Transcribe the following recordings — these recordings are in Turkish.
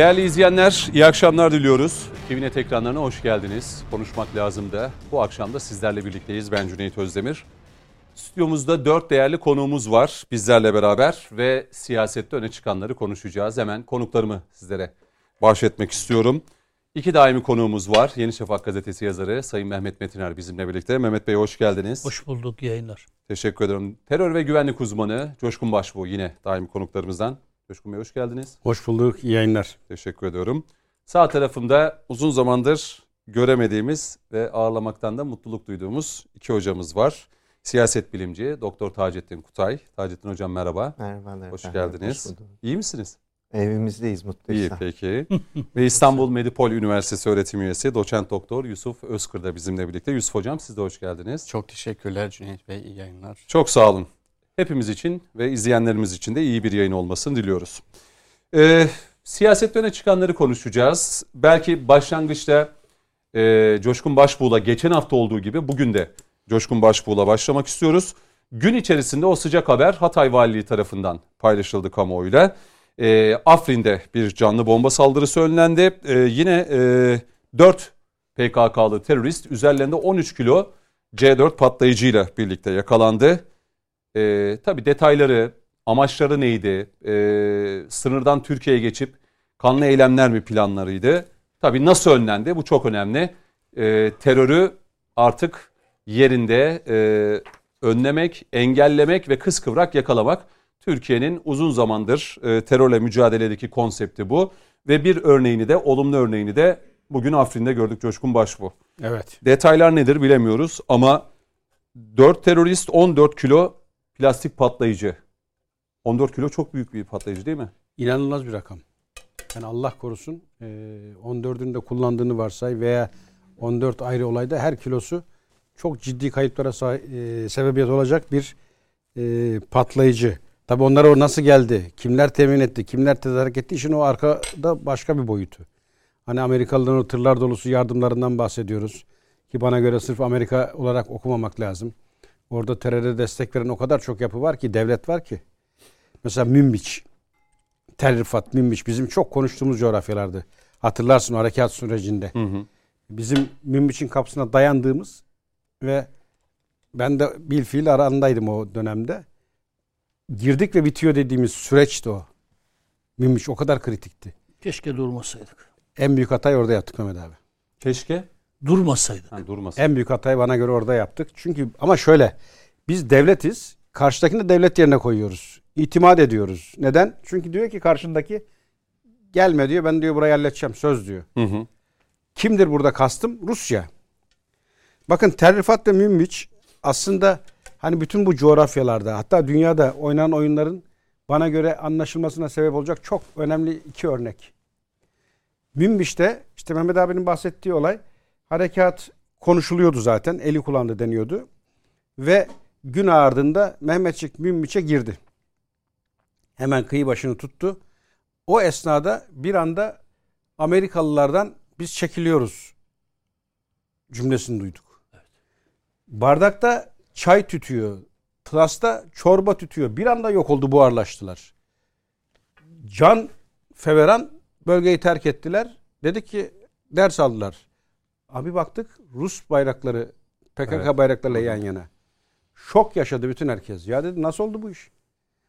Değerli izleyenler, iyi akşamlar diliyoruz. Evinet ekranlarına hoş geldiniz. Konuşmak lazım da bu akşam da sizlerle birlikteyiz. Ben Cüneyt Özdemir. Stüdyomuzda dört değerli konuğumuz var bizlerle beraber ve siyasette öne çıkanları konuşacağız. Hemen konuklarımı sizlere bahşetmek istiyorum. İki daimi konuğumuz var. Yeni Şafak gazetesi yazarı Sayın Mehmet Metiner bizimle birlikte. Mehmet Bey hoş geldiniz. Hoş bulduk yayınlar. Teşekkür ederim. Terör ve güvenlik uzmanı Coşkun Başbuğ yine daimi konuklarımızdan. Coşkun Bey hoş geldiniz. Hoş bulduk. İyi yayınlar. Teşekkür ediyorum. Sağ tarafımda uzun zamandır göremediğimiz ve ağırlamaktan da mutluluk duyduğumuz iki hocamız var. Siyaset bilimci Doktor Taceddin Kutay. Taceddin hocam merhaba. Merhabalar. Hoş efendim, geldiniz. hoş. İyi misiniz? Evimizdeyiz İyi mutluyuz. peki. ve İstanbul Medipol Üniversitesi öğretim üyesi doçent doktor Yusuf Özkır da bizimle birlikte. Yusuf hocam siz de hoş geldiniz. Çok teşekkürler Cüneyt Bey. İyi yayınlar. Çok sağ olun. Hepimiz için ve izleyenlerimiz için de iyi bir yayın olmasını diliyoruz. Ee, siyasette öne çıkanları konuşacağız. Belki başlangıçta e, Coşkun Başbuğ'la geçen hafta olduğu gibi bugün de Coşkun Başbuğ'la başlamak istiyoruz. Gün içerisinde o sıcak haber Hatay Valiliği tarafından paylaşıldı kamuoyuyla. Ee, Afrin'de bir canlı bomba saldırısı önlendi. Ee, yine e, 4 PKK'lı terörist üzerlerinde 13 kilo C4 patlayıcıyla birlikte yakalandı. Ee, tabii detayları, amaçları neydi? Ee, sınırdan Türkiye'ye geçip kanlı eylemler mi planlarıydı? Tabii nasıl önlendi? Bu çok önemli. Ee, terörü artık yerinde e, önlemek, engellemek ve kıskıvrak yakalamak. Türkiye'nin uzun zamandır e, terörle mücadeledeki konsepti bu. Ve bir örneğini de, olumlu örneğini de bugün Afrin'de gördük Coşkun Başbuğ. Evet. Detaylar nedir bilemiyoruz ama 4 terörist 14 kilo plastik patlayıcı. 14 kilo çok büyük bir patlayıcı değil mi? İnanılmaz bir rakam. Yani Allah korusun e, 14'ünü de kullandığını varsay veya 14 ayrı olayda her kilosu çok ciddi kayıplara sebebiyet olacak bir patlayıcı. Tabi onlara o nasıl geldi? Kimler temin etti? Kimler tedarik etti? İşin o arkada başka bir boyutu. Hani Amerikalıların o tırlar dolusu yardımlarından bahsediyoruz. Ki bana göre sırf Amerika olarak okumamak lazım. Orada teröre destek veren o kadar çok yapı var ki, devlet var ki. Mesela Münbiç, Tel Rifat, Münbiç bizim çok konuştuğumuz coğrafyalardı. Hatırlarsın o harekat sürecinde. Hı hı. Bizim Münbiç'in kapısına dayandığımız ve ben de bilfiil arandaydım o dönemde. Girdik ve bitiyor dediğimiz süreçti o. Münbiç o kadar kritikti. Keşke durmasaydık. En büyük hatayı orada yaptık Mehmet abi. Keşke Durmasaydık. ha, durmasın. En büyük hatayı bana göre orada yaptık. Çünkü ama şöyle biz devletiz. Karşıdakini de devlet yerine koyuyoruz. İtimat ediyoruz. Neden? Çünkü diyor ki karşındaki gelme diyor. Ben diyor burayı halledeceğim. Söz diyor. Hı hı. Kimdir burada kastım? Rusya. Bakın Tel Rifat ve Münbiç aslında hani bütün bu coğrafyalarda hatta dünyada oynanan oyunların bana göre anlaşılmasına sebep olacak çok önemli iki örnek. Münbiç'te işte Mehmet abinin bahsettiği olay harekat konuşuluyordu zaten. Eli kullandı deniyordu. Ve gün ardında Mehmetçik Münbiç'e girdi. Hemen kıyı başını tuttu. O esnada bir anda Amerikalılardan biz çekiliyoruz cümlesini duyduk. Bardakta çay tütüyor. Tlasta çorba tütüyor. Bir anda yok oldu buharlaştılar. Can Feveran bölgeyi terk ettiler. Dedik ki ders aldılar. Abi baktık Rus bayrakları PKK Evet. bayraklarıyla yan yana. Şok yaşadı bütün herkes. Ya dedi nasıl oldu bu iş?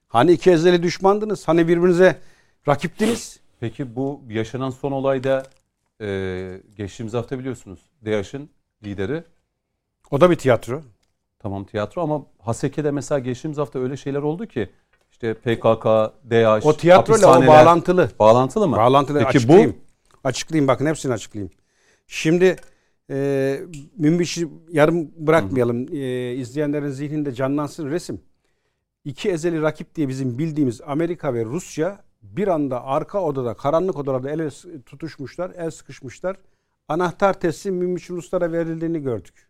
Hani iki ezeli düşmandınız. Hani birbirinize rakiptiniz. Peki bu yaşanan son olayda e, geçtiğimiz hafta biliyorsunuz DAEŞ'in lideri O da bir tiyatro. tamam tiyatro ama Haseke'de mesela geçtiğimiz hafta öyle şeyler oldu ki işte PKK, DAEŞ, O tiyatroyla o bağlantılı. Bağlantılı mı? Bağlantılı Peki açıklayayım. bu Açıklayayım bakın hepsini açıklayayım. Şimdi e, Münbiş'i yarım bırakmayalım. E, izleyenlerin zihninde canlansın resim. İki ezeli rakip diye bizim bildiğimiz Amerika ve Rusya bir anda arka odada, karanlık odalarda el tutuşmuşlar, el sıkışmışlar. Anahtar teslim Münbiç Ruslara verildiğini gördük.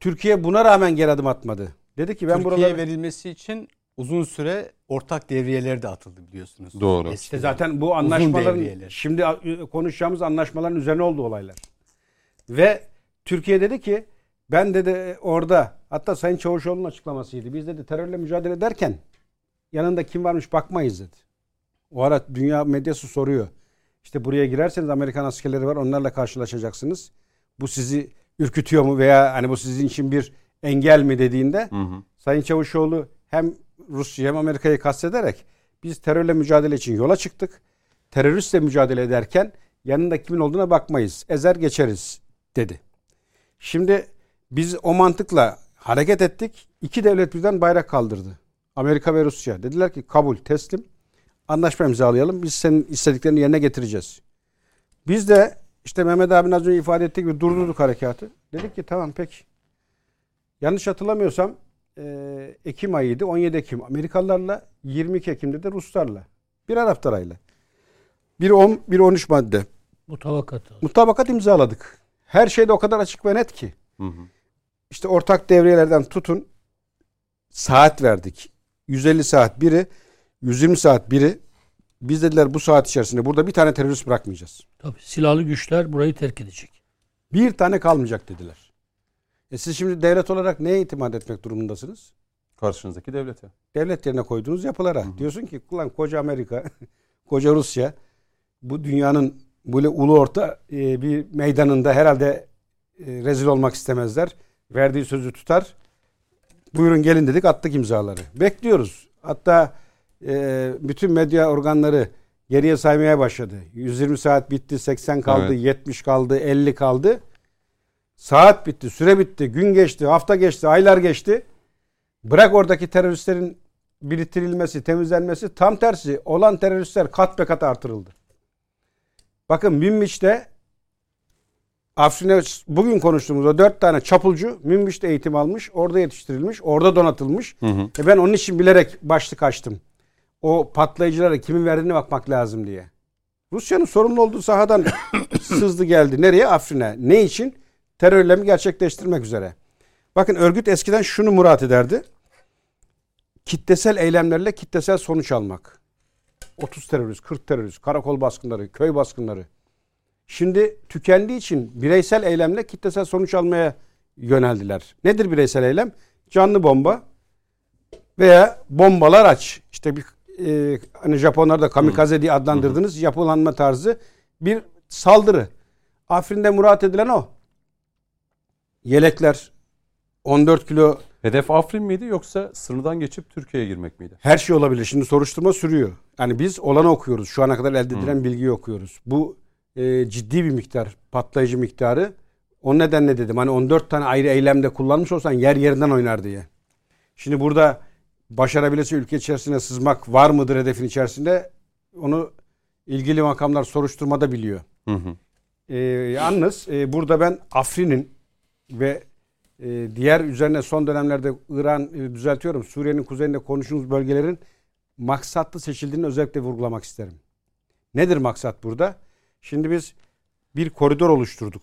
Türkiye buna rağmen geri adım atmadı. Dedi ki ben Türkiye'ye buraları... verilmesi için uzun süre ortak devriyeler de atıldı biliyorsunuz. Doğru. İşte zaten bu anlaşmaların şimdi konuşacağımız anlaşmaların üzerine oldu olaylar. Ve Türkiye dedi ki ben dedi orada hatta Sayın Çavuşoğlu'nun açıklamasıydı. Biz dedi terörle mücadele ederken yanında kim varmış bakmayız dedi. O ara dünya medyası soruyor. İşte buraya girerseniz Amerikan askerleri var onlarla karşılaşacaksınız. Bu sizi ürkütüyor mu veya hani bu sizin için bir engel mi dediğinde Hı hı. Sayın Çavuşoğlu hem Rusya hem Amerika'yı kastederek biz terörle mücadele için yola çıktık. Teröristle mücadele ederken yanında kimin olduğuna bakmayız. Ezer geçeriz dedi. Şimdi biz o mantıkla hareket ettik. İki devlet birden bayrak kaldırdı. Amerika ve Rusya. Dediler ki kabul, teslim. Anlaşma imzalayalım. Biz senin istediklerini yerine getireceğiz. Biz de işte Mehmet abinin az önce ifade ettiği gibi durdurduk harekatı. Dedik ki tamam peki. Yanlış hatırlamıyorsam e, Ekim ayıydı. 17 Ekim Amerikalılarla 22 Ekim'de de Ruslarla. Bir Arap arayla. Bir 10, bir 13 madde. Mutabakat. Mutabakat imzaladık. Her şey de o kadar açık ve net ki. Hı hı. İşte ortak devriyelerden tutun saat verdik. 150 saat biri, 120 saat biri. Biz dediler bu saat içerisinde burada bir tane terörist bırakmayacağız. Tabii silahlı güçler burayı terk edecek. Bir tane kalmayacak dediler. E siz şimdi devlet olarak neye itimat etmek durumundasınız? Karşınızdaki devlete. Devlet yerine koyduğunuz yapılara. Diyorsun ki ulan koca Amerika, koca Rusya bu dünyanın böyle ulu orta e, bir meydanında herhalde e, rezil olmak istemezler. Verdiği sözü tutar. Buyurun gelin dedik attık imzaları. Bekliyoruz. Hatta e, bütün medya organları geriye saymaya başladı. 120 saat bitti, 80 kaldı, Evet. 70 kaldı, 50 kaldı. Saat bitti, süre bitti, gün geçti, hafta geçti, aylar geçti. Bırak oradaki teröristlerin biriktirilmesi, temizlenmesi tam tersi olan teröristler kat be kat artırıldı. Bakın Münbiç'te Afrin'e bugün konuştuğumuz o dört tane çapulcu Münbiç'te eğitim almış, orada yetiştirilmiş, orada donatılmış. Hı hı. E ben onun için bilerek başlık açtım. O patlayıcılara kimin verdiğine bakmak lazım diye. Rusya'nın sorumlu olduğu sahadan sızdı geldi. Nereye? Afrin'e. Ne için? Terör eylemi gerçekleştirmek üzere. Bakın örgüt eskiden şunu murat ederdi. Kitlesel eylemlerle kitlesel sonuç almak. 30 terörist, 40 terörist, karakol baskınları, köy baskınları. Şimdi tükendiği için bireysel eylemle kitlesel sonuç almaya yöneldiler. Nedir bireysel eylem? Canlı bomba veya bombalar aç. İşte bir e, hani Japonlarda kamikaze diye adlandırdığınız yapılanma tarzı bir saldırı. Afrin'de murat edilen o. Yelekler 14 kilo Hedef Afrin miydi yoksa sınırdan geçip Türkiye'ye girmek miydi? her şey olabilir. Şimdi soruşturma sürüyor. Yani biz olanı okuyoruz. Şu ana kadar elde edilen bilgiyi okuyoruz. Bu e, ciddi bir miktar patlayıcı miktarı. O nedenle dedim hani 14 tane ayrı eylemde kullanmış olsan yer yerinden oynar diye. Şimdi burada başarabilirse ülke içerisine sızmak var mıdır hedefin içerisinde? Onu ilgili makamlar soruşturmada biliyor. Hı hı. E, yalnız e, burada ben Afrin'in ve diğer üzerine son dönemlerde İran e, düzeltiyorum Suriye'nin kuzeyinde konuştuğumuz bölgelerin maksatlı seçildiğini özellikle vurgulamak isterim. Nedir maksat burada? Şimdi biz bir koridor oluşturduk.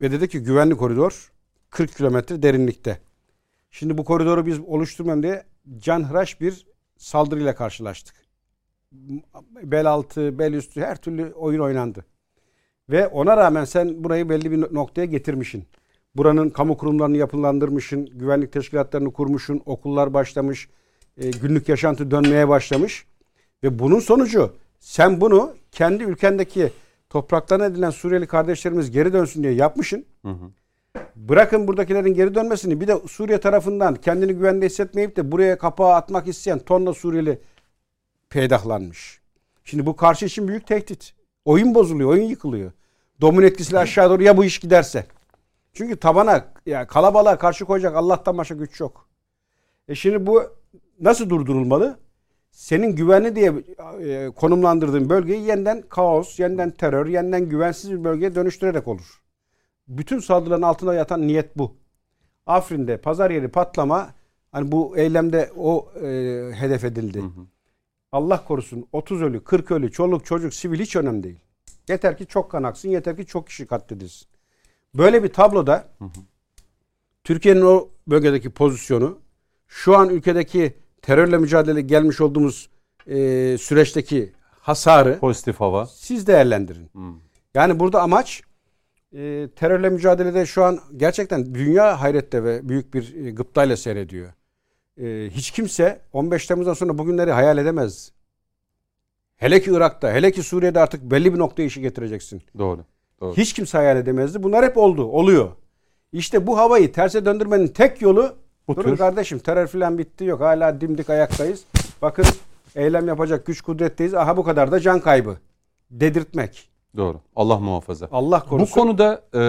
Ve dedik ki güvenli koridor 40 kilometre derinlikte. Şimdi bu koridoru biz oluşturmam diye canhıraş bir saldırıyla karşılaştık. Bel altı, bel üstü her türlü oyun oynandı. Ve ona rağmen sen burayı belli bir noktaya getirmişsin. Buranın kamu kurumlarını yapılandırmışsın, güvenlik teşkilatlarını kurmuşsun, okullar başlamış, e, günlük yaşantı dönmeye başlamış. Ve bunun sonucu sen bunu kendi ülkendeki topraklarına edilen Suriyeli kardeşlerimiz geri dönsün diye yapmışsın. Hı hı. Bırakın buradakilerin geri dönmesini bir de Suriye tarafından kendini güvende hissetmeyip de buraya kapağı atmak isteyen tonla Suriyeli peydahlanmış. Şimdi bu karşı için büyük tehdit. Oyun bozuluyor, oyun yıkılıyor. Domino etkisiyle aşağı doğru ya bu iş giderse. Çünkü tabana ya kalabalığa karşı koyacak Allah'tan başka güç yok. E şimdi bu nasıl durdurulmalı? Senin güvenli diye e, konumlandırdığın bölgeyi yeniden kaos, yeniden terör, yeniden güvensiz bir bölgeye dönüştürerek olur. Bütün saldırıların altında yatan niyet bu. Afrin'de pazar yeri patlama hani bu eylemde o e, hedef edildi. Allah korusun 30 ölü, 40 ölü, çoluk çocuk, sivil hiç önemli değil. Yeter ki çok kan aksın, yeter ki çok kişi katledilsin. Böyle bir tabloda Türkiye'nin o bölgedeki pozisyonu, şu an ülkedeki terörle mücadele gelmiş olduğumuz e, süreçteki hasarı Pozitif hava. siz değerlendirin. Hı. Yani burada amaç e, terörle mücadelede şu an gerçekten dünya hayrette ve büyük bir e, gıptayla seyrediyor. E, hiç kimse 15 Temmuz'dan sonra bugünleri hayal edemez. Hele ki Irak'ta, hele ki Suriye'de artık belli bir noktaya işi getireceksin. Doğru. Doğru. Hiç kimse hayal edemezdi. Bunlar hep oldu, oluyor. İşte bu havayı terse döndürmenin tek yolu Bu durun tür- kardeşim terör filan bitti yok. Hala dimdik ayaktayız. Bakın eylem yapacak güç kudretteyiz. Aha bu kadar da can kaybı. Dedirtmek. Doğru. Allah muhafaza. Allah Bu korusun. konuda e,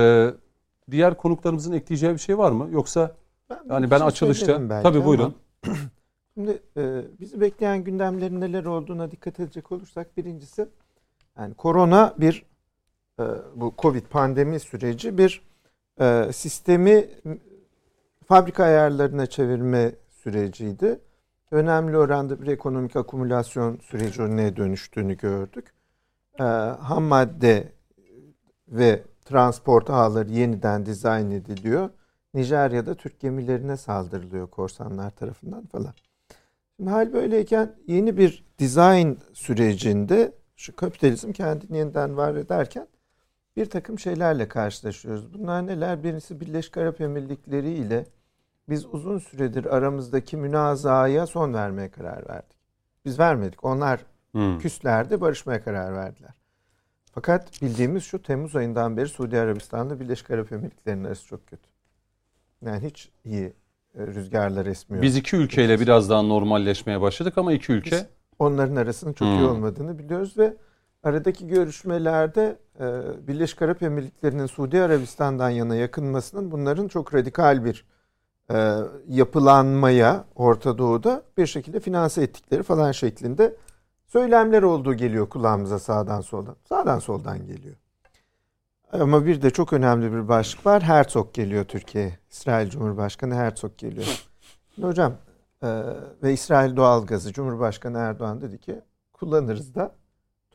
diğer konuklarımızın ekleyeceği bir şey var mı? Yoksa yani bir ben şey açılışta tabii buyurun. Şimdi e, bizi bekleyen gündemlerin neler olduğuna dikkat edecek olursak birincisi yani korona bir bu Covid pandemi süreci bir e, sistemi fabrika ayarlarına çevirme süreciydi. Önemli oranda bir ekonomik akümülasyon süreci önüne dönüştüğünü gördük. E, ham madde ve transport ağları yeniden dizayn ediliyor. Nijerya'da Türk gemilerine saldırılıyor korsanlar tarafından falan. Şimdi hal böyleyken yeni bir dizayn sürecinde şu kapitalizm kendini yeniden var ederken bir takım şeylerle karşılaşıyoruz. Bunlar neler? Birincisi Birleşik Arap Emirlikleri ile biz uzun süredir aramızdaki münazaya son vermeye karar verdik. Biz vermedik. Onlar Hmm. küslerdi barışmaya karar verdiler. Fakat bildiğimiz şu Temmuz ayından beri Suudi Arabistan'da Birleşik Arap Emirlikleri'nin arası çok kötü. Yani hiç iyi e, rüzgarlar esmiyor. Biz iki ülkeyle biraz daha normalleşmeye başladık ama iki ülke Biz onların arasının çok iyi Hmm. olmadığını biliyoruz ve aradaki görüşmelerde e, Birleşik Arap Emirlikleri'nin Suudi Arabistan'dan yana yakınmasının bunların çok radikal bir e, yapılanmaya Orta Doğu'da bir şekilde finanse ettikleri falan şeklinde söylemler olduğu geliyor kulağımıza sağdan soldan. Sağdan soldan geliyor. Ama bir de çok önemli bir başlık var. Herzog geliyor Türkiye'ye. İsrail Cumhurbaşkanı Herzog geliyor. Şimdi hocam ee, ve İsrail doğalgazı Cumhurbaşkanı Erdoğan dedi ki kullanırız da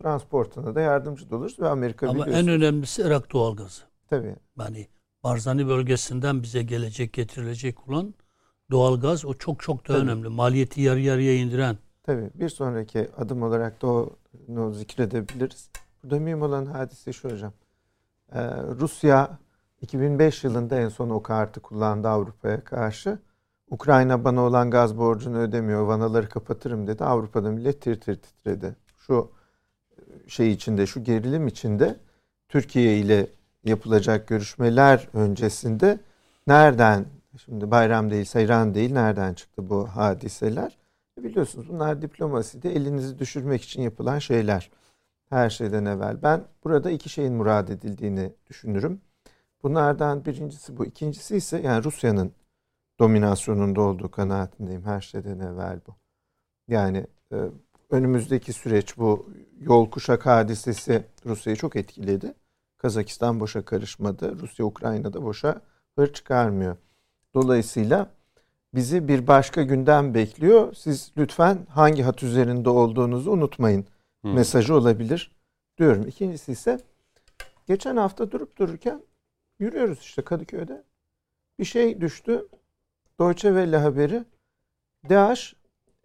transportuna da yardımcı da oluruz ve Amerika Ama biliyorsun. en önemlisi Irak doğalgazı. Tabii. Yani Barzani bölgesinden bize gelecek getirilecek olan doğalgaz o çok çok da Tabii. önemli. Maliyeti yarı yarıya indiren. Tabii. Bir sonraki adım olarak da onu zikredebiliriz. Burada mühim olan hadise şu hocam. Ee, Rusya 2005 yılında en son o kartı kullandı Avrupa'ya karşı. Ukrayna bana olan gaz borcunu ödemiyor, vanaları kapatırım dedi. Avrupa'da millet tir tir titredi. Şu şey içinde, şu gerilim içinde Türkiye ile yapılacak görüşmeler öncesinde nereden, şimdi bayram değil, seyran değil, nereden çıktı bu hadiseler? Biliyorsunuz bunlar diplomaside elinizi düşürmek için yapılan şeyler. Her şeyden evvel. Ben burada iki şeyin murad edildiğini düşünürüm. Bunlardan birincisi bu. İkincisi ise yani Rusya'nın dominasyonunda olduğu kanaatindeyim her şeyden evvel bu. Yani e, önümüzdeki süreç bu yol kuşak hadisesi Rusya'yı çok etkiledi. Kazakistan boşa karışmadı. Rusya Ukrayna'da boşa hır çıkarmıyor. Dolayısıyla bizi bir başka gündem bekliyor. Siz lütfen hangi hat üzerinde olduğunuzu unutmayın Hmm. mesajı olabilir diyorum. İkincisi ise geçen hafta durup dururken yürüyoruz işte Kadıköy'de. Bir şey düştü. Deutsche Welle haberi. DAEŞ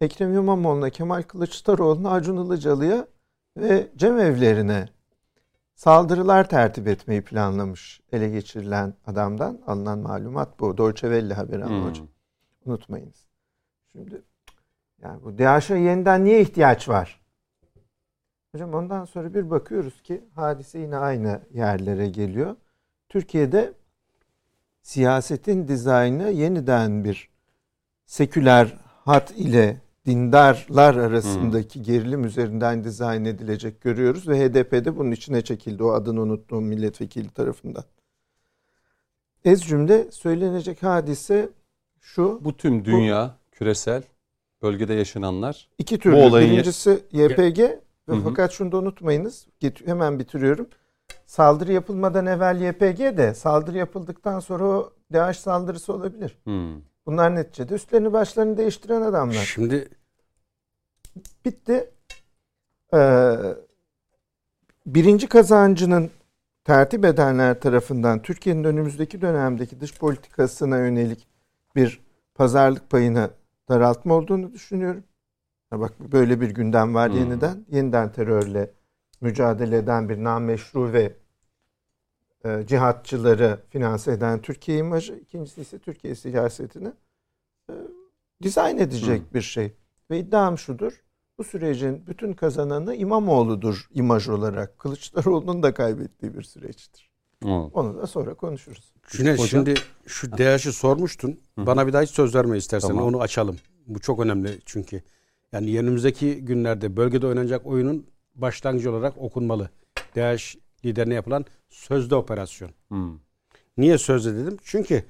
Ekrem İmamoğlu'na, Kemal Kılıçdaroğlu'na, Acun Ilıcalı'ya ve cemevlerine saldırılar tertip etmeyi planlamış ele geçirilen adamdan alınan malumat bu. Deutsche Welle haberi Hmm. hocam. Unutmayınız. Şimdi yani bu DAEŞ'e yeniden niye ihtiyaç var? Hocam ondan sonra bir bakıyoruz ki hadise yine aynı yerlere geliyor. Türkiye'de siyasetin dizaynı yeniden bir seküler hat ile dindarlar arasındaki gerilim üzerinden dizayn edilecek görüyoruz ve HDP'de bunun içine çekildi o adını unuttuğum milletvekili tarafından. Ez cümle söylenecek hadise şu. bu tüm dünya küresel bölgede yaşananlar İki türlü. olayın- Birincisi YPG ve Hı hı. fakat şunu da unutmayınız. Hemen bitiriyorum. Saldırı yapılmadan evvel YPG de saldırı yapıldıktan sonra o DAEŞ saldırısı olabilir. Hmm. Bunlar neticede üstlerini başlarını değiştiren adamlar. Şimdi Bitti. Ee, birinci kazancının tertip edenler tarafından Türkiye'nin önümüzdeki dönemdeki dış politikasına yönelik bir pazarlık payını daraltma olduğunu düşünüyorum. Ha bak böyle bir gündem var Hmm. yeniden. Yeniden terörle mücadele eden bir nameşru ve e, cihatçıları finanse eden Türkiye imajı. İkincisi ise Türkiye siyasetini e, dizayn edecek bir şey. Ve iddiam şudur. Bu sürecin bütün kazananı İmamoğlu'dur imaj olarak. Kılıçdaroğlu'nun da kaybettiği bir süreçtir. Hı. Onu da sonra konuşuruz. Cüneyt Hocam. şimdi şu DH'ı sormuştun. Bana bir daha hiç söz verme istersen. Tamam. Onu açalım. Bu çok önemli çünkü. Yani önümüzdeki günlerde bölgede oynanacak oyunun başlangıcı olarak okunmalı. DH liderine yapılan sözde operasyon. Hı. Niye sözde dedim? Çünkü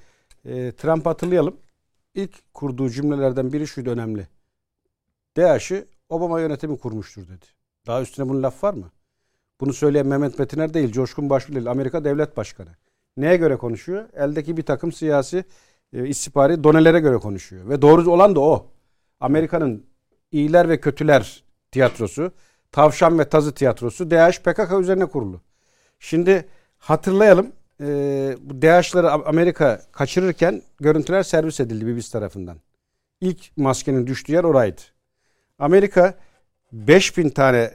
e, Trump hatırlayalım. İlk kurduğu cümlelerden biri şuydu önemli. DAEŞ'i Obama yönetimi kurmuştur dedi. Daha üstüne bunun laf var mı? Bunu söyleyen Mehmet Metiner değil, Coşkun Başbuğ değil, Amerika Devlet Başkanı. Neye göre konuşuyor? Eldeki bir takım siyasi e, istihbari donelere göre konuşuyor. Ve doğru olan da o. Amerika'nın iyiler ve kötüler tiyatrosu, tavşan ve tazı tiyatrosu DAEŞ PKK üzerine kurulu. Şimdi hatırlayalım e, bu DAEŞ'ları Amerika kaçırırken görüntüler servis edildi BBC tarafından. İlk maskenin düştüğü yer oraydı. Amerika 5000 tane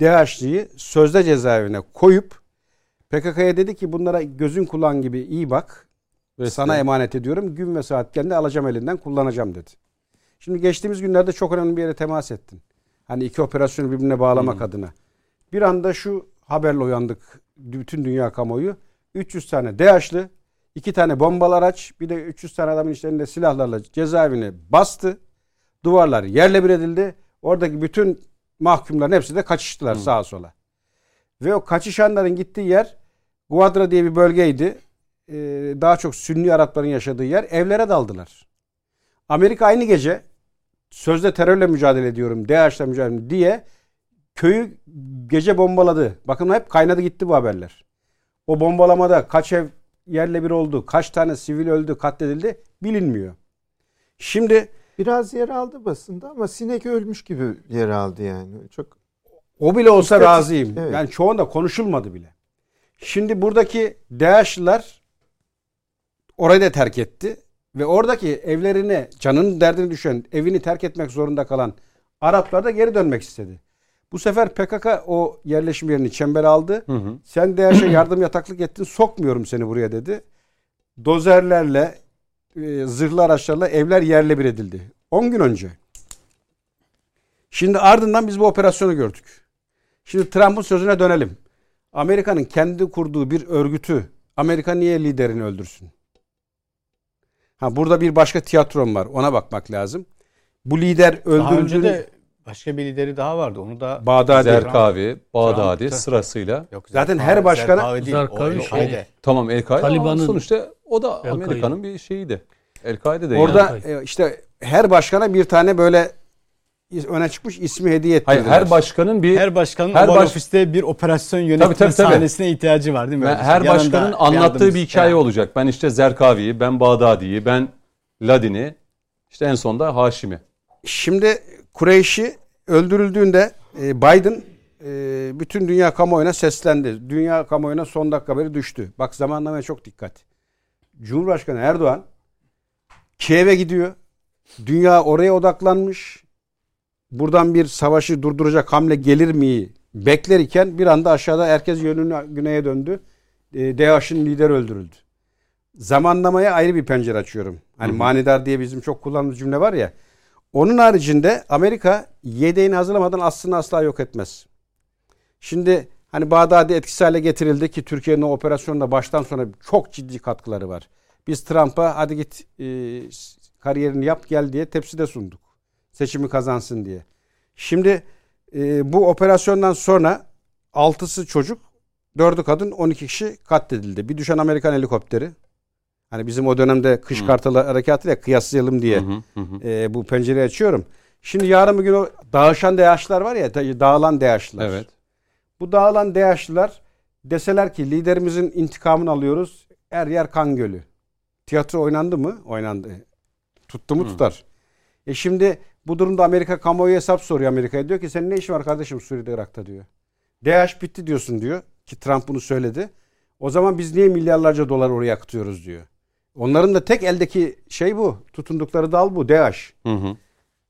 DAEŞ'liyi sözde cezaevine koyup PKK'ya dedi ki bunlara gözün kulağın gibi iyi bak. Ve sana emanet ediyorum. Gün ve saat kendi alacağım elinden kullanacağım dedi. Şimdi geçtiğimiz günlerde çok önemli bir yere temas ettin. Hani iki operasyonu birbirine bağlamak adına. Bir anda şu haberle uyandık bütün dünya kamuoyu. 300 tane DAEŞ'li, iki tane bombalı araç, bir de 300 tane adamın işlerinde silahlarla cezaevine bastı. Duvarlar yerle bir edildi. Oradaki bütün mahkumların hepsi de kaçıştılar sağa sola. Ve o kaçışanların gittiği yer Guadra diye bir bölgeydi. Ee, daha çok Sünni Arapların yaşadığı yer. Evlere daldılar. Amerika aynı gece sözde terörle mücadele ediyorum, DAEŞ'le mücadele diye köyü gece bombaladı. Bakın hep kaynadı gitti bu haberler. O bombalamada kaç ev yerle bir oldu, kaç tane sivil öldü, katledildi bilinmiyor. Şimdi Biraz yer aldı basında ama sinek ölmüş gibi yer aldı yani. Çok O bile olsa İstatistik, razıyım. evet. Yani çoğunda konuşulmadı bile. Şimdi buradaki DAEŞ'liler orayı da terk etti. Ve oradaki evlerini, canının derdini düşen, evini terk etmek zorunda kalan Araplar da geri dönmek istedi. Bu sefer PKK o yerleşim yerini çember aldı. Hı hı. Sen DAEŞ'e yardım yataklık ettin, sokmuyorum seni buraya dedi. Dozerlerle, e, zırhlı araçlarla evler yerle bir edildi. 10 gün önce. Şimdi ardından biz bu operasyonu gördük. Şimdi Trump'ın sözüne dönelim. Amerika'nın kendi kurduğu bir örgütü Amerika niye liderini öldürsün? Ha burada bir başka tiyatrom var. Ona bakmak lazım. Bu lider Daha önce öldürüldüğünü de başka bir lideri daha vardı. Onu da Bağdadi. Zerkavi, Bağdadi sırasıyla. Yok, Zaten her başkana- Zerkavi değil, Zerkavi o şey-. Tamam El-Kaide ama Taliban'ın- sonuçta o da. Amerika'nın bir şeyiydi. El-Kaide de Orada yani. e, işte her başkana bir tane böyle öne çıkmış ismi hediye ettiler. Hayır her başkanın bir Her başkanın Her baş- Ofis'te bir operasyon yönetme Tabii, tabii, tabii. sahnesine ihtiyacı var değil mi? Öyle her. Yanında başkanın anlattığı bir hikaye Yani. olacak. Ben işte Zerkavi'yi, ben Bağdadi'yi, ben Ladin'i, işte en sonda Haşim'i. Şimdi Kureyş'i öldürüldüğünde e, Biden e, bütün dünya kamuoyuna seslendi. Dünya kamuoyuna son dakika haberi düştü. Bak zamanlamaya çok dikkat. Cumhurbaşkanı Erdoğan Kiev'e gidiyor. Dünya oraya odaklanmış. Buradan bir savaşı durduracak hamle gelir mi bekler iken bir anda aşağıda herkes yönünü güneye döndü. E, DAEŞ'in lideri öldürüldü. Zamanlamaya ayrı bir pencere açıyorum. Hani manidar diye bizim çok kullandığımız cümle var ya. Onun haricinde Amerika yedeğini hazırlamadan aslında asla yok etmez. Şimdi hani Bağdadi etkisiz hale getirildi ki Türkiye'nin o operasyonda baştan sona çok ciddi katkıları var. Biz Trump'a hadi git e, kariyerini yap gel diye tepside sunduk. Seçimi kazansın diye. Şimdi e, bu operasyondan sonra 6'sı çocuk, 4'ü kadın, 12 kişi katledildi. Bir düşen Amerikan helikopteri. Hani bizim o dönemde kış kartalı harekatıyla kıyaslayalım diye Hı hı, hı hı. e, bu pencereyi açıyorum. Şimdi yarın bugün o dağışan DH'lar var ya da- dağılan DH'lar. Evet. Bu dağılan DH'lar deseler ki liderimizin intikamını alıyoruz. Her yer kan gölü. Tiyatro oynandı mı? Oynandı. Tuttu mu tutar. E şimdi bu durumda Amerika kamuoyu hesap soruyor Amerika'ya. Diyor ki senin ne işin var kardeşim Suriye'de Irak'ta diyor. DH bitti diyorsun diyor. Ki Trump bunu söyledi. O zaman biz niye milyarlarca dolar oraya akıtıyoruz diyor. Onların da tek eldeki şey bu. Tutundukları dal bu DH. Hı hı.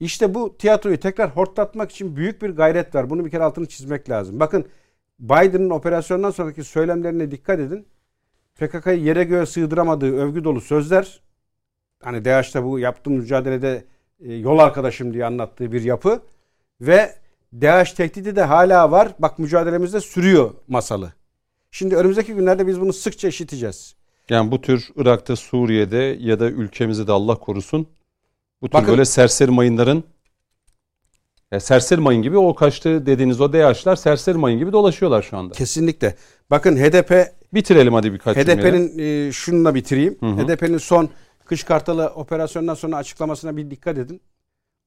İşte bu tiyatroyu tekrar hortlatmak için büyük bir gayret var. Bunu bir kere altını çizmek lazım. Bakın Biden'ın operasyondan sonraki söylemlerine dikkat edin. PKK'yı yere göğe sığdıramadığı övgü dolu sözler hani DAEŞ'te bu yaptığım mücadelede e, yol arkadaşım diye anlattığı bir yapı Ve DAEŞ tehdidi de hala var. Bak mücadelemizde sürüyor masalı. Şimdi önümüzdeki günlerde biz bunu sıkça işiteceğiz. Yani bu tür Irak'ta, Suriye'de ya da ülkemizde de Allah korusun bu tür Bakın- böyle serseri mayınların ya serseri mayın gibi o kaçtı dediğiniz o DH'lar serseri mayın gibi dolaşıyorlar şu anda. Kesinlikle. Bakın HDP Bitirelim hadi birkaç. HDP'nin e, şununla bitireyim. Hı hı. HDP'nin son Kış Kartalı operasyonundan sonra açıklamasına bir dikkat edin.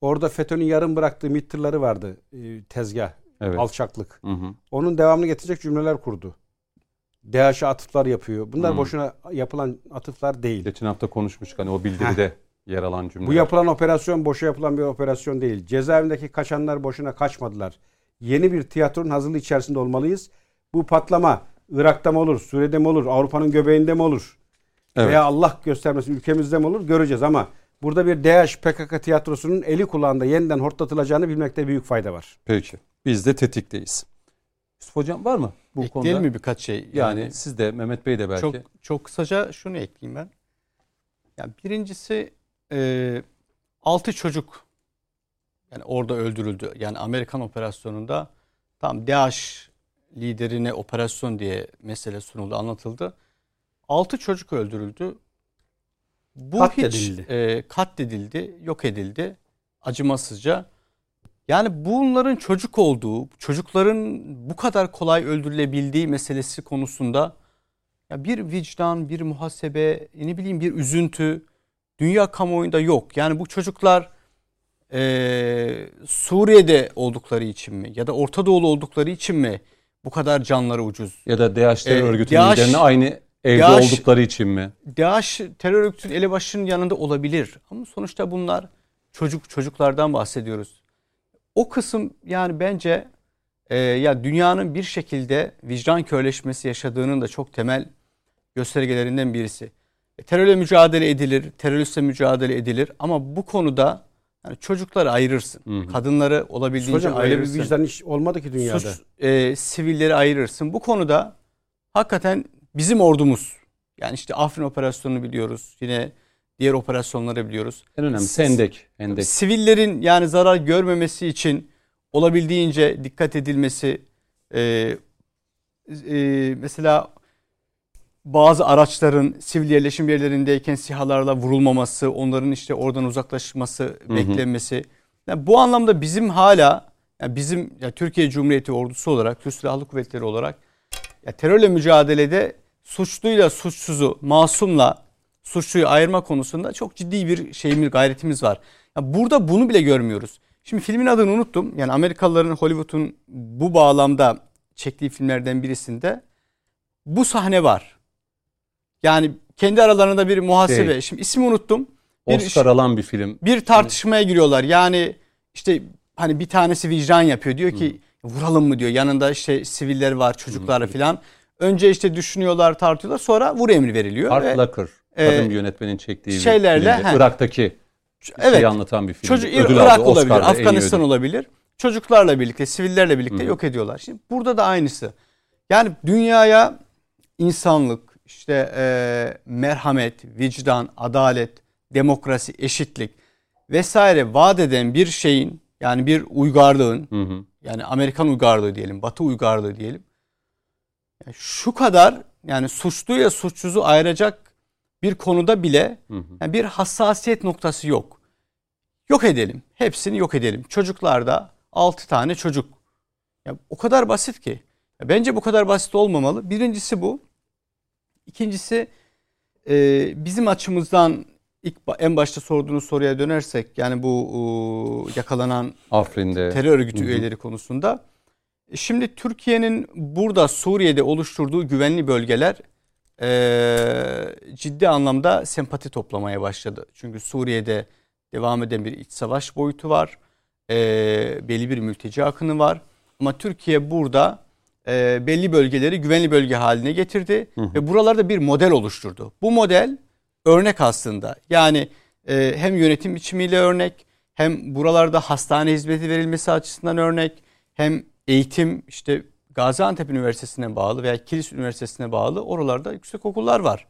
Orada FETÖ'nün yarım bıraktığı MİT tırları vardı. e, tezgah, Evet. alçaklık. Hı hı. Onun devamını getirecek cümleler kurdu. DH'a atıflar yapıyor. Bunlar Hı. boşuna yapılan atıflar değil. Geçen hafta konuşmuştuk hani o bildiride yer alan cümleler. Bu yapılan operasyon boşa yapılan bir operasyon değil. Cezaevindeki kaçanlar boşuna kaçmadılar. Yeni bir tiyatronun hazırlığı içerisinde olmalıyız. Bu patlama Irak'ta mı olur, Suriye'de mi olur, Avrupa'nın göbeğinde mi olur? Evet. Veya Allah göstermesin ülkemizde mi olur göreceğiz ama burada bir DH PKK tiyatrosunun eli kulağında yeniden hortlatılacağını bilmekte büyük fayda var. Peki. Biz de tetikteyiz. Yusuf Hocam var mı bu Ekleyelim konuda? mi birkaç şey? Yani, siz de Mehmet Bey de belki. çok çok kısaca şunu ekleyeyim ben. Yani birincisi e, 6 çocuk yani orada öldürüldü. Yani Amerikan operasyonunda tam DAEŞ liderine operasyon diye mesele sunuldu, anlatıldı. 6 çocuk öldürüldü. Bu Katledildi. hiç e, katledildi, yok edildi acımasızca. Yani bunların çocuk olduğu, çocukların bu kadar kolay öldürülebildiği meselesi konusunda ya bir vicdan, bir muhasebe, ne bileyim bir üzüntü dünya kamuoyunda yok. Yani bu çocuklar eee, Suriye'de oldukları için mi ya da Orta Doğulu oldukları için mi bu kadar canları ucuz? Ya da DH terör örgütünün liderine aynı evde DH oldukları için mi? DAEŞ terör örgütünün elebaşının yanında olabilir. Ama sonuçta bunlar çocuk çocuklardan bahsediyoruz. O kısım yani bence e, ya dünyanın bir şekilde vicdan körleşmesi yaşadığının da çok temel göstergelerinden birisi. E, terörle mücadele edilir, teröristle mücadele edilir ama bu konuda yani çocukları ayırırsın. Hı hı. Kadınları olabildiğince Hocam öyle bir ayırırsın. vicdan hiç olmadı ki dünyada. Suç, e, sivilleri ayırırsın. Bu konuda hakikaten bizim ordumuz yani işte Afrin operasyonunu biliyoruz. Yine diğer operasyonları biliyoruz. En önemlisi hendek. hendek. Sivillerin yani zarar görmemesi için olabildiğince dikkat edilmesi e, e, mesela bazı araçların sivil yerleşim yerlerindeyken sihalarla vurulmaması, onların işte oradan uzaklaşması, beklenmesi. Yani bu anlamda bizim hala yani bizim ya Türkiye Cumhuriyeti ordusu olarak, Türk Silahlı Kuvvetleri olarak ya terörle mücadelede suçluyla suçsuzu, masumla suçluyu ayırma konusunda çok ciddi bir şeyimiz, gayretimiz var. Ya burada bunu bile görmüyoruz. Şimdi filmin adını unuttum. Yani Amerikalıların Hollywood'un bu bağlamda çektiği filmlerden birisinde bu sahne var. Yani kendi aralarında bir muhasebe. Şey, Şimdi ismi unuttum. Bir, Oscar alan bir film. bir tartışmaya giriyorlar. Yani işte hani bir tanesi vicdan yapıyor. Diyor ki vuralım mı diyor. Yanında işte siviller var, çocuklar falan. Önce işte düşünüyorlar, tartıyorlar. Sonra vur emri veriliyor. Art Ve- Locker. E, Kadın bir yönetmenin çektiği bir şeylerle, filmdi. he. Irak'taki evet. şeyi anlatan bir film. Çocuk Ödül Irak aldı, olabilir, Oscar'da Afganistan olabilir. Çocuklarla birlikte, sivillerle birlikte Hı. yok ediyorlar. Şimdi burada da aynısı. Yani dünyaya insanlık, işte e, merhamet, vicdan, adalet, demokrasi, eşitlik vesaire vaat eden bir şeyin yani bir uygarlığın Hı hı. yani Amerikan uygarlığı diyelim, Batı uygarlığı diyelim. Yani şu kadar yani suçluyla suçsuzu ayıracak bir konuda bile Hı hı. yani bir hassasiyet noktası yok. Yok edelim. Hepsini yok edelim. Çocuklarda 6 tane çocuk. Ya o kadar basit ki. Ya bence bu kadar basit olmamalı. Birincisi bu. İkincisi e, bizim açımızdan ilk en başta sorduğunuz soruya dönersek yani bu e, yakalanan Afrin'de. terör örgütü Hı hı. üyeleri konusunda. E, Şimdi Türkiye'nin burada Suriye'de oluşturduğu güvenli bölgeler e, ciddi anlamda sempati toplamaya başladı. Çünkü Suriye'de devam eden bir iç savaş boyutu var. E, belli bir mülteci akını var. Ama Türkiye burada e, belli bölgeleri güvenli bölge haline getirdi. Hı hı. Ve buralarda bir model oluşturdu. Bu model örnek aslında. Yani e, hem yönetim biçimiyle örnek, hem buralarda hastane hizmeti verilmesi açısından örnek, hem eğitim işte Gaziantep Üniversitesi'ne bağlı veya Kilis Üniversitesi'ne bağlı oralarda yüksek okullar var.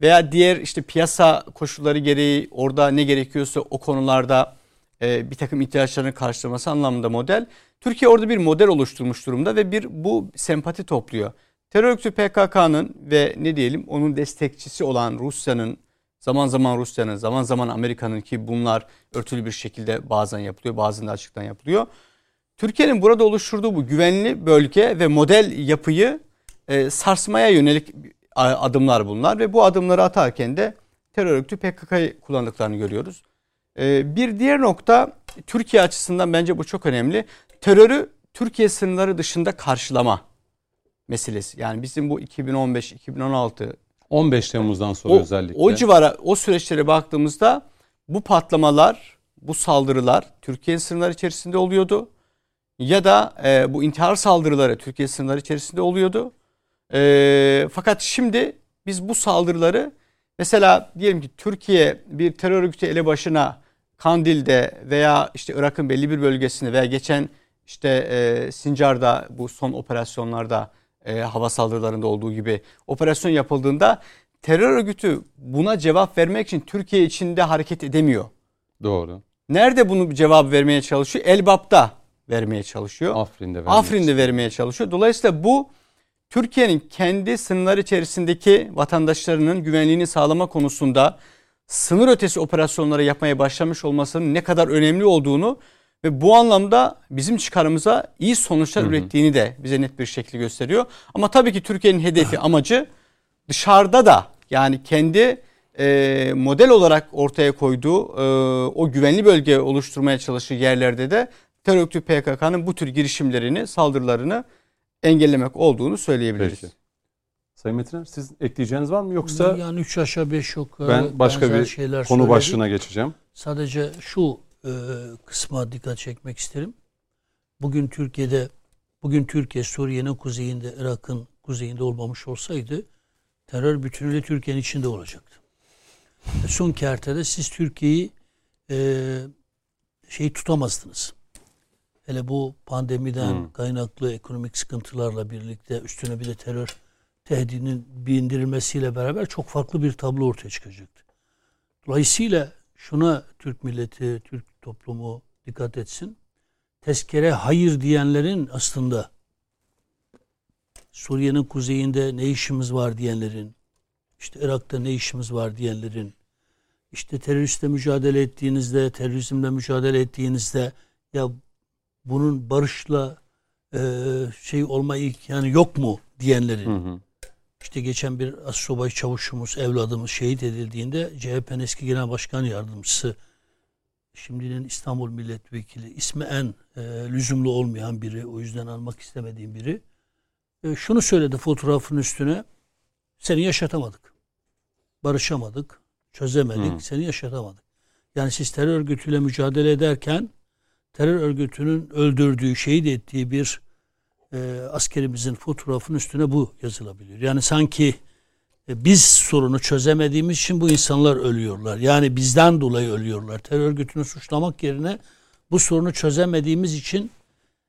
Veya diğer işte piyasa koşulları gereği orada ne gerekiyorsa o konularda e, bir takım ihtiyaçlarını karşılaması anlamında model. Türkiye orada bir model oluşturmuş durumda ve bir bu sempati topluyor. Terör örgütü PKK'nın ve ne diyelim onun destekçisi olan Rusya'nın zaman zaman Rusya'nın zaman zaman Amerika'nın ki bunlar örtülü bir şekilde bazen yapılıyor bazen de açıktan yapılıyor. Türkiye'nin burada oluşturduğu bu güvenli bölge ve model yapıyı e, sarsmaya yönelik adımlar bunlar ve bu adımları atarken de terör örgütü PKK'yı kullandıklarını görüyoruz. E, bir diğer nokta Türkiye açısından bence bu çok önemli. Terörü Türkiye sınırları dışında karşılama meselesi. Yani bizim bu 2015, 2016 15 Temmuz'dan sonra o, özellikle. O civara, o süreçlere baktığımızda bu patlamalar, bu saldırılar Türkiye sınırları içerisinde oluyordu. Ya da e, bu intihar saldırıları Türkiye sınırları içerisinde oluyordu. E, fakat şimdi biz bu saldırıları mesela diyelim ki Türkiye bir terör örgütü elebaşına Kandil'de veya işte Irak'ın belli bir bölgesinde veya geçen işte e, Sincar'da bu son operasyonlarda e, hava saldırılarında olduğu gibi operasyon yapıldığında terör örgütü buna cevap vermek için Türkiye içinde hareket edemiyor. Doğru. Nerede bunu cevap vermeye çalışıyor? Elbap'ta vermeye çalışıyor. Afrin'de vermeye, Afrin'de vermeye çalışıyor. Dolayısıyla bu Türkiye'nin kendi sınırlar içerisindeki vatandaşlarının güvenliğini sağlama konusunda sınır ötesi operasyonları yapmaya başlamış olmasının ne kadar önemli olduğunu ve bu anlamda bizim çıkarımıza iyi sonuçlar hı hı. ürettiğini de bize net bir şekilde gösteriyor. Ama tabii ki Türkiye'nin hedefi, amacı dışarıda da yani kendi e, model olarak ortaya koyduğu e, o güvenli bölge oluşturmaya çalıştığı yerlerde de terör örgütü PKK'nın bu tür girişimlerini, saldırılarını engellemek olduğunu söyleyebiliriz. Peki. Sayın Metiner siz ekleyeceğiniz var mı yoksa? Yani üç aşağı beş yok. Ben başka bir şeyler konu söyledik. başlığına geçeceğim. Sadece şu e, kısma dikkat çekmek isterim. Bugün Türkiye'de bugün Türkiye Suriye'nin kuzeyinde, Irak'ın kuzeyinde olmamış olsaydı terör bütünüyle Türkiye'nin içinde olacaktı. Son kertede siz Türkiye'yi e, şey tutamazdınız. Hele bu pandemiden hmm. kaynaklı ekonomik sıkıntılarla birlikte üstüne bir de terör tehdidinin bindirilmesiyle beraber çok farklı bir tablo ortaya çıkacaktı. Dolayısıyla şuna Türk milleti, Türk toplumu dikkat etsin. Tezkere hayır diyenlerin aslında Suriye'nin kuzeyinde ne işimiz var diyenlerin, işte Irak'ta ne işimiz var diyenlerin, işte teröristle mücadele ettiğinizde, terörizmle mücadele ettiğinizde ya bunun barışla e, şey olma yani yok mu diyenlerin. Hı hı. İşte geçen bir asubay çavuşumuz, evladımız şehit edildiğinde CHP'nin eski genel başkan yardımcısı şimdinin İstanbul milletvekili ismi en e, lüzumlu olmayan biri o yüzden almak istemediğim biri e, şunu söyledi fotoğrafın üstüne seni yaşatamadık barışamadık çözemedik hmm. seni yaşatamadık yani siz terör örgütüyle mücadele ederken terör örgütünün öldürdüğü şehit ettiği bir e, askerimizin fotoğrafının üstüne bu yazılabilir yani sanki e, biz sorunu çözemediğimiz için bu insanlar ölüyorlar. Yani bizden dolayı ölüyorlar. Terör örgütünü suçlamak yerine bu sorunu çözemediğimiz için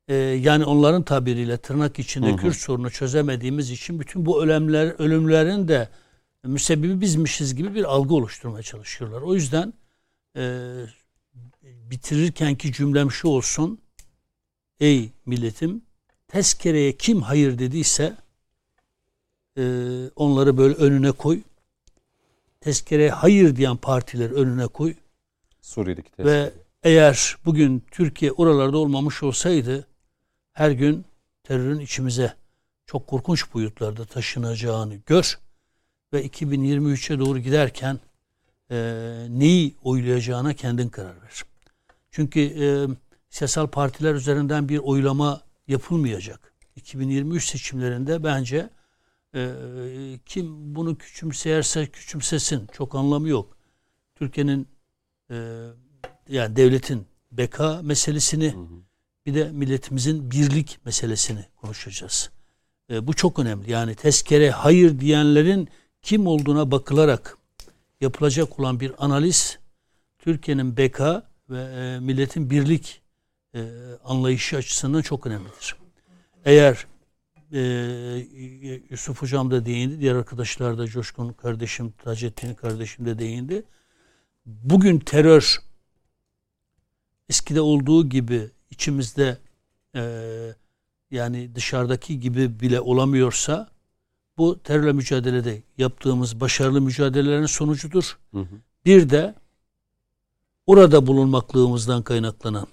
e, yani onların tabiriyle tırnak içinde hı hı. Kürt sorunu çözemediğimiz için bütün bu ölümler ölümlerin de müsebbibi bizmişiz gibi bir algı oluşturmaya çalışıyorlar. O yüzden e, bitirirkenki cümlem şu olsun. Ey milletim tezkereye kim hayır dediyse e, onları böyle önüne koy. Tezkere hayır diyen partiler önüne koy. Suriye'deki tezkere. Ve eğer bugün Türkiye oralarda olmamış olsaydı her gün terörün içimize çok korkunç boyutlarda taşınacağını gör ve 2023'e doğru giderken e, neyi oylayacağına kendin karar ver. Çünkü e, siyasal partiler üzerinden bir oylama yapılmayacak. 2023 seçimlerinde bence ee, kim bunu küçümseyerse küçümsesin. Çok anlamı yok. Türkiye'nin e, yani devletin beka meselesini hı hı. bir de milletimizin birlik meselesini konuşacağız. E, bu çok önemli. Yani tezkere hayır diyenlerin kim olduğuna bakılarak yapılacak olan bir analiz Türkiye'nin beka ve e, milletin birlik e, anlayışı açısından çok önemlidir. Eğer e, Yusuf Hocam da değindi. Diğer arkadaşlar da Coşkun kardeşim, Taceddin kardeşim de değindi. Bugün terör eskide olduğu gibi içimizde e, yani dışarıdaki gibi bile olamıyorsa bu terörle mücadelede yaptığımız başarılı mücadelelerin sonucudur. Hı hı. Bir de orada bulunmaklığımızdan kaynaklanan,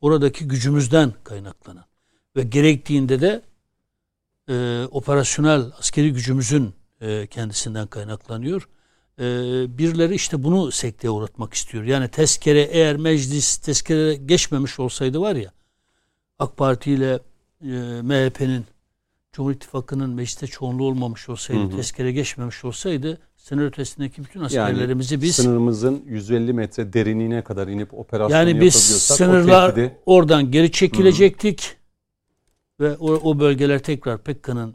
oradaki gücümüzden kaynaklanan ve gerektiğinde de e, operasyonel askeri gücümüzün e, kendisinden kaynaklanıyor. E, birileri işte bunu sekteye uğratmak istiyor. Yani tezkere eğer meclis tezkere geçmemiş olsaydı var ya AK Parti ile e, MHP'nin Cumhur İttifakı'nın mecliste çoğunluğu olmamış olsaydı, Hı hı. tezkere geçmemiş olsaydı sınır ötesindeki bütün askerlerimizi biz sınırımızın 150 metre derinliğine kadar inip operasyon yani biz sınırlar tehdidi oradan geri çekilecektik ve o, o bölgeler tekrar PKK'nın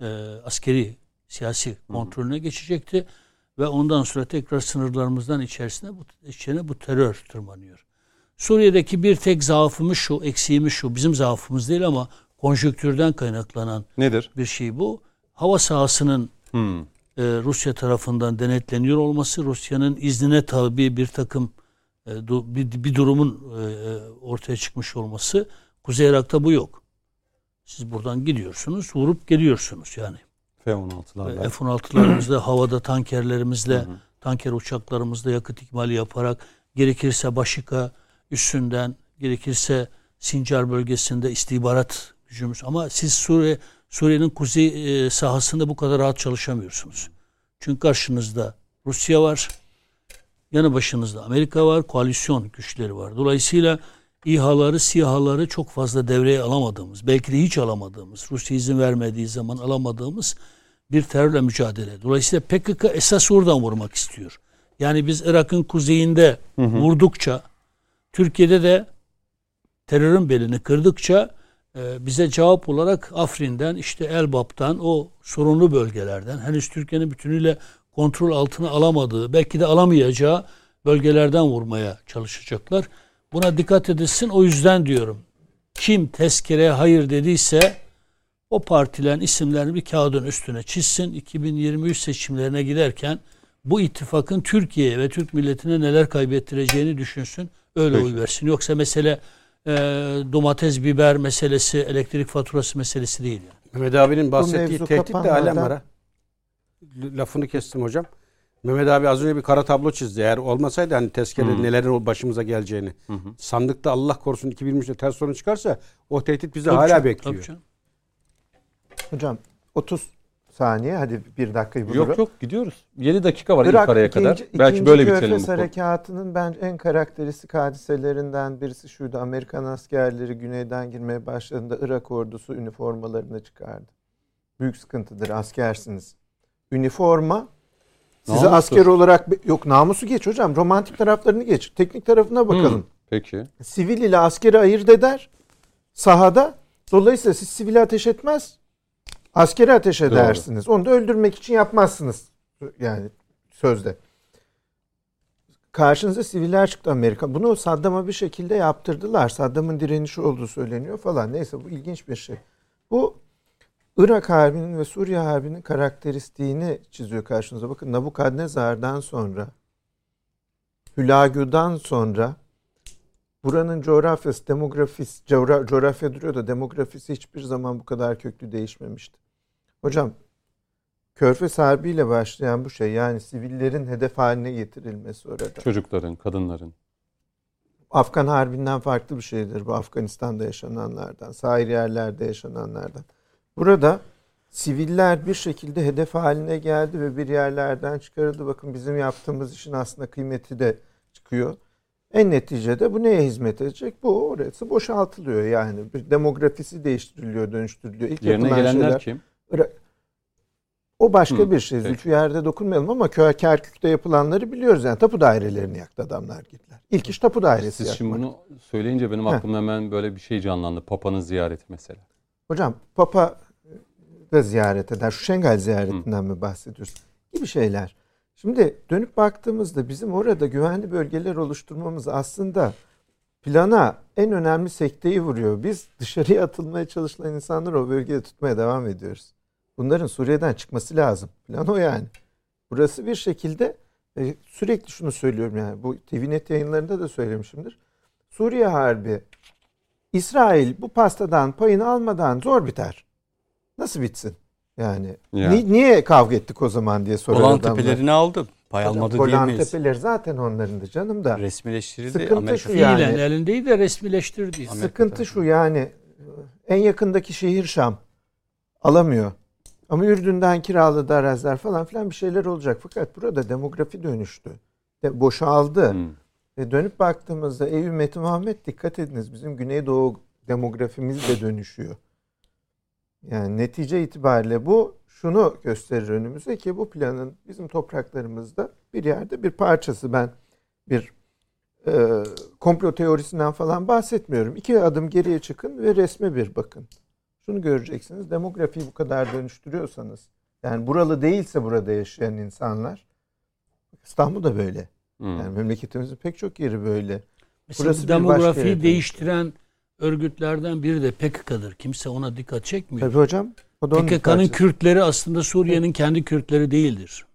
e, askeri siyasi kontrolüne geçecekti ve ondan sonra tekrar sınırlarımızdan içerisine bu içine bu terör tırmanıyor. Suriye'deki bir tek zaafımız şu, eksiğimiz şu. Bizim zaafımız değil ama konjonktürden kaynaklanan nedir? bir şey bu. Hava sahasının Hmm. e, Rusya tarafından denetleniyor olması, Rusya'nın iznine tabi bir takım e, du- bir, bir durumun e, e, ortaya çıkmış olması. Kuzey Irak'ta bu yok. Siz buradan gidiyorsunuz, vurup geliyorsunuz yani. F-16'larla. F-16'larımızla, havada tankerlerimizle, tanker uçaklarımızla yakıt ikmali yaparak, gerekirse Başika üstünden, gerekirse Sincar bölgesinde istihbarat gücümüz. Ama siz Suriye Suriye'nin kuzey e, sahasında bu kadar rahat çalışamıyorsunuz. Çünkü karşınızda Rusya var, yanı başınızda Amerika var, koalisyon güçleri var. Dolayısıyla İHA'ları, SİHA'ları çok fazla devreye alamadığımız, belki de hiç alamadığımız, Rusya izin vermediği zaman alamadığımız bir terörle mücadele. Dolayısıyla PKK esas oradan vurmak istiyor. Yani biz Irak'ın kuzeyinde vurdukça, Türkiye'de de terörün belini kırdıkça bize cevap olarak Afrin'den, işte Elbap'tan, o sorunlu bölgelerden, henüz Türkiye'nin bütünüyle kontrol altına alamadığı, belki de alamayacağı bölgelerden vurmaya çalışacaklar. Buna dikkat edilsin. O yüzden diyorum. Kim tezkereye hayır dediyse o partilerin isimlerini bir kağıdın üstüne çizsin. 2023 seçimlerine giderken bu ittifakın Türkiye'ye ve Türk milletine neler kaybettireceğini düşünsün. Öyle Peki. oy versin. Yoksa mesele e, domates, biber meselesi, elektrik faturası meselesi değil. Yani. Mehmet abinin bahsettiği tehdit de alem var ha. Lafını kestim hocam. Mehmet abi az önce bir kara tablo çizdi. Eğer olmasaydı hani tezkere nelerin başımıza geleceğini. Hı hı. Sandıkta Allah korusun 2023'te ters sorun çıkarsa o tehdit bizi Tabii hala canım, bekliyor. tabii canım. Hocam 30 saniye hadi bir dakikayı bulurum. Yok yok gidiyoruz. 7 dakika var Irak araya ikinci, kadar. Belki ikinci böyle Körfez bitirelim konu. Harekatının bence en karakteristik hadiselerinden birisi şuydu. Amerikan askerleri güneyden girmeye başladığında Irak ordusu üniformalarını çıkardı. Büyük sıkıntıdır askersiniz. Üniforma Namusu. asker olarak yok namusu geç hocam romantik taraflarını geç. Teknik tarafına bakalım. Hı, Peki. Sivil ile askeri ayırt eder sahada. Dolayısıyla siz sivili ateş etmez. Askeri ateş Doğru. edersiniz. Onu da öldürmek için yapmazsınız. Yani sözde. Karşınıza siviller çıktı Amerika. Bunu Saddam'a bir şekilde yaptırdılar. Saddam'ın direnişi olduğu söyleniyor falan. Neyse bu ilginç bir şey. Bu Irak Harbi'nin ve Suriye Harbi'nin karakteristiğini çiziyor karşınıza. Bakın Nabukadnezar'dan sonra Hülagü'den sonra buranın coğrafyası, demografisi, coğra- coğrafya duruyor da demografisi hiçbir zaman bu kadar köklü değişmemişti. Hocam Körfez Harbi ile başlayan bu şey yani sivillerin hedef haline getirilmesi orada. Çocukların, kadınların. Afgan Harbi'nden farklı bir şeydir bu Afganistan'da yaşananlardan, sahil yerlerde yaşananlardan. Burada siviller bir şekilde hedef haline geldi ve bir yerlerden çıkarıldı. Bakın bizim yaptığımız işin aslında kıymeti de çıkıyor. En neticede bu neye hizmet edecek? Bu orası boşaltılıyor yani. Bir demografisi değiştiriliyor, dönüştürülüyor. İlk Yerine gelenler şeyler- kim? O başka Hı, bir şey. peki. Zülfiyar'da dokunmayalım ama Kerkük'te yapılanları biliyoruz. Yani tapu dairelerini yaktı adamlar gittiler. İlk iş tapu dairesi Siz yakmak. şimdi bunu söyleyince benim aklımda hemen böyle bir şey canlandı. Papa'nın ziyareti mesela. Hocam Papa da ziyaret eder. Şu Şengal ziyaretinden mi bahsediyoruz? Gibi şeyler. Şimdi dönüp baktığımızda bizim orada güvenli bölgeler oluşturmamız aslında plana en önemli sekteyi vuruyor. Biz dışarıya atılmaya çalışılan insanları o bölgede tutmaya devam ediyoruz. Bunların Suriye'den çıkması lazım. Plan o yani. Burası bir şekilde e, sürekli şunu söylüyorum yani bu TVNet yayınlarında da söylemişimdir. Suriye Harbi, İsrail bu pastadan payını almadan zor biter. Nasıl bitsin? Yani Ya. ni- niye kavga ettik o zaman diye sorar Golan adamlar. Tepelerini aldı. Pay almadı Golan diyemeyiz. Tepeleri zaten onlarındı canım da. Resmileştirildi. Sıkıntı Amerika şu ya. Fiilen yani- elindeydi de resmileştirdi. Amerika Sıkıntı şu yani en yakındaki şehir Şam alamıyor. Ama Ürdün'den kiraladı araziler falan filan bir şeyler olacak. Fakat burada demografi dönüştü. De, boşaldı. Hmm. Ve dönüp baktığımızda ey ümmeti Muhammed dikkat ediniz bizim Güneydoğu demografimiz de dönüşüyor. Yani netice itibariyle bu şunu gösterir önümüze ki bu planın bizim topraklarımızda bir yerde bir parçası. Ben bir e, komplo teorisinden falan bahsetmiyorum. İki adım geriye çıkın ve resme bir bakın. Şunu göreceksiniz. Demografiyi bu kadar dönüştürüyorsanız yani buralı değilse burada yaşayan insanlar İstanbul da böyle. Hmm. Yani memleketimizin pek çok yeri böyle. Mesela Burası bir demografiyi yere değiştiren örgütlerden biri de PKK'dır. Kimse ona dikkat çekmiyor. Tabii hocam. Bir PKK'nın. Kürtleri aslında Suriye'nin kendi Kürtleri değildir.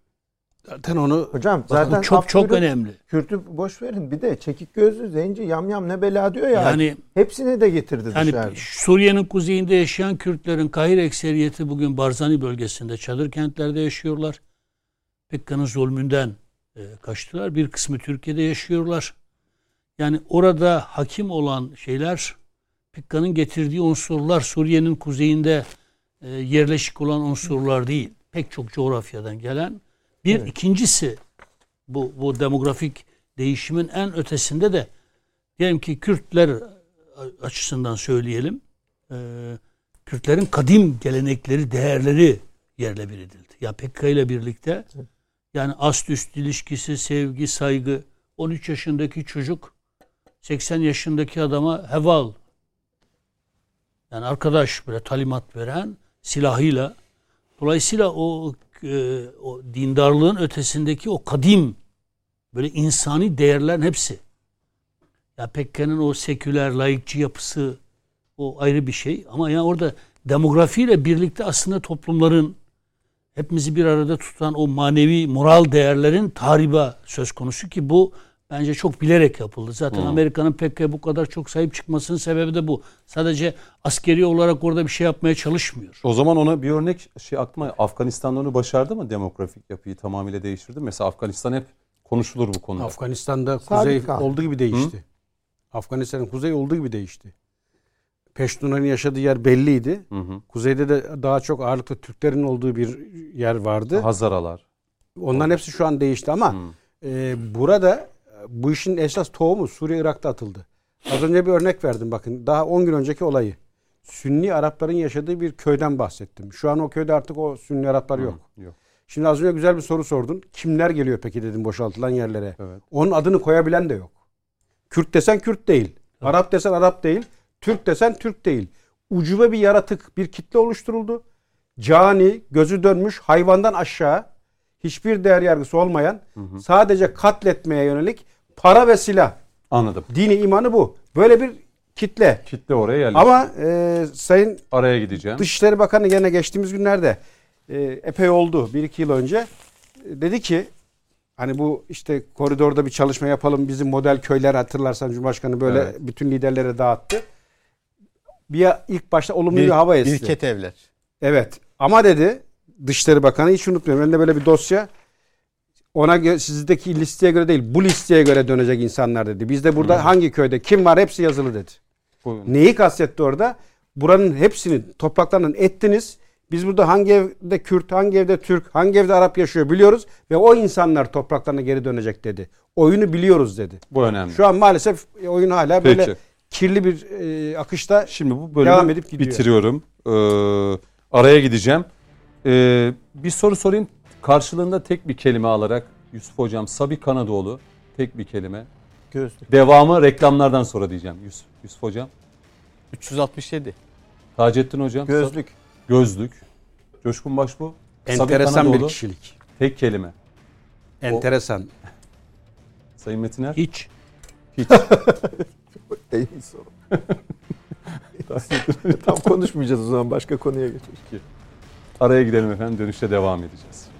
Zaten onu Hocam Zaten çok çok buyurun, önemli. Kürt'ü boş verin. Bir de çekik gözlü, zenci, yamyam ne bela diyor ya. Yani Hepsini de getirdi yani dışarıda. Suriye'nin kuzeyinde yaşayan Kürtlerin kahir ekseriyeti bugün Barzani bölgesinde çadır kentlerde yaşıyorlar. PKK'nın zulmünden e, kaçtılar. Bir kısmı Türkiye'de yaşıyorlar. Yani orada hakim olan şeyler PKK'nın getirdiği unsurlar Suriye'nin kuzeyinde e, yerleşik olan unsurlar değil. Pek çok coğrafyadan gelen. Bir Evet. ikincisi bu, bu demografik değişimin en ötesinde de diyelim ki Kürtler açısından söyleyelim. e, Kürtlerin kadim gelenekleri, değerleri yerle bir edildi. Ya PKK ile birlikte yani ast üst ilişkisi, sevgi, saygı 13 yaşındaki çocuk 80 yaşındaki adama heval yani arkadaş böyle talimat veren silahıyla dolayısıyla o, e, o dindarlığın ötesindeki o kadim böyle insani değerlerin hepsi ya PKK'nın o seküler, laikçi yapısı o ayrı bir şey. Ama yani orada demografiyle birlikte aslında toplumların hepimizi bir arada tutan o manevi, moral değerlerin tahriba söz konusu ki bu bence çok bilerek yapıldı. Zaten Hı. Amerika'nın PKK'ya bu kadar çok sahip çıkmasının sebebi de bu. Sadece askeri olarak orada bir şey yapmaya çalışmıyor. O zaman ona bir örnek şey aklıma Afganistan'da onu başardı mı demografik yapıyı tamamıyla değiştirdi? Mesela Afganistan hep konuşulur bu konuda. Afganistan'da kuzey kaldı. olduğu gibi değişti. Afganistan'ın kuzey olduğu gibi değişti. Peştunların yaşadığı yer belliydi. Hı hı. Kuzeyde de daha çok ağırlıklı Türklerin olduğu bir yer vardı. Hazaralar. Onların hepsi şu an değişti ama Hı. e, burada bu işin esas tohumu Suriye Irak'ta atıldı. Az önce bir örnek verdim bakın. Daha 10 gün önceki olayı. Sünni Arapların yaşadığı bir köyden bahsettim. Şu an o köyde artık o Sünni Araplar yok. Hı, Yok. Şimdi az önce güzel bir soru sordun. Kimler geliyor peki dedim boşaltılan yerlere. Evet. Onun adını koyabilen de yok. Kürt desen Kürt değil. Arap desen Arap değil. Türk desen Türk değil. Ucube bir yaratık, bir kitle oluşturuldu. Cani, gözü dönmüş, hayvandan aşağı, hiçbir değer yargısı olmayan, sadece katletmeye yönelik para ve silah. Anladım. Dini imanı bu. Böyle bir kitle. Kitle oraya yerleşti. Ama e, Sayın Araya gideceğim. Dışişleri Bakanı gene geçtiğimiz günlerde e, epey oldu. Bir iki yıl önce. dedi ki hani bu işte koridorda bir çalışma yapalım. Bizim model köyler hatırlarsan Cumhurbaşkanı böyle Evet. bütün liderlere dağıttı. Bir ilk başta olumlu bir, Bir, hava esti. Birket evler. Evet. Ama dedi Dışişleri Bakanı hiç unutmuyorum. Elinde böyle bir dosya. Ona göre, sizdeki listeye göre değil, bu listeye göre dönecek insanlar dedi. Bizde burada hangi köyde kim var hepsi yazılı dedi. Buyurun. Neyi kastetti orada? Buranın hepsinin topraklarının ettiniz. Biz burada hangi evde Kürt, hangi evde Türk, hangi evde Arap yaşıyor biliyoruz ve o insanlar topraklarına geri dönecek dedi. Oyunu biliyoruz dedi. Bu önemli. Şu an maalesef oyun hala böyle Peki. kirli bir e, akışta Şimdi bu bölümü Devam edip gidiyor. bitiriyorum. Ee, araya gideceğim. Ee, bir soru sorayım. Karşılığında tek bir kelime alarak Yusuf Hocam, Sabi Kanadoğlu tek bir kelime. Gözlük. Devamı reklamlardan sonra diyeceğim Yusuf, Yusuf Hocam. 367. Taceddin Hocam. Gözlük. Gözlük. Coşkun Başbu. Sabi enteresan bir Kanadoğlu. kişilik. Tek kelime. Enteresan. Sayın Metiner. Hiç. Hiç. En iyi soru. Tam konuşmayacağız o zaman başka konuya geçelim. Araya gidelim efendim. Dönüşte devam edeceğiz.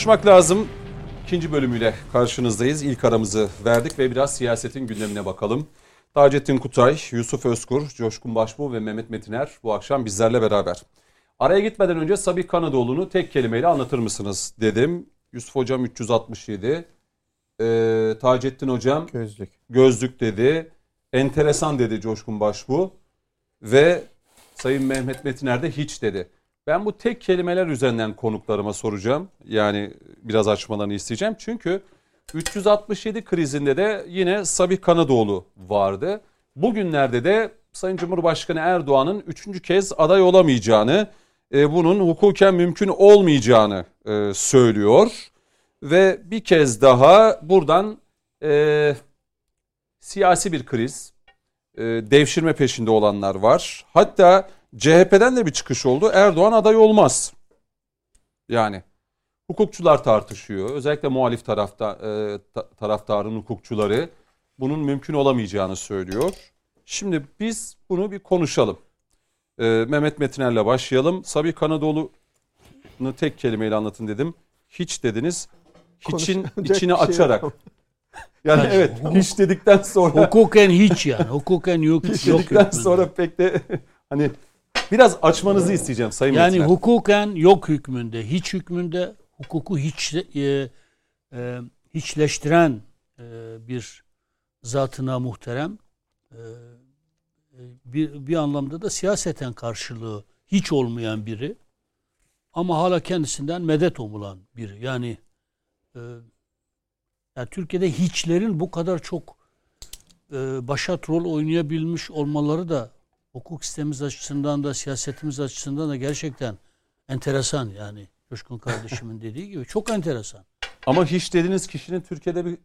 Konuşmak lazım. İkinci bölümüyle karşınızdayız. İlk aramızı verdik ve biraz siyasetin gündemine bakalım. Taceddin Kutay, Yusuf Özkur, Coşkun Başbuğ ve Mehmet Metiner bu akşam bizlerle beraber. Araya gitmeden önce Sabih Kanadoğlu'nu tek kelimeyle anlatır mısınız dedim. Yusuf Hocam 367, ee, Taceddin Hocam Gözlük. gözlük dedi, enteresan dedi Coşkun Başbuğ ve Sayın Mehmet Metiner de hiç dedi. Ben bu tek kelimeler üzerinden konuklarıma soracağım. Yani biraz açmalarını isteyeceğim. Çünkü 367 krizinde de yine Sabih Kanadoğlu vardı. Bugünlerde de Sayın Cumhurbaşkanı Erdoğan'ın üçüncü kez aday olamayacağını, e, bunun hukuken mümkün olmayacağını e, söylüyor. Ve bir kez daha buradan e, siyasi bir kriz, e, devşirme peşinde olanlar var. Hatta CHP'den de bir çıkış oldu. Erdoğan aday olmaz. Yani hukukçular tartışıyor. Özellikle muhalif tarafta e, ta- taraftarın hukukçuları bunun mümkün olamayacağını söylüyor. Şimdi biz bunu bir konuşalım. E, Mehmet Metiner'le başlayalım. Sabi Kanadoğlu'nu tek kelimeyle anlatın dedim. Hiç dediniz. Hiçin Konuşacak içini şey açarak. yok. Yani evet hiç dedikten sonra Hukuken hiç yani. Hukuken yok. hiç yok dedikten hükmünde. sonra pek de hani biraz açmanızı isteyeceğim Sayın Yani Metiner. hukuken yok hükmünde, hiç hükmünde hukuku hiç e, e, hiçleştiren e, bir zatına muhterem e, e, bir, bir anlamda da siyaseten karşılığı hiç olmayan biri ama hala kendisinden medet umulan biri. Yani e, yani Türkiye'de hiçlerin bu kadar çok e, başat rol oynayabilmiş olmaları da hukuk sistemimiz açısından da siyasetimiz açısından da gerçekten enteresan yani. Coşkun kardeşimin dediği gibi çok enteresan. Ama hiç dediğiniz kişinin Türkiye'de bir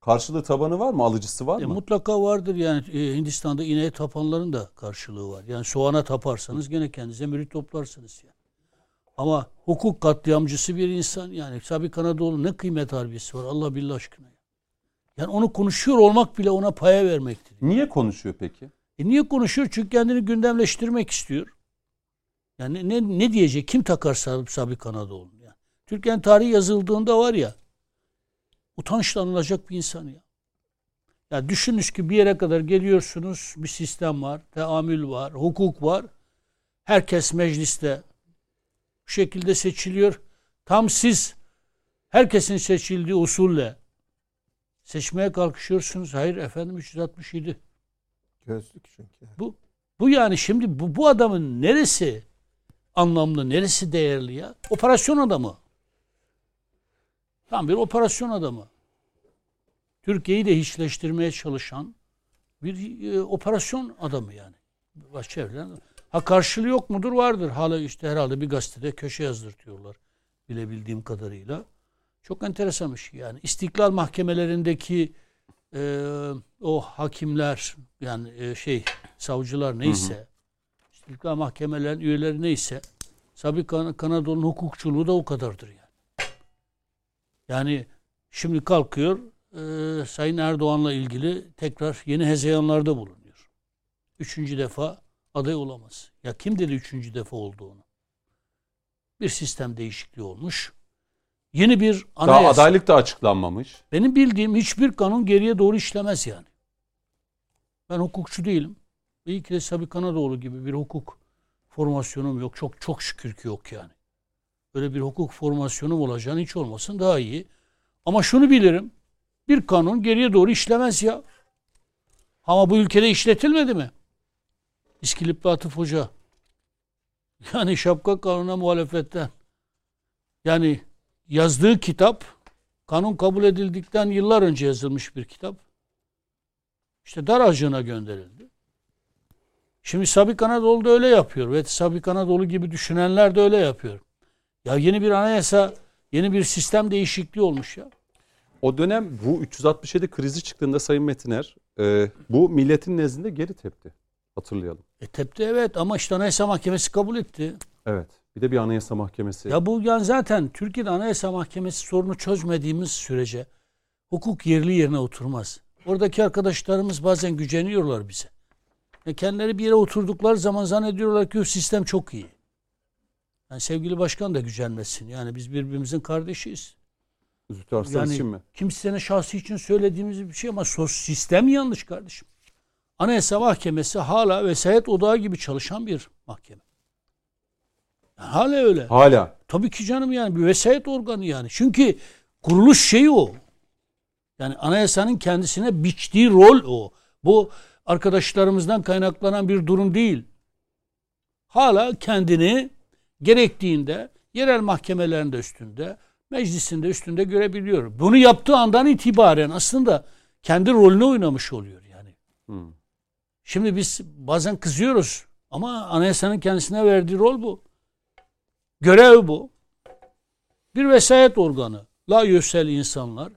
karşılığı tabanı var mı? Alıcısı var E, mı? mutlaka vardır yani e, Hindistan'da ineğe tapanların da karşılığı var. Yani soğana taparsanız gene kendinize mürit toplarsınız yani. Ama hukuk katliamcısı bir insan yani Sabi Kanadoğlu ne kıymet harbiyesi var Allah billah aşkına. Yani onu konuşuyor olmak bile ona paya vermektir. Niye konuşuyor peki? E niye konuşuyor? Çünkü kendini gündemleştirmek istiyor. Yani ne, ne diyecek? Kim takar Sab- Sabri Kanadoğlu? Yani. Türkiye'nin tarihi yazıldığında var ya utançla anılacak bir insan ya. Ya düşününüz ki bir yere kadar geliyorsunuz. Bir sistem var. Teamül var. Hukuk var. Herkes mecliste bu şekilde seçiliyor. Tam siz herkesin seçildiği usulle seçmeye kalkışıyorsunuz. Hayır efendim 367. Gözlük çünkü. Bu yani şimdi bu, bu adamın neresi anlamlı, neresi değerli ya? Operasyon adamı. Tam bir operasyon adamı. Türkiye'yi de hiçleştirmeye çalışan bir e, operasyon adamı yani. Baş çevrilen. Ha karşılığı yok mudur? Vardır. Hala işte herhalde bir gazetede köşe yazdırtıyorlar. Bilebildiğim kadarıyla. Çok enteresan bir şey yani. İstiklal mahkemelerindeki e, o hakimler yani e, şey savcılar neyse istiklal mahkemelerinin üyeleri neyse Sabi Kan- Kanadoğlu'nun hukukçuluğu da o kadardır yani. Yani şimdi kalkıyor e, Sayın Erdoğan'la ilgili tekrar yeni hezeyanlarda bulunuyor. Üçüncü defa aday olamaz. Ya kim dedi üçüncü defa olduğunu? Bir sistem değişikliği olmuş. Yeni bir Daha anayasa. adaylık da açıklanmamış. Benim bildiğim hiçbir kanun geriye doğru işlemez yani. Ben hukukçu değilim. İyi ki de Sabi Kanadoğlu gibi bir hukuk formasyonum yok. Çok çok şükür ki yok yani. Böyle bir hukuk formasyonum olacağını hiç olmasın daha iyi. Ama şunu bilirim. Bir kanun geriye doğru işlemez ya. Ama bu ülkede işletilmedi mi? İskilipli Atıf Hoca. Yani şapka kanuna muhalefetten. Yani yazdığı kitap kanun kabul edildikten yıllar önce yazılmış bir kitap. İşte dar ağacına gönderildi. Şimdi Sabik Anadolu da öyle yapıyor ve Sabik Anadolu gibi düşünenler de öyle yapıyor. Ya yeni bir anayasa, yeni bir sistem değişikliği olmuş ya. O dönem bu 367 krizi çıktığında Sayın Metiner e, bu milletin nezdinde geri tepti. Hatırlayalım. E tepti evet ama işte Anayasa Mahkemesi kabul etti. Evet. Bir de bir anayasa mahkemesi. Ya bu yani zaten Türkiye'de Anayasa Mahkemesi sorunu çözmediğimiz sürece hukuk yerli yerine oturmaz. Oradaki arkadaşlarımız bazen güceniyorlar bize. Ya kendileri bir yere oturdukları zaman zannediyorlar ki sistem çok iyi. Yani sevgili başkan da gücenmesin. Yani biz birbirimizin kardeşiyiz. Zühtü Arslan Yani için mi? kimsenin şahsi için söylediğimiz bir şey ama sos sistem yanlış kardeşim. Anayasa Mahkemesi hala vesayet odağı gibi çalışan bir mahkeme. Hala öyle. Hala. Tabii ki canım yani bir vesayet organı yani. Çünkü kuruluş şeyi o. Yani anayasanın kendisine biçtiği rol o. Bu arkadaşlarımızdan kaynaklanan bir durum değil. Hala kendini gerektiğinde yerel mahkemelerinde üstünde, meclisinde üstünde görebiliyor. Bunu yaptığı andan itibaren aslında kendi rolünü oynamış oluyor yani. Hmm. Şimdi biz bazen kızıyoruz ama anayasanın kendisine verdiği rol bu. Görev bu. Bir vesayet organı. La yüsel insanlar.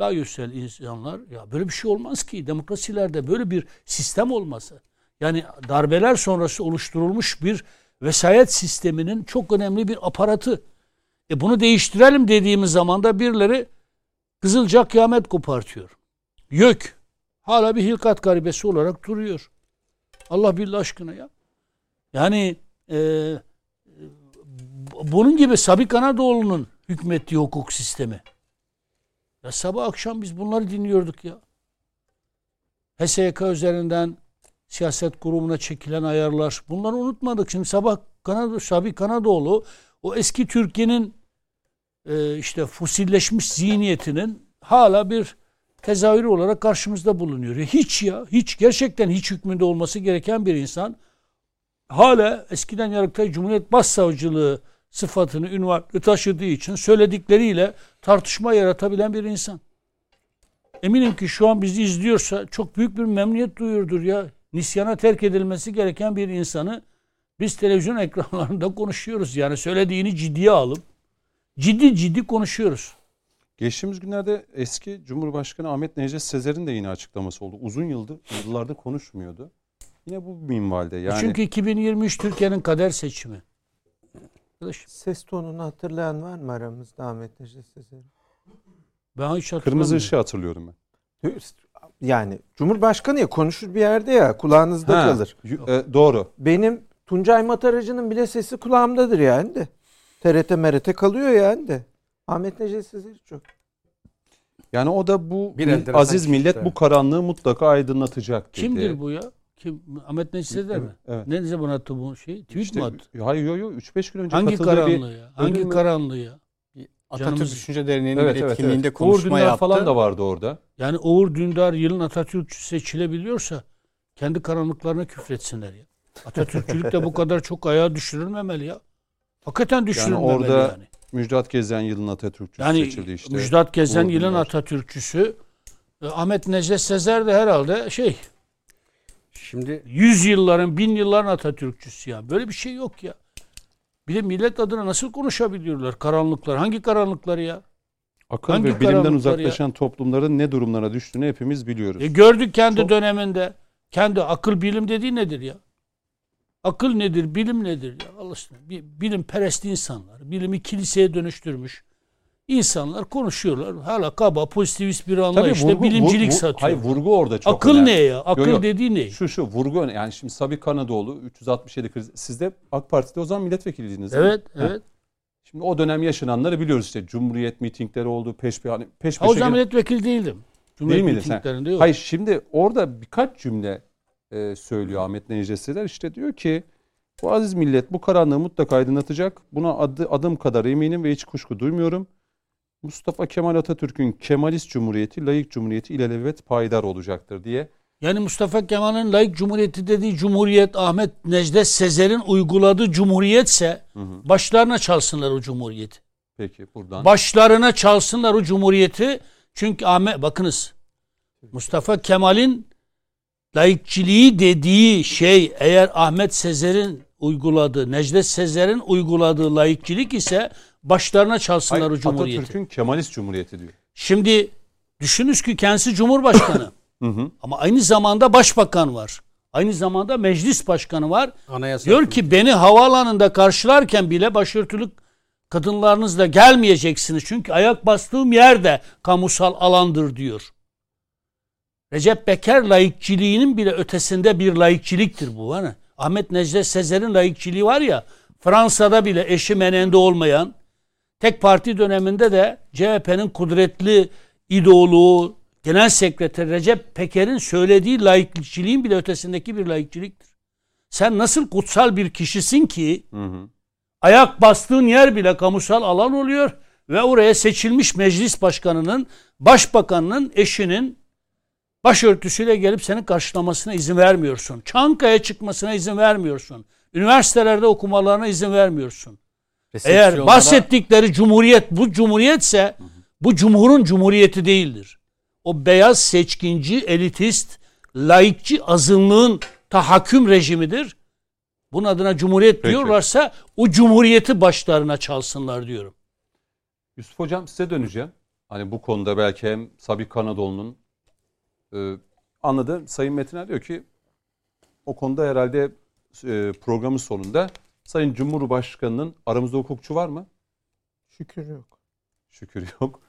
La yüsel insanlar. Ya böyle bir şey olmaz ki. Demokrasilerde böyle bir sistem olması. Yani darbeler sonrası oluşturulmuş bir vesayet sisteminin çok önemli bir aparatı. E bunu değiştirelim dediğimiz zaman da birileri Kızılca kıyamet kopartıyor. YÖK hala bir hilkat garibesi olarak duruyor. Allah billah aşkına ya. Yani e, bunun gibi Sabik Anadolu'nun hükmettiği hukuk sistemi. Ya sabah akşam biz bunları dinliyorduk ya. HSYK üzerinden siyaset kurumuna çekilen ayarlar. Bunları unutmadık. Şimdi sabah Kanada, Sabik Kanadoğlu o eski Türkiye'nin e, işte fosilleşmiş zihniyetinin hala bir tezahürü olarak karşımızda bulunuyor. Hiç ya, hiç gerçekten hiç hükmünde olması gereken bir insan hala eskiden Yargıtay Cumhuriyet Başsavcılığı sıfatını, ünvanı taşıdığı için söyledikleriyle tartışma yaratabilen bir insan. Eminim ki şu an bizi izliyorsa çok büyük bir memnuniyet duyuyordur ya. Nisyana terk edilmesi gereken bir insanı biz televizyon ekranlarında konuşuyoruz. Yani söylediğini ciddiye alıp ciddi ciddi konuşuyoruz. Geçtiğimiz günlerde eski Cumhurbaşkanı Ahmet Necdet Sezer'in de yine açıklaması oldu. Uzun yıldır, yıllardır konuşmuyordu. Yine bu minvalde yani. Çünkü 2023 Türkiye'nin kader seçimi. Arkadaş, Ses tonunu hatırlayan var mı aramızda Ahmet Necdet Sezer'i? ben hiç kırmızı ışığı hatırlıyorum ben. Yani Cumhurbaşkanı ya konuşur bir yerde ya kulağınızda Ha, kalır. y- e, doğru. Benim Tuncay Mataracı'nın bile sesi kulağımdadır yani de. TRT MRT kalıyor yani de. Ahmet Necdet Sezer çok. Yani o da bu Bir enteresan aziz millet işte. bu karanlığı mutlaka aydınlatacak dedi. Kimdir bu ya? Kim? Ahmet Necdet Sezer mi? Evet. Ne zaman attı bu şeyi? Tweet İşte, mi attı? hayır yok yok 3-5 gün önce Hangi katıldığı bir karanlığı ya? Hangi karanlığı ya? Atatürk Canımız- Düşünce Derneği'nin Evet, bir evet, etkinliğinde evet. Uğur konuşma Dündar yaptı. falan da vardı orada. Yani Uğur Dündar yılın Atatürkçüsü seçilebiliyorsa kendi karanlıklarına küfretsinler ya. Atatürkçülük de bu kadar çok ayağa düşürülmemeli ya. Hakikaten düşürülmemeli yani. orada Müjdat Gezen yılın Atatürkçüsü Yani seçildi işte. Müjdat Gezen Uğur yılın Dündar. Atatürkçüsü. E, Ahmet Necdet Sezer de herhalde şey Şimdi yüz yılların, bin yılların Atatürkçüsü ya. Böyle bir şey yok ya. Bir de millet adına nasıl konuşabiliyorlar karanlıklar? Hangi karanlıkları ya? Akıl Hangi ve bilimden karanlıklar uzaklaşan toplumların ne durumlara düştüğünü hepimiz biliyoruz. E gördük kendi Çok- döneminde. Kendi akıl bilim dediği nedir ya? Akıl nedir, bilim nedir ya? Allah aşkına. Bir bilim perest insanlar, bilimi kiliseye dönüştürmüş insanlar konuşuyorlar. Hala kaba, pozitivist bir anlayışla vurgu- bilimcilik vur- vur- satıyor. Hayır vurgu orada çok akıl önemli. ne ya? Akıl Yo, yo. dediği ne? Şu şu vurgu önemli. Yani şimdi Sabi Kanadoğlu 367 kriz. Siz de AK Parti'de o zaman milletvekiliydiniz değil mi? Evet, evet. Şimdi o dönem yaşananları biliyoruz işte. Cumhuriyet mitingleri oldu. Peş pe hani peş Ha, o peşe zaman milletvekili değildim. Değil Cumhuriyet miydin sen? yok. Hayır şimdi orada birkaç cümle e, söylüyor Ahmet Necdet Sezer. İşte diyor ki bu aziz millet bu karanlığı mutlaka aydınlatacak. Buna adı, adım kadar eminim ve hiç kuşku duymuyorum. Mustafa Kemal Atatürk'ün Kemalist Cumhuriyeti, layık Cumhuriyeti ilelebet payidar olacaktır diye. Yani Mustafa Kemal'in layık cumhuriyeti dediği cumhuriyet Ahmet Necdet Sezer'in uyguladığı cumhuriyetse Hı hı. başlarına çalsınlar o cumhuriyeti. Peki buradan. Başlarına çalsınlar o cumhuriyeti. Çünkü Ahmet bakınız Mustafa Kemal'in laikçiliği dediği şey eğer Ahmet Sezer'in uyguladığı, Necdet Sezer'in uyguladığı laikçilik ise başlarına çalsınlar Hayır, o cumhuriyeti. Atatürk'ün Kemalist Cumhuriyeti diyor. Şimdi düşününüz ki kendisi cumhurbaşkanı Hı hı. ama aynı zamanda başbakan var. Aynı zamanda meclis başkanı var. anayasa Diyor ki beni havaalanında karşılarken bile başörtülü kadınlarınızla gelmeyeceksiniz. Çünkü ayak bastığım yer de kamusal alandır diyor. Recep Beker laikçiliğinin bile ötesinde bir laikçiliktir bu. Hani Ahmet Necdet Sezer'in laikçiliği var ya Fransa'da bile eşi menende olmayan tek parti döneminde de CHP'nin kudretli ideoloğu Genel Sekreter Recep Peker'in söylediği laikçiliğin bile ötesindeki bir laikçiliktir. Sen nasıl kutsal bir kişisin ki Hı hı. ayak bastığın yer bile kamusal alan oluyor ve oraya seçilmiş meclis başkanının, başbakanının, eşinin başörtüsüyle gelip senin karşılamasına izin vermiyorsun. Çankaya çıkmasına izin vermiyorsun. Üniversitelerde okumalarına izin vermiyorsun. Eğer bahsettikleri cumhuriyet bu cumhuriyetse bu cumhurun cumhuriyeti değildir. O beyaz seçkinci, elitist, laikçi azınlığın tahakküm rejimidir. Bunun adına cumhuriyet Peki. diyorlarsa o cumhuriyeti başlarına çalsınlar diyorum. Yusuf Hocam size döneceğim. Hani bu konuda belki hem Sabih Kanadoğlu'nun e, anladı. Sayın Metiner diyor ki o konuda herhalde e, programın sonunda Sayın Cumhurbaşkanı'nın aramızda hukukçu var mı? Şükür yok. Şükür yok.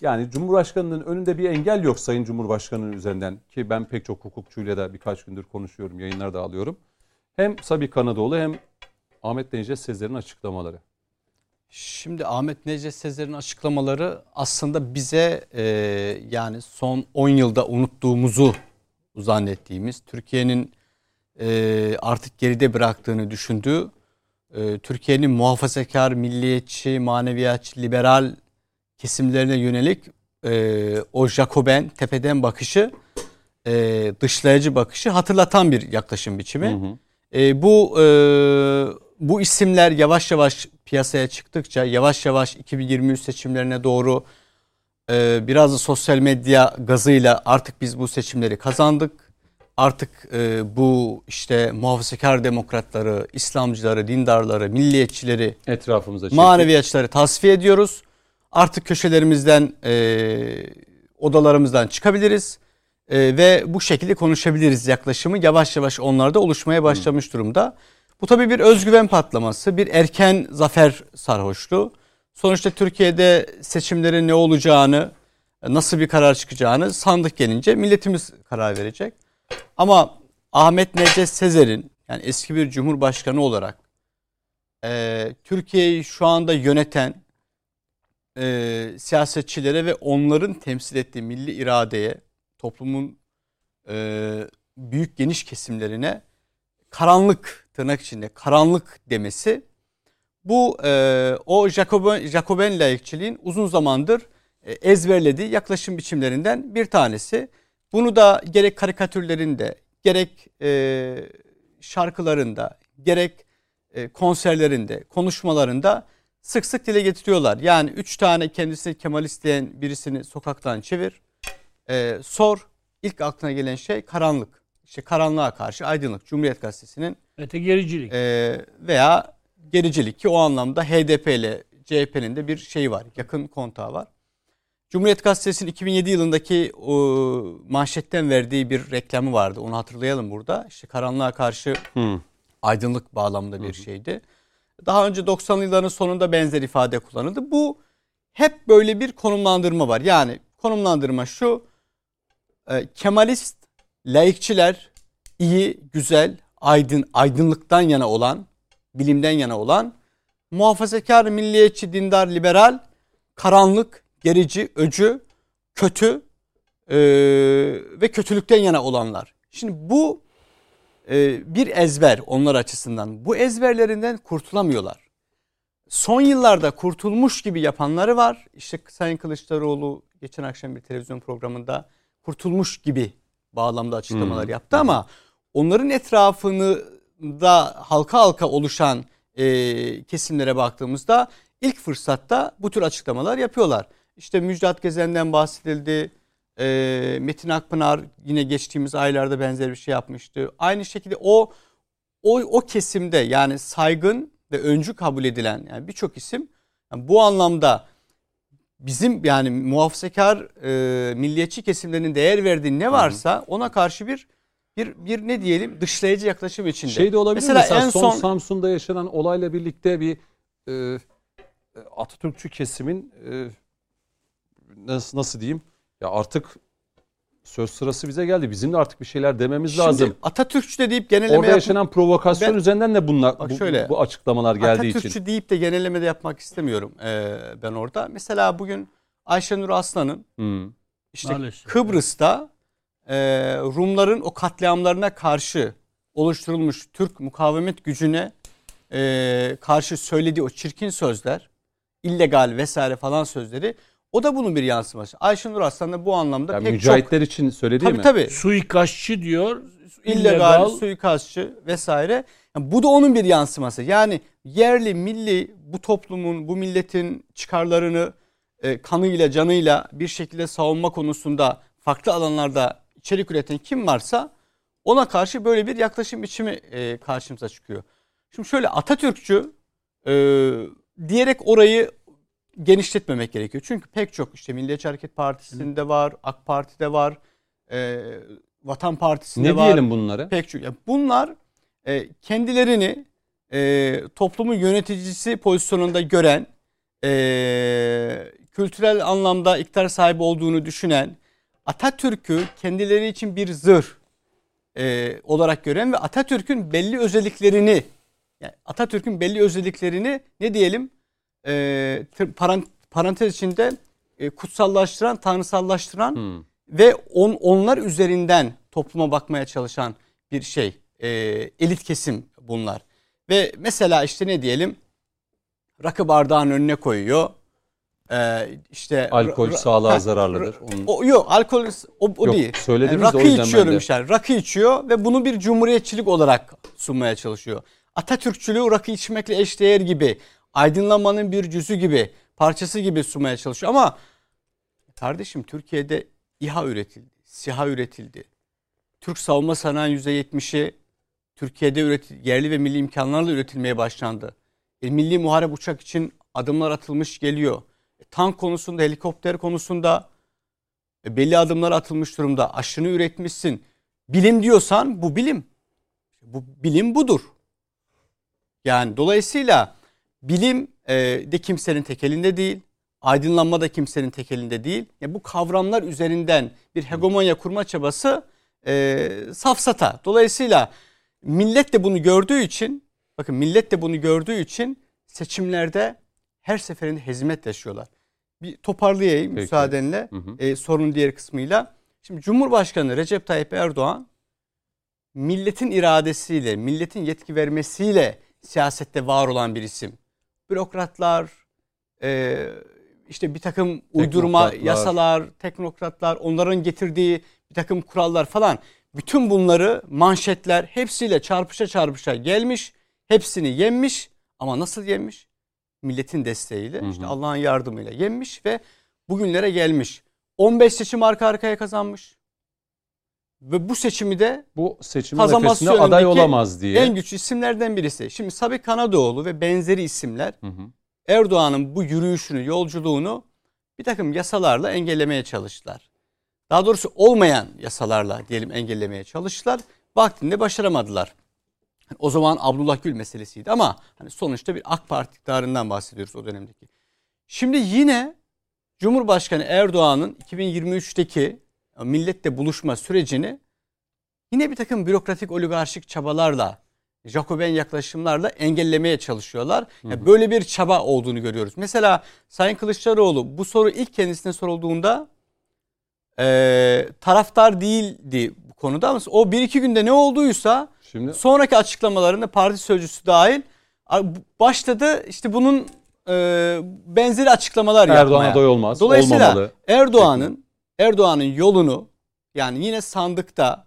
Yani Cumhurbaşkanı'nın önünde bir engel yok Sayın Cumhurbaşkanı'nın üzerinden ki ben pek çok hukukçuyla da birkaç gündür konuşuyorum, yayınlar da alıyorum. Hem Sabih Kanadoğlu hem Ahmet Necdet Sezer'in açıklamaları. Şimdi Ahmet Necdet Sezer'in açıklamaları aslında bize e, yani son 10 yılda unuttuğumuzu zannettiğimiz, Türkiye'nin e, artık geride bıraktığını düşündüğü, e, Türkiye'nin muhafazakar, milliyetçi, maneviyatçı, liberal kesimlerine yönelik e, o Jacoben tepeden bakışı, e, dışlayıcı bakışı hatırlatan bir yaklaşım biçimi. Hı hı. E, bu e, bu isimler yavaş yavaş piyasaya çıktıkça yavaş yavaş 2023 seçimlerine doğru e, biraz da sosyal medya gazıyla artık biz bu seçimleri kazandık. Artık e, bu işte muhafazakar demokratları, İslamcıları, dindarları, milliyetçileri, Etrafımıza maneviyatçıları tasfiye ediyoruz. Artık köşelerimizden, e, odalarımızdan çıkabiliriz E, ve bu şekilde konuşabiliriz yaklaşımı yavaş yavaş onlarda oluşmaya başlamış durumda. Bu tabii bir özgüven patlaması, bir erken zafer sarhoşluğu. Sonuçta Türkiye'de seçimlerin ne olacağını, nasıl bir karar çıkacağını sandık gelince milletimiz karar verecek. Ama Ahmet Necdet Sezer'in yani eski bir cumhurbaşkanı olarak e, Türkiye'yi şu anda yöneten e, siyasetçilere ve onların temsil ettiği milli iradeye, toplumun e, büyük geniş kesimlerine karanlık tırnak içinde karanlık demesi bu e, o Jacoben, Jacoben layıkçiliğin uzun zamandır e, ezberlediği yaklaşım biçimlerinden bir tanesi. Bunu da gerek karikatürlerinde, gerek e, şarkılarında, gerek e, konserlerinde, konuşmalarında sık sık dile getiriyorlar. Yani üç tane kendisini Kemalist diyen birisini sokaktan çevir, e, sor. İlk aklına gelen şey karanlık. İşte karanlığa karşı aydınlık. Cumhuriyet Gazetesi'nin Öte gericilik. e, veya gericilik ki o anlamda HDP ile CHP'nin de bir şeyi var. Yakın kontağı var. Cumhuriyet Gazetesi'nin 2007 yılındaki o, manşetten verdiği bir reklamı vardı. Onu hatırlayalım burada. İşte karanlığa karşı Hı. aydınlık bağlamında bir şeydi. Daha önce 90'lı yılların sonunda benzer ifade kullanıldı. Bu hep böyle bir konumlandırma var. Yani konumlandırma şu. e, Kemalist, laikçiler iyi, güzel, aydın, aydınlıktan yana olan, bilimden yana olan, muhafazakar, milliyetçi, dindar, liberal, karanlık, gerici, öcü, kötü e, ve kötülükten yana olanlar. Şimdi bu e, bir ezber onlar açısından. Bu ezberlerinden kurtulamıyorlar. Son yıllarda kurtulmuş gibi yapanları var. İşte Sayın Kılıçdaroğlu geçen akşam bir televizyon programında kurtulmuş gibi bağlamda açıklamalar Hmm. yaptı ama onların etrafını da halka halka oluşan e, kesimlere baktığımızda ilk fırsatta bu tür açıklamalar yapıyorlar. İşte Müjdat Gezen'den bahsedildi. E, Metin Akpınar yine geçtiğimiz aylarda benzer bir şey yapmıştı. Aynı şekilde o o, o kesimde yani saygın ve öncü kabul edilen yani birçok isim yani bu anlamda bizim yani muhafazakar e, milliyetçi kesimlerin değer verdiği ne varsa ona karşı bir bir bir ne diyelim dışlayıcı yaklaşım içinde. Şey de olabilir Mesela mesela, en son, son- Samsun'da yaşanan olayla birlikte bir e, Atatürkçü kesimin e, nasıl nasıl diyeyim ya artık söz sırası bize geldi. Bizim de artık bir şeyler dememiz Şimdi lazım. Atatürkçü de deyip genelleme Orada yaşanan provokasyon Ben- üzerinden de bunlar Bak bu, şöyle, bu açıklamalar geldiği Atatürkçü için. deyip de genelleme de yapmak istemiyorum ee, ben orada. Mesela bugün Ayşenur Aslan'ın Hı. işte Maalesef. Kıbrıs'ta e, Rumların o katliamlarına karşı oluşturulmuş Türk mukavemet gücüne e, karşı söylediği o çirkin sözler, illegal vesaire falan sözleri o da bunun bir yansıması. Ayşenur Aslan da bu anlamda Yani pek mücahitler için çok söylediği tabii mi? tabii Suikastçı diyor. illegal, illegal suikastçı vesaire. Yani bu da onun bir yansıması. Yani yerli, milli bu toplumun, bu milletin çıkarlarını e, kanıyla, canıyla bir şekilde savunma konusunda farklı alanlarda içerik üreten kim varsa ona karşı böyle bir yaklaşım biçimi e, karşımıza çıkıyor. Şimdi şöyle Atatürkçü e, diyerek orayı genişletmemek gerekiyor. Çünkü pek çok işte Milliyetçi Hareket Partisi'nde var, AK Parti'de var, e, Vatan Partisi'nde Ne var. diyelim bunları? Pek çok. Yani bunlar e, kendilerini e, toplumun yöneticisi pozisyonunda gören, e, kültürel anlamda iktidar sahibi olduğunu düşünen, Atatürk'ü kendileri için bir zırh e, olarak gören ve Atatürk'ün belli özelliklerini, yani Atatürk'ün belli özelliklerini ne diyelim e, parantez içinde e, kutsallaştıran, tanrısallaştıran Hı. ve on, onlar üzerinden topluma bakmaya çalışan bir şey. E, elit kesim bunlar. Ve mesela işte ne diyelim rakı bardağın önüne koyuyor. E, işte Alkol sağlığa ha, zararlıdır. ra- Onun- O, yok alkol o, o Yok, değil. Yani de o rakı ben içiyorum de- işte. Rakı içiyor ve bunu bir cumhuriyetçilik olarak sunmaya çalışıyor. Atatürkçülüğü rakı içmekle eşdeğer gibi, aydınlanmanın bir cüzü gibi, parçası gibi sunmaya çalışıyor. Ama kardeşim Türkiye'de İHA üretildi, SİHA üretildi. Türk savunma sanayi %70'i Türkiye'de üretil, yerli ve milli imkanlarla üretilmeye başlandı. E, milli muharep uçak için adımlar atılmış geliyor. E, tank konusunda, helikopter konusunda e, belli adımlar atılmış durumda. Aşını üretmişsin. Bilim diyorsan bu bilim. Bu bilim budur. Yani dolayısıyla bilim e, de kimsenin tek elinde değil. Aydınlanma da kimsenin tek elinde değil. Yani bu kavramlar üzerinden bir hegemonya kurma çabası e, safsata. Dolayısıyla millet de bunu gördüğü için bakın millet de bunu gördüğü için seçimlerde her seferinde hizmet yaşıyorlar. Bir toparlayayım Peki. müsaadenle Hı hı. e, sorunun diğer kısmıyla. Şimdi Cumhurbaşkanı Recep Tayyip Erdoğan milletin iradesiyle, milletin yetki vermesiyle siyasette var olan bir isim. Bürokratlar, e, işte bir takım uydurma yasalar, teknokratlar, onların getirdiği bir takım kurallar falan. Bütün bunları manşetler hepsiyle çarpışa çarpışa gelmiş, hepsini yenmiş ama nasıl yenmiş? Milletin desteğiyle, Hı hı. işte Allah'ın yardımıyla yenmiş ve bugünlere gelmiş. 15 seçim arka arkaya kazanmış. Ve bu seçimi de Bu seçimin ötesinde aday olamaz diye. en güçlü isimlerden birisi. Şimdi Sabi Kanadoğlu ve benzeri isimler Hı hı. Erdoğan'ın bu yürüyüşünü, yolculuğunu bir takım yasalarla engellemeye çalıştılar. Daha doğrusu olmayan yasalarla diyelim engellemeye çalıştılar. Vaktinde başaramadılar. O zaman Abdullah Gül meselesiydi ama hani sonuçta bir AK Parti iktidarından bahsediyoruz o dönemdeki. Şimdi yine Cumhurbaşkanı Erdoğan'ın 2023'teki milletle buluşma sürecini yine bir takım bürokratik oligarşik çabalarla, Jacoben yaklaşımlarla engellemeye çalışıyorlar. Yani böyle bir çaba olduğunu görüyoruz. Mesela Sayın Kılıçdaroğlu bu soru ilk kendisine sorulduğunda eee, taraftar değildi bu konuda ama o bir iki günde ne olduysa Şimdi sonraki açıklamalarında parti sözcüsü dahil başladı işte bunun eee, benzeri açıklamalar Erdoğan yapmaya. aday olmaz. Dolayısıyla olmamalı. Erdoğan'ın Erdoğan'ın yolunu yani yine sandıkta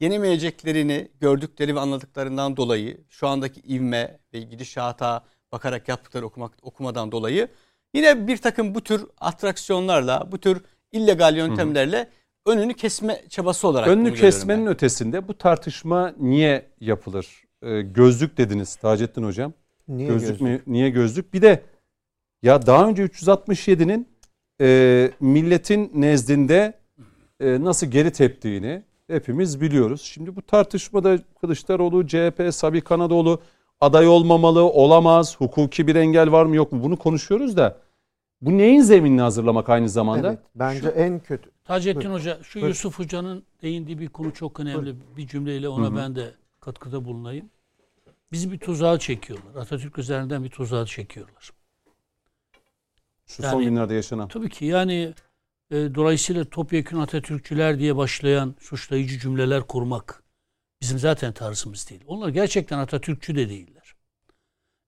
yenemeyeceklerini gördükleri ve anladıklarından dolayı şu andaki ivme ve gidişata bakarak yaptıkları okumak, okumadan dolayı yine bir takım bu tür atraksiyonlarla bu tür illegal yöntemlerle önünü kesme çabası olarak Önünü kesmenin ben. ötesinde bu tartışma niye yapılır? Ee, gözlük dediniz Taceddin Hocam. Niye gözlük, gözlük? mü- niye gözlük? Bir de ya daha önce 367'nin e, milletin nezdinde e, nasıl geri teptiğini hepimiz biliyoruz. Şimdi bu tartışmada Kılıçdaroğlu, CHP, Sabi Kanadoğlu aday olmamalı, olamaz, hukuki bir engel var mı yok mu bunu konuşuyoruz da Bu neyin zeminini hazırlamak aynı zamanda? Evet, bence en kötü. Taceddin. Hoca, şu Buyurun. Yusuf Hoca'nın değindiği bir konu çok önemli. Bir cümleyle ona ben de katkıda bulunayım. Bizi bir tuzağa çekiyorlar. Atatürk üzerinden bir tuzağa çekiyorlar. Şu Yani- son günlerde yaşanan. Tabii ki yani e, dolayısıyla topyekun Atatürkçüler diye başlayan suçlayıcı cümleler kurmak bizim zaten tarzımız değil. Onlar gerçekten Atatürkçü de değiller.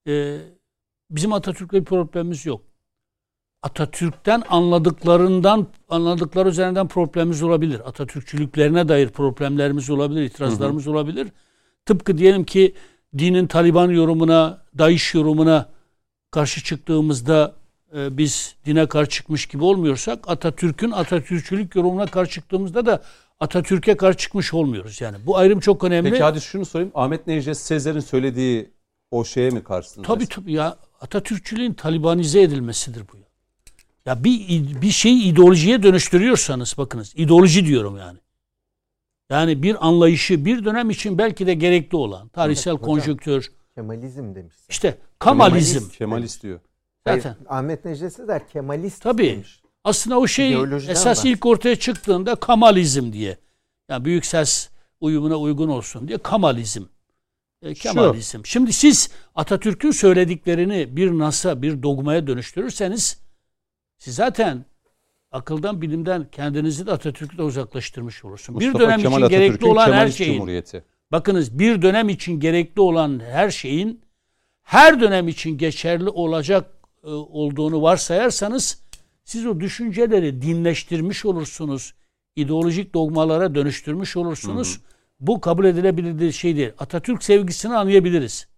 E, bizim Atatürk'le bir problemimiz yok. Atatürk'ten anladıklarından anladıkları üzerinden problemimiz olabilir. Atatürkçülüklerine dair problemlerimiz olabilir, itirazlarımız olabilir. Tıpkı diyelim ki dinin Taliban yorumuna, DAEŞ yorumuna karşı çıktığımızda e, biz dine karşı çıkmış gibi olmuyorsak Atatürk'ün Atatürkçülük yorumuna karşı çıktığımızda da Atatürk'e karşı çıkmış olmuyoruz. Yani bu ayrım çok önemli. Peki hadi şunu sorayım. Ahmet Necdet Sezer'in söylediği o şeye mi karşısınız? Tabii tabii ya Atatürkçülüğün Talibanize edilmesidir bu ya. Ya bir bir şeyi ideolojiye dönüştürüyorsanız bakınız ideoloji diyorum yani. Yani bir anlayışı bir dönem için belki de gerekli olan tarihsel hocam. konjonktür Kemalizm demişsin. işte Kamalizm Kemalist, Kemalist diyor. Hayır, zaten. Ahmet Necdet Sezer Kemalist Tabii. demiş. Aslında o şey İdeolojiden esas bahsediyor. ilk ortaya çıktığında Kamalizm diye. Yani büyük ses uyumuna uygun olsun diye Kamalizm. E, Kemalizm. Şimdi siz Atatürk'ün söylediklerini bir nasa, bir dogmaya dönüştürürseniz siz zaten akıldan, bilimden kendinizi de Atatürk'le uzaklaştırmış olursun. bir Mustafa dönem Kemal için gerekli Atatürk'ün olan her Kemalist şeyin Cumhuriyeti. Bakınız bir dönem için gerekli olan her şeyin her dönem için geçerli olacak olduğunu varsayarsanız siz o düşünceleri dinleştirmiş olursunuz. ideolojik dogmalara dönüştürmüş olursunuz. Bu kabul edilebilir bir şey değil. Atatürk sevgisini anlayabiliriz.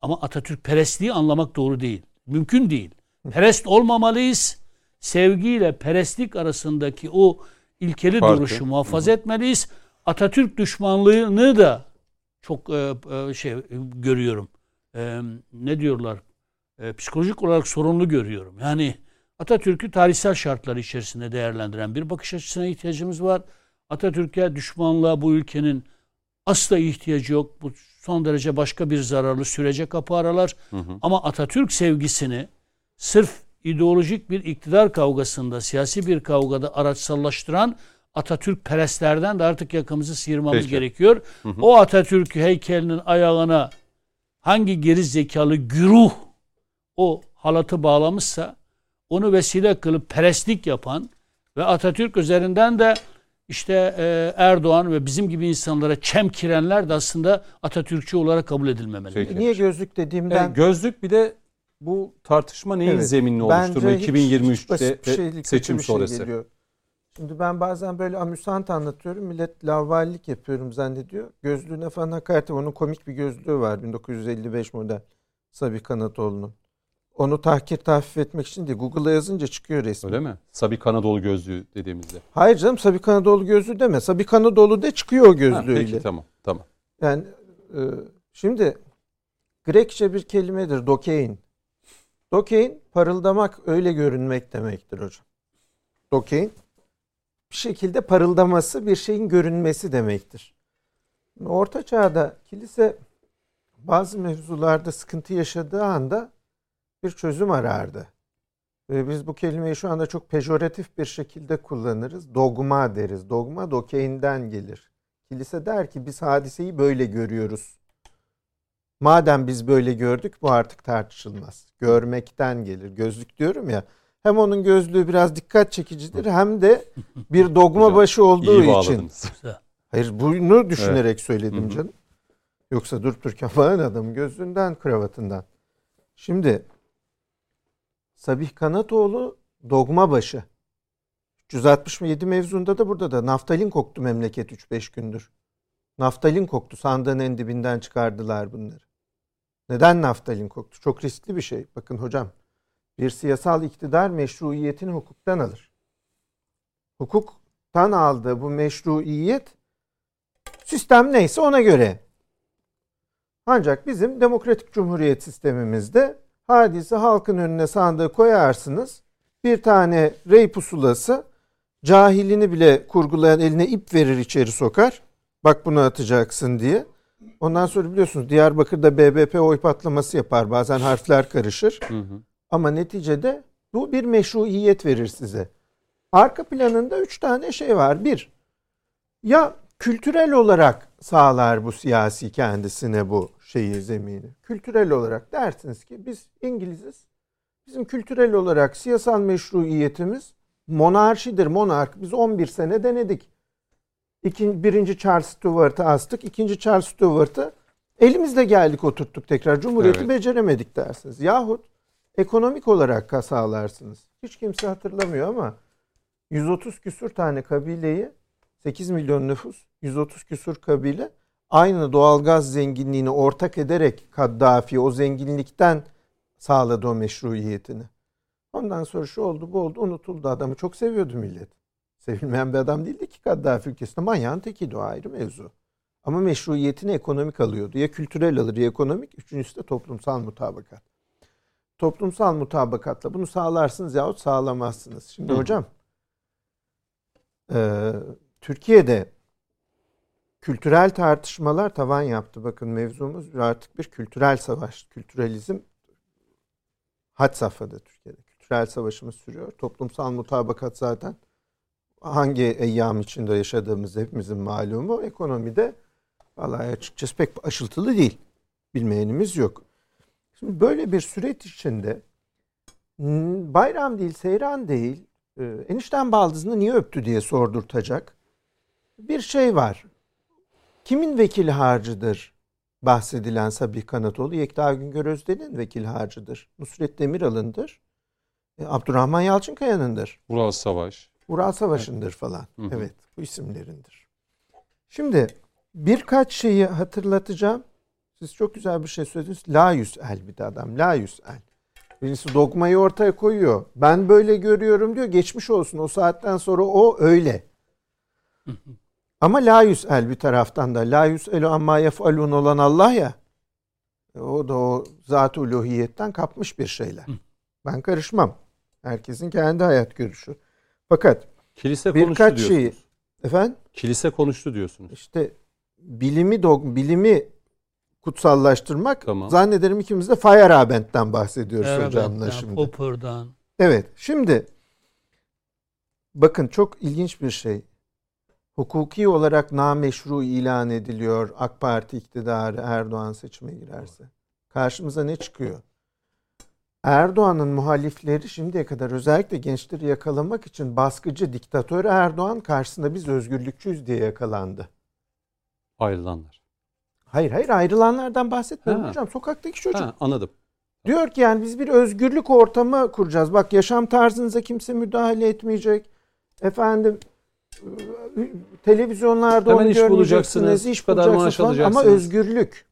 Ama Atatürk perestliği anlamak doğru değil. Mümkün değil. Perest olmamalıyız. Sevgiyle perestlik arasındaki o ilkeli Farkı. duruşu muhafaza etmeliyiz. Atatürk düşmanlığını da çok e, e, şey e, görüyorum. E, ne diyorlar? E, psikolojik olarak sorunlu görüyorum. Yani Atatürk'ü tarihsel şartlar içerisinde değerlendiren bir bakış açısına ihtiyacımız var. Atatürk'e düşmanlığa bu ülkenin asla ihtiyacı yok. Bu son derece başka bir zararlı sürece kapı aralar. Hı hı. Ama Atatürk sevgisini sırf ideolojik bir iktidar kavgasında, siyasi bir kavgada araçsallaştıran Atatürk perestlerden de artık yakamızı sıyırmamız Peki. gerekiyor. Hı hı. O Atatürk heykelinin ayağına hangi geri zekalı güruh o halatı bağlamışsa onu vesile kılıp perestlik yapan ve Atatürk üzerinden de işte e, Erdoğan ve bizim gibi insanlara çemkirenler de aslında Atatürkçü olarak kabul edilmemeli. Peki. Niye gözlük dediğimden Yani gözlük bir de bu tartışma neyin Evet, zeminini oluşturma hiç- 2023'te hiç basit bir şey değil, kötü seçim şey sonrası. geliyor. Şimdi ben bazen böyle amüsant anlatıyorum. Millet lavvallik yapıyorum zannediyor. Gözlüğüne falan hakaret Onun komik bir gözlüğü var. 1955 model. Sabi Kanatoğlu'nun. Onu tahkir tahfif etmek için değil. Google'a yazınca çıkıyor resmi. Öyle mi? Sabik Anadolu gözlüğü dediğimizde. Hayır canım Sabi Kanatoğlu gözlüğü deme. Sabi Kanatoğlu de çıkıyor o Ha, gözlüğüyle. peki tamam tamam. Yani e, şimdi Grekçe bir kelimedir dokein. Dokein parıldamak öyle görünmek demektir hocam. Dokein bir şekilde parıldaması bir şeyin görünmesi demektir. Orta çağda kilise bazı mevzularda sıkıntı yaşadığı anda bir çözüm arardı. Ve biz bu kelimeyi şu anda çok pejoratif bir şekilde kullanırız. Dogma deriz. Dogma dokeinden gelir. Kilise der ki biz hadiseyi böyle görüyoruz. Madem biz böyle gördük bu artık tartışılmaz. Görmekten gelir. Gözlük diyorum ya. Hem onun gözlüğü biraz dikkat çekicidir hem de bir dogma başı olduğu İyi için. Hayır bunu düşünerek söyledim Hı hı. canım. Yoksa durup dururken falan adamın gözlüğünden kravatından. Şimdi Sabih Kanatoğlu dogma başı. 367 mevzunda da burada da naftalin koktu memleket 3-5 gündür. Naftalin koktu. Sandığın en dibinden çıkardılar bunları. Neden naftalin koktu? Çok riskli bir şey. Bakın hocam. Bir siyasal iktidar meşruiyetini hukuktan alır. Hukuktan aldığı bu meşruiyet sistem neyse ona göre. Ancak bizim demokratik cumhuriyet sistemimizde hadise halkın önüne sandığı koyarsınız. Bir tane rey pusulası cahilini bile kurgulayan eline ip verir içeri sokar. Bak bunu atacaksın diye. Ondan sonra biliyorsunuz Diyarbakır'da BBP oy patlaması yapar. Bazen harfler karışır. Hı hı. Ama neticede Bu bir meşruiyet verir size. Arka planında üç tane şey var. Bir, ya kültürel olarak sağlar bu siyasi kendisine bu şeyi zemini. Kültürel olarak dersiniz ki biz İngiliziz. Bizim kültürel olarak siyasal meşruiyetimiz monarşidir. Monark biz 11 sene denedik. İkinci, birinci Charles Stuart'ı astık. ikinci Charles Stuart'ı elimizde geldik oturttuk tekrar. Cumhuriyeti Evet. beceremedik dersiniz. Yahut ekonomik olarak sağlarsınız. Hiç kimse hatırlamıyor ama 130 küsür tane kabileyi 8 milyon nüfus 130 küsür kabile aynı doğalgaz zenginliğini ortak ederek Kaddafi o zenginlikten sağladı o meşruiyetini. Ondan sonra şu oldu bu oldu unutuldu adamı çok seviyordu millet. Sevilmeyen bir adam değildi ki Kaddafi ülkesinde manyağın tekiydi o ayrı mevzu. Ama meşruiyetini ekonomik alıyordu. Ya kültürel alır ya ekonomik. Üçüncüsü de toplumsal mutabakat. Toplumsal mutabakatla bunu sağlarsınız yahut sağlamazsınız. Şimdi Hı. hocam e, Türkiye'de kültürel tartışmalar tavan yaptı. Bakın mevzumuz artık bir kültürel savaş. Kültüralizm had safhada Türkiye'de. Kültürel savaşımız sürüyor. Toplumsal mutabakat zaten hangi eyyam içinde yaşadığımız hepimizin malumu. Ekonomide vallahi açıkçası pek aşıltılı değil. Bilmeyenimiz yok. Şimdi böyle bir süreç içinde bayram değil, seyran değil, e, enişten baldızını niye öptü diye sordurtacak bir şey var. Kimin vekil harcıdır bahsedilen Sabih Kanatoğlu? Yekta Güngör Özden'in vekil harcıdır. Nusret Demiral'ındır. E, Abdurrahman Yalçınkaya'nındır. Ural Savaş. Ural Savaşı'ndır falan. Hı hı. Evet bu isimlerindir. Şimdi birkaç şeyi hatırlatacağım. Siz çok güzel bir şey söylediniz. La yüsel bir de adam. La yüsel. Birisi dogmayı ortaya koyuyor. Ben böyle görüyorum diyor. Geçmiş olsun. O saatten sonra o öyle. Ama la yüsel bir taraftan da. La yüselu amma yef'alun olan Allah ya. O da o zat-ı uluhiyetten kapmış bir şeyler. Ben karışmam. Herkesin kendi hayat görüşü. Fakat Kilise konuştu birkaç diyorsunuz. şeyi efendim Kilise konuştu diyorsunuz. işte bilimi dog bilimi kutsallaştırmak Tamam. zannederim ikimiz de Feyerabend'den bahsediyoruz hocamla şimdi. Popper'dan. Evet. Şimdi bakın çok ilginç bir şey. Hukuki olarak nameşru ilan ediliyor AK Parti iktidarı Erdoğan seçime girerse. Karşımıza ne çıkıyor? Erdoğan'ın muhalifleri şimdiye kadar özellikle gençleri yakalamak için baskıcı diktatör Erdoğan karşısında biz özgürlükçüyüz diye yakalandı. Ayrılanlar. Hayır hayır ayrılanlardan bahsetmiyorum Ha. hocam. Sokaktaki çocuk. Ha, anladım. Diyor ki yani biz bir özgürlük ortamı kuracağız. Bak yaşam tarzınıza kimse müdahale etmeyecek. Efendim televizyonlarda Hemen onu iş bulacaksınız, iş kadar maaş falan. Ama alacaksınız. özgürlük.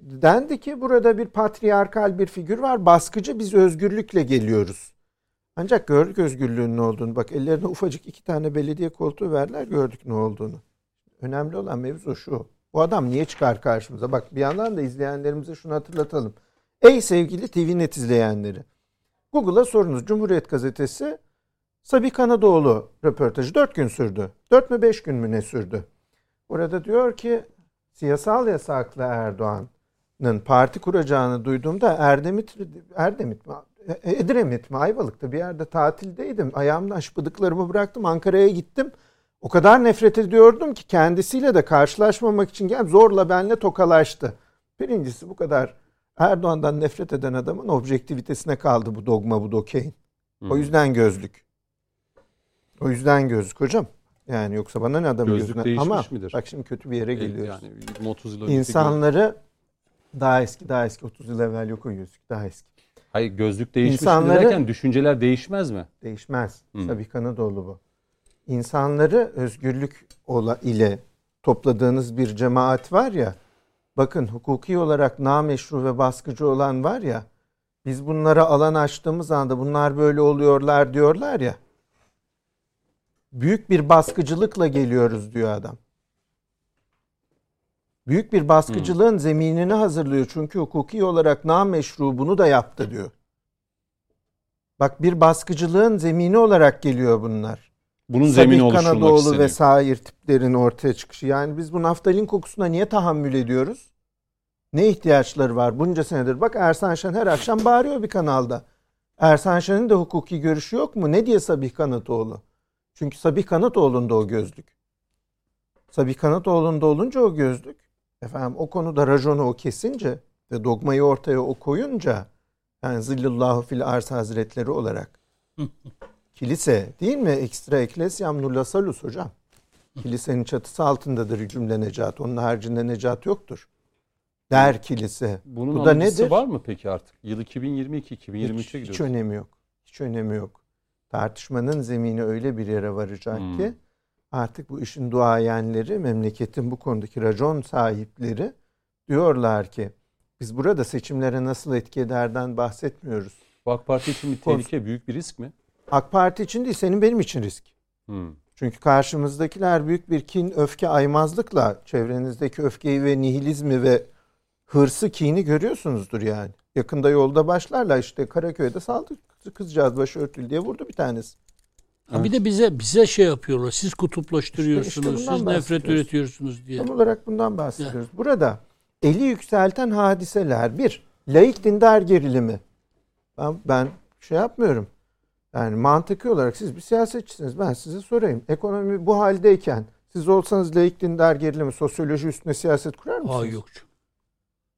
Dendi ki burada bir patriarkal bir figür var. Baskıcı biz özgürlükle geliyoruz. Ancak gördük özgürlüğün ne olduğunu. Bak ellerine ufacık iki tane belediye koltuğu verdiler gördük ne olduğunu. Önemli olan mevzu şu. Bu adam niye çıkar karşımıza? Bak bir yandan da izleyenlerimize şunu hatırlatalım. Ey sevgili TVNet izleyenleri. Google'a sorunuz. Cumhuriyet Gazetesi Sabi Kanadoğlu röportajı 4 gün sürdü. 4 mü 5 gün mü ne sürdü? Orada diyor ki siyasal yasaklı Erdoğan'ın parti kuracağını duyduğumda Erdemit, Erdemit mi? E- Edremit mi? Ayvalık'ta bir yerde tatildeydim. Ayağımda aşpıdıklarımı bıraktım. Ankara'ya gittim. O kadar nefret ediyordum ki kendisiyle de karşılaşmamak için gel zorla benle tokalaştı. Birincisi bu kadar Erdoğan'dan nefret eden adamın objektivitesine kaldı bu dogma bu dokeyin. O Hı. yüzden gözlük. O yüzden gözlük hocam. Yani yoksa bana ne adamın Gözlük gözüne. Ama midir? bak şimdi kötü bir yere E, geliyoruz. Yani 20 30 yıl İnsanları daha eski daha eski 30 yıl evvel yok o gözlük daha eski. Hayır gözlük değişmiş İnsanları- derken düşünceler değişmez mi? Değişmez. Hı. Sabih Kanadoğlu bu. İnsanları özgürlük ola ile topladığınız bir cemaat var ya. Bakın hukuki olarak nameşru ve baskıcı olan var ya. Biz bunlara alan açtığımız anda bunlar böyle oluyorlar diyorlar ya. Büyük bir baskıcılıkla geliyoruz diyor adam. Büyük bir baskıcılığın zeminini hazırlıyor. Çünkü hukuki olarak nameşru bunu da yaptı diyor. Bak bir baskıcılığın zemini olarak geliyor bunlar. Bunun zemini Sabih oluşturulmak Kanadoğlu isteniyor. ve sair tiplerin ortaya çıkışı. Yani biz bu naftalin kokusuna niye tahammül ediyoruz? Ne ihtiyaçları var bunca senedir? Bak Ersan Şen her akşam bağırıyor bir kanalda. Ersan Şen'in de hukuki görüşü yok mu? Ne diye Sabih Kanatoğlu? Çünkü Sabih Kanatoğlu'nda o gözlük. Sabih Kanatoğlu'nda olunca o gözlük. Efendim o konuda raconu o kesince ve dogmayı ortaya o koyunca yani zillullahu fil arz hazretleri olarak kilise değil mi? Ekstra eklesyam nulla salus hocam. Kilisenin çatısı altındadır cümle necat. Onun haricinde necat yoktur. Der kilise. Bunun Bu da nedir? var mı peki artık? Yıl 2022, 2023'e hiç, gidiyoruz. hiç önemi yok. Hiç önemi yok. Tartışmanın zemini öyle bir yere varacak Hmm. ki artık bu işin duayenleri, memleketin bu konudaki racon sahipleri diyorlar ki biz burada seçimlere nasıl etki ederden bahsetmiyoruz. Bu AK Parti için bir tehlike, büyük bir risk mi? AK Parti için değil, senin benim için risk. Hmm. Çünkü karşımızdakiler büyük bir kin, öfke, aymazlıkla çevrenizdeki öfkeyi ve nihilizmi ve hırsı, kini görüyorsunuzdur yani. Yakında yolda başlarlar işte Karaköy'de saldırı kızcağız başörtülü diye vurdu bir tanesi. Ha bir de bize bize şey yapıyorlar. Siz kutuplaştırıyorsunuz. İşte- işte siz nefret üretiyorsunuz diye. Tam olarak bundan bahsediyoruz. Burada eli yükselten hadiseler bir, laik dindar gerilimi. Ben, ben şey yapmıyorum. Yani mantıki olarak siz bir siyasetçisiniz. Ben size sorayım. Ekonomi bu haldeyken siz olsanız laik dindar gerilimi, sosyoloji üstüne siyaset kurar mısınız? Aa yok.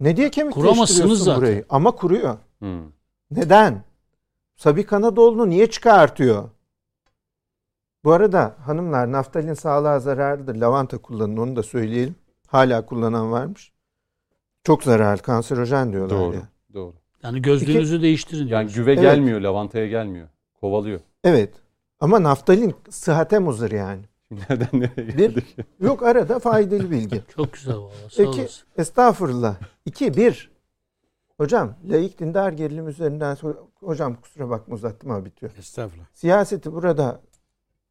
Ne diye kemikleştiriyorsun zaten. burayı? Ama kuruyor. Hmm. Neden? Sabi Kanadoğlu'nu niye çıkartıyor? Bu arada hanımlar naftalin sağlığa zararlıdır. Lavanta kullanın onu da söyleyelim. Hala kullanan varmış. Çok zararlı, kanserojen diyorlar Doğru. ya. Doğru. Yani gözlüğünüzü değiştirin. Yani güve Evet. gelmiyor, lavantaya gelmiyor. Kovalıyor. Evet. Ama naftalin sıhhate muzır yani. Nereden nereye Bir, yok arada faydalı bilgi. Çok güzel valla. Sağ İki, olasın. estağfurullah. İki, bir. Hocam, laik dindar gerilim üzerinden sonra, hocam kusura bakma uzattım ama bitiyor. Estağfurullah. Siyaseti burada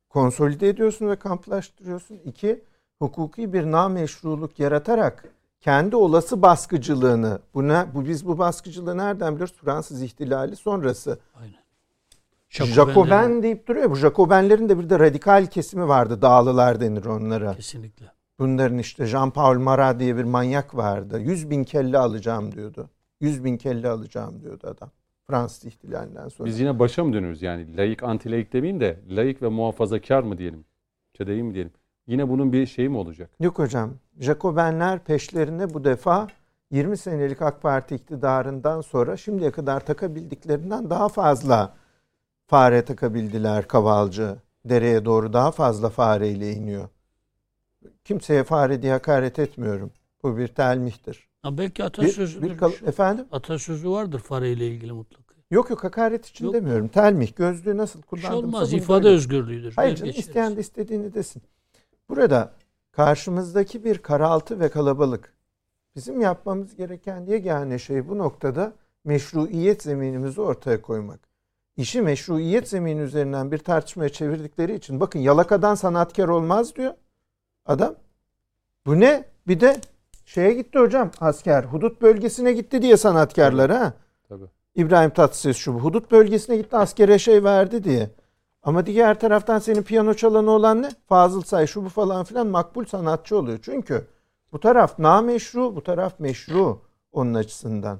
konsolide ediyorsun ve kamplaştırıyorsun. İki, hukuki bir nameşruluk yaratarak kendi olası baskıcılığını, bu, ne, bu biz bu baskıcılığı nereden biliyoruz? Fransız ihtilali sonrası. Aynen. Jacoben deyip duruyor. Bu Jacobenlerin de bir de radikal kesimi vardı. Dağlılar denir onlara. Kesinlikle. Bunların işte Jean-Paul Marat diye bir manyak vardı. 100 bin kelle alacağım diyordu. 100 bin kelle alacağım diyordu adam. Fransız ihtilalinden sonra. Biz yine başa mı dönüyoruz yani? Laik, anti laik demeyeyim de laik ve muhafazakar mı diyelim? Çedeyi mi diyelim? Yine bunun bir şeyi mi olacak? Yok hocam. Jacobenler peşlerine bu defa 20 senelik AK Parti iktidarından sonra şimdiye kadar takabildiklerinden daha fazla fare takabildiler kavalcı. Dereye doğru daha fazla fareyle iniyor. Kimseye fare diye hakaret etmiyorum. Bu bir telmihtir. Ha belki Bir, atasözü bir kal- efendim? atasözü vardır fareyle ilgili mutlaka. Yok yok hakaret için Yok. demiyorum. Telmih. Gözlüğü nasıl Bir şey olmaz. ifade böyle- özgürlüğüdür. Hayır canım geçeriz. isteyen de istediğini desin. Burada karşımızdaki bir karaltı ve kalabalık. Bizim yapmamız gereken yegane şey bu noktada meşruiyet zeminimizi ortaya koymak. İşi meşruiyet zemini üzerinden bir tartışmaya çevirdikleri için bakın yalakadan sanatkar olmaz diyor adam. Bu ne? Bir de şeye gitti hocam asker. Hudut bölgesine gitti diye sanatkarlar ha. Tabii. İbrahim Tatlıses şu bu. Hudut bölgesine gitti askere şey verdi diye. Ama diğer taraftan senin piyano çalanı olan ne? Fazıl Say şu bu falan filan makbul sanatçı oluyor. Çünkü bu taraf nameşru, bu taraf meşru onun açısından.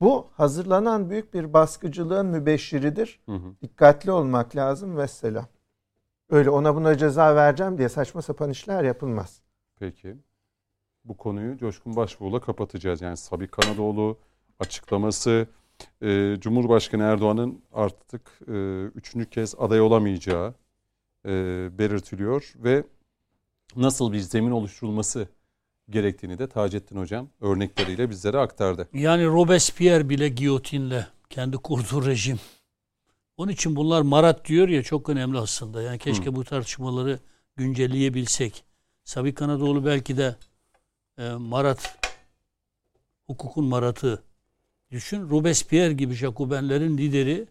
Bu hazırlanan büyük bir baskıcılığın mübeşşiridir. Hı hı. Dikkatli olmak lazım vesselam. Öyle ona buna ceza vereceğim diye saçma sapan işler yapılmaz. Peki. Bu konuyu Coşkun Başbuğ'la kapatacağız. Yani Sabi Kanadoğlu açıklaması, e, Cumhurbaşkanı Erdoğan'ın artık e, üçüncü kez aday olamayacağı e, belirtiliyor ve nasıl bir zemin oluşturulması gerektiğini de Taceddin Hocam örnekleriyle bizlere aktardı. Yani Robespierre bile giyotinle kendi kurduğu rejim. Onun için bunlar Marat diyor ya çok önemli aslında. Yani keşke bu tartışmaları güncelleyebilsek. Sabi Kanadoğlu belki de e, Marat, hukukun Marat'ı. Düşün Robespierre gibi Jacobenlerin lideri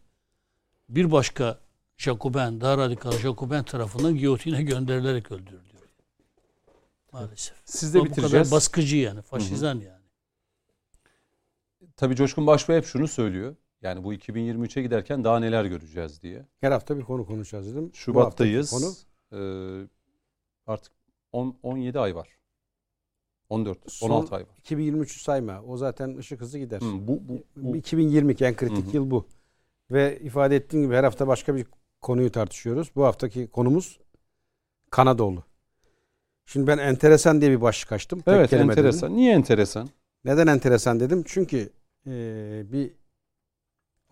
bir başka Jacoben, daha radikal Jacoben tarafından giyotine gönderilerek öldürülüyor. Maalesef. Sizle Ama bu kadar bitireceğiz. baskıcı yani, faşizan yani. Tabii Coşkun Başbuğ hep şunu söylüyor. Yani bu 2023'e giderken daha neler göreceğiz diye. Her hafta bir konu konuşacağız dedim. Şubat'tayız. Konu Ee, artık 10, 17 ay var. 14, Son- 16 ay var. 2023'ü sayma. O zaten ışık hızı gider. Hı, bu, bu, bu 2022 en kritik Hı hı. yıl bu. Ve ifade ettiğim gibi her hafta başka bir konuyu tartışıyoruz. Bu haftaki konumuz Kanadoğlu. Şimdi ben enteresan diye bir başlık açtım. Tek Evet kelime dedim. enteresan. Niye enteresan? Neden enteresan dedim? Çünkü eee, bir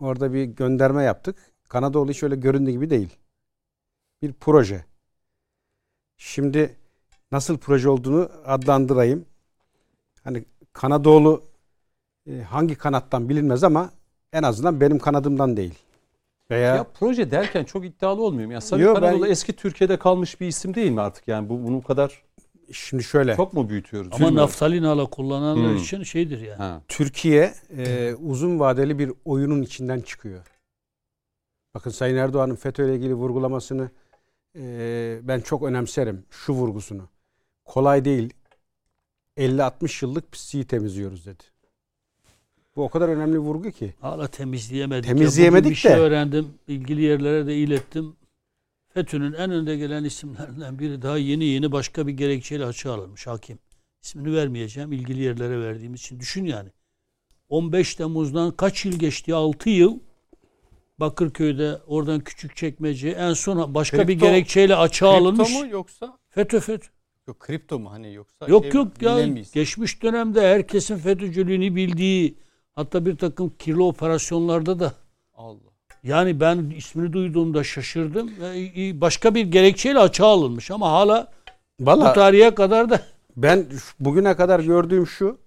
orada bir gönderme yaptık. Kanadoğlu hiç öyle göründüğü gibi değil. Bir proje. Şimdi nasıl proje olduğunu adlandırayım. Hani Kanadoğlu e, hangi kanattan bilinmez ama en azından benim kanadımdan değil. Veya Ya proje derken çok iddialı olmuyor mu? Ya Sabit Yo, ben- eski Türkiye'de kalmış bir isim değil mi artık? Yani bu bunu kadar şimdi şöyle. çok mu büyütüyoruz? Ama Bilmiyorum. naftalin kullananlar Hmm. için şeydir yani. Ha. Türkiye e, uzun vadeli bir oyunun içinden çıkıyor. Bakın Sayın Erdoğan'ın FETÖ ile ilgili vurgulamasını e, ben çok önemserim. Şu vurgusunu. Kolay değil. 50-60 yıllık pisliği temizliyoruz dedi. Bu o kadar önemli bir vurgu ki. Hala temizleyemedik. Temizleyemedik ya. Bugün bir şey de. öğrendim. İlgili yerlere de ilettim. FETÖ'nün en önde gelen isimlerinden biri daha yeni yeni başka bir gerekçeyle açığa alınmış hakim. İsmini vermeyeceğim. ilgili yerlere verdiğimiz için. Düşün yani. 15 Temmuz'dan kaç yıl geçti? 6 yıl. Bakırköy'de oradan küçük çekmece en son başka bir Kripto- gerekçeyle açığa alınmış. Kripto mu yoksa? FETÖ FETÖ. Yok kripto mu hani yoksa? Yok şey, yok ya bilemeyiz. geçmiş dönemde herkesin FETÖ'cülüğünü bildiği hatta bir takım kirli operasyonlarda da Allah. yani ben ismini duyduğumda şaşırdım. Ve Başka bir gerekçeyle açığa alınmış ama hala bu Valla tarihe kadar da ben bugüne kadar gördüğüm şu.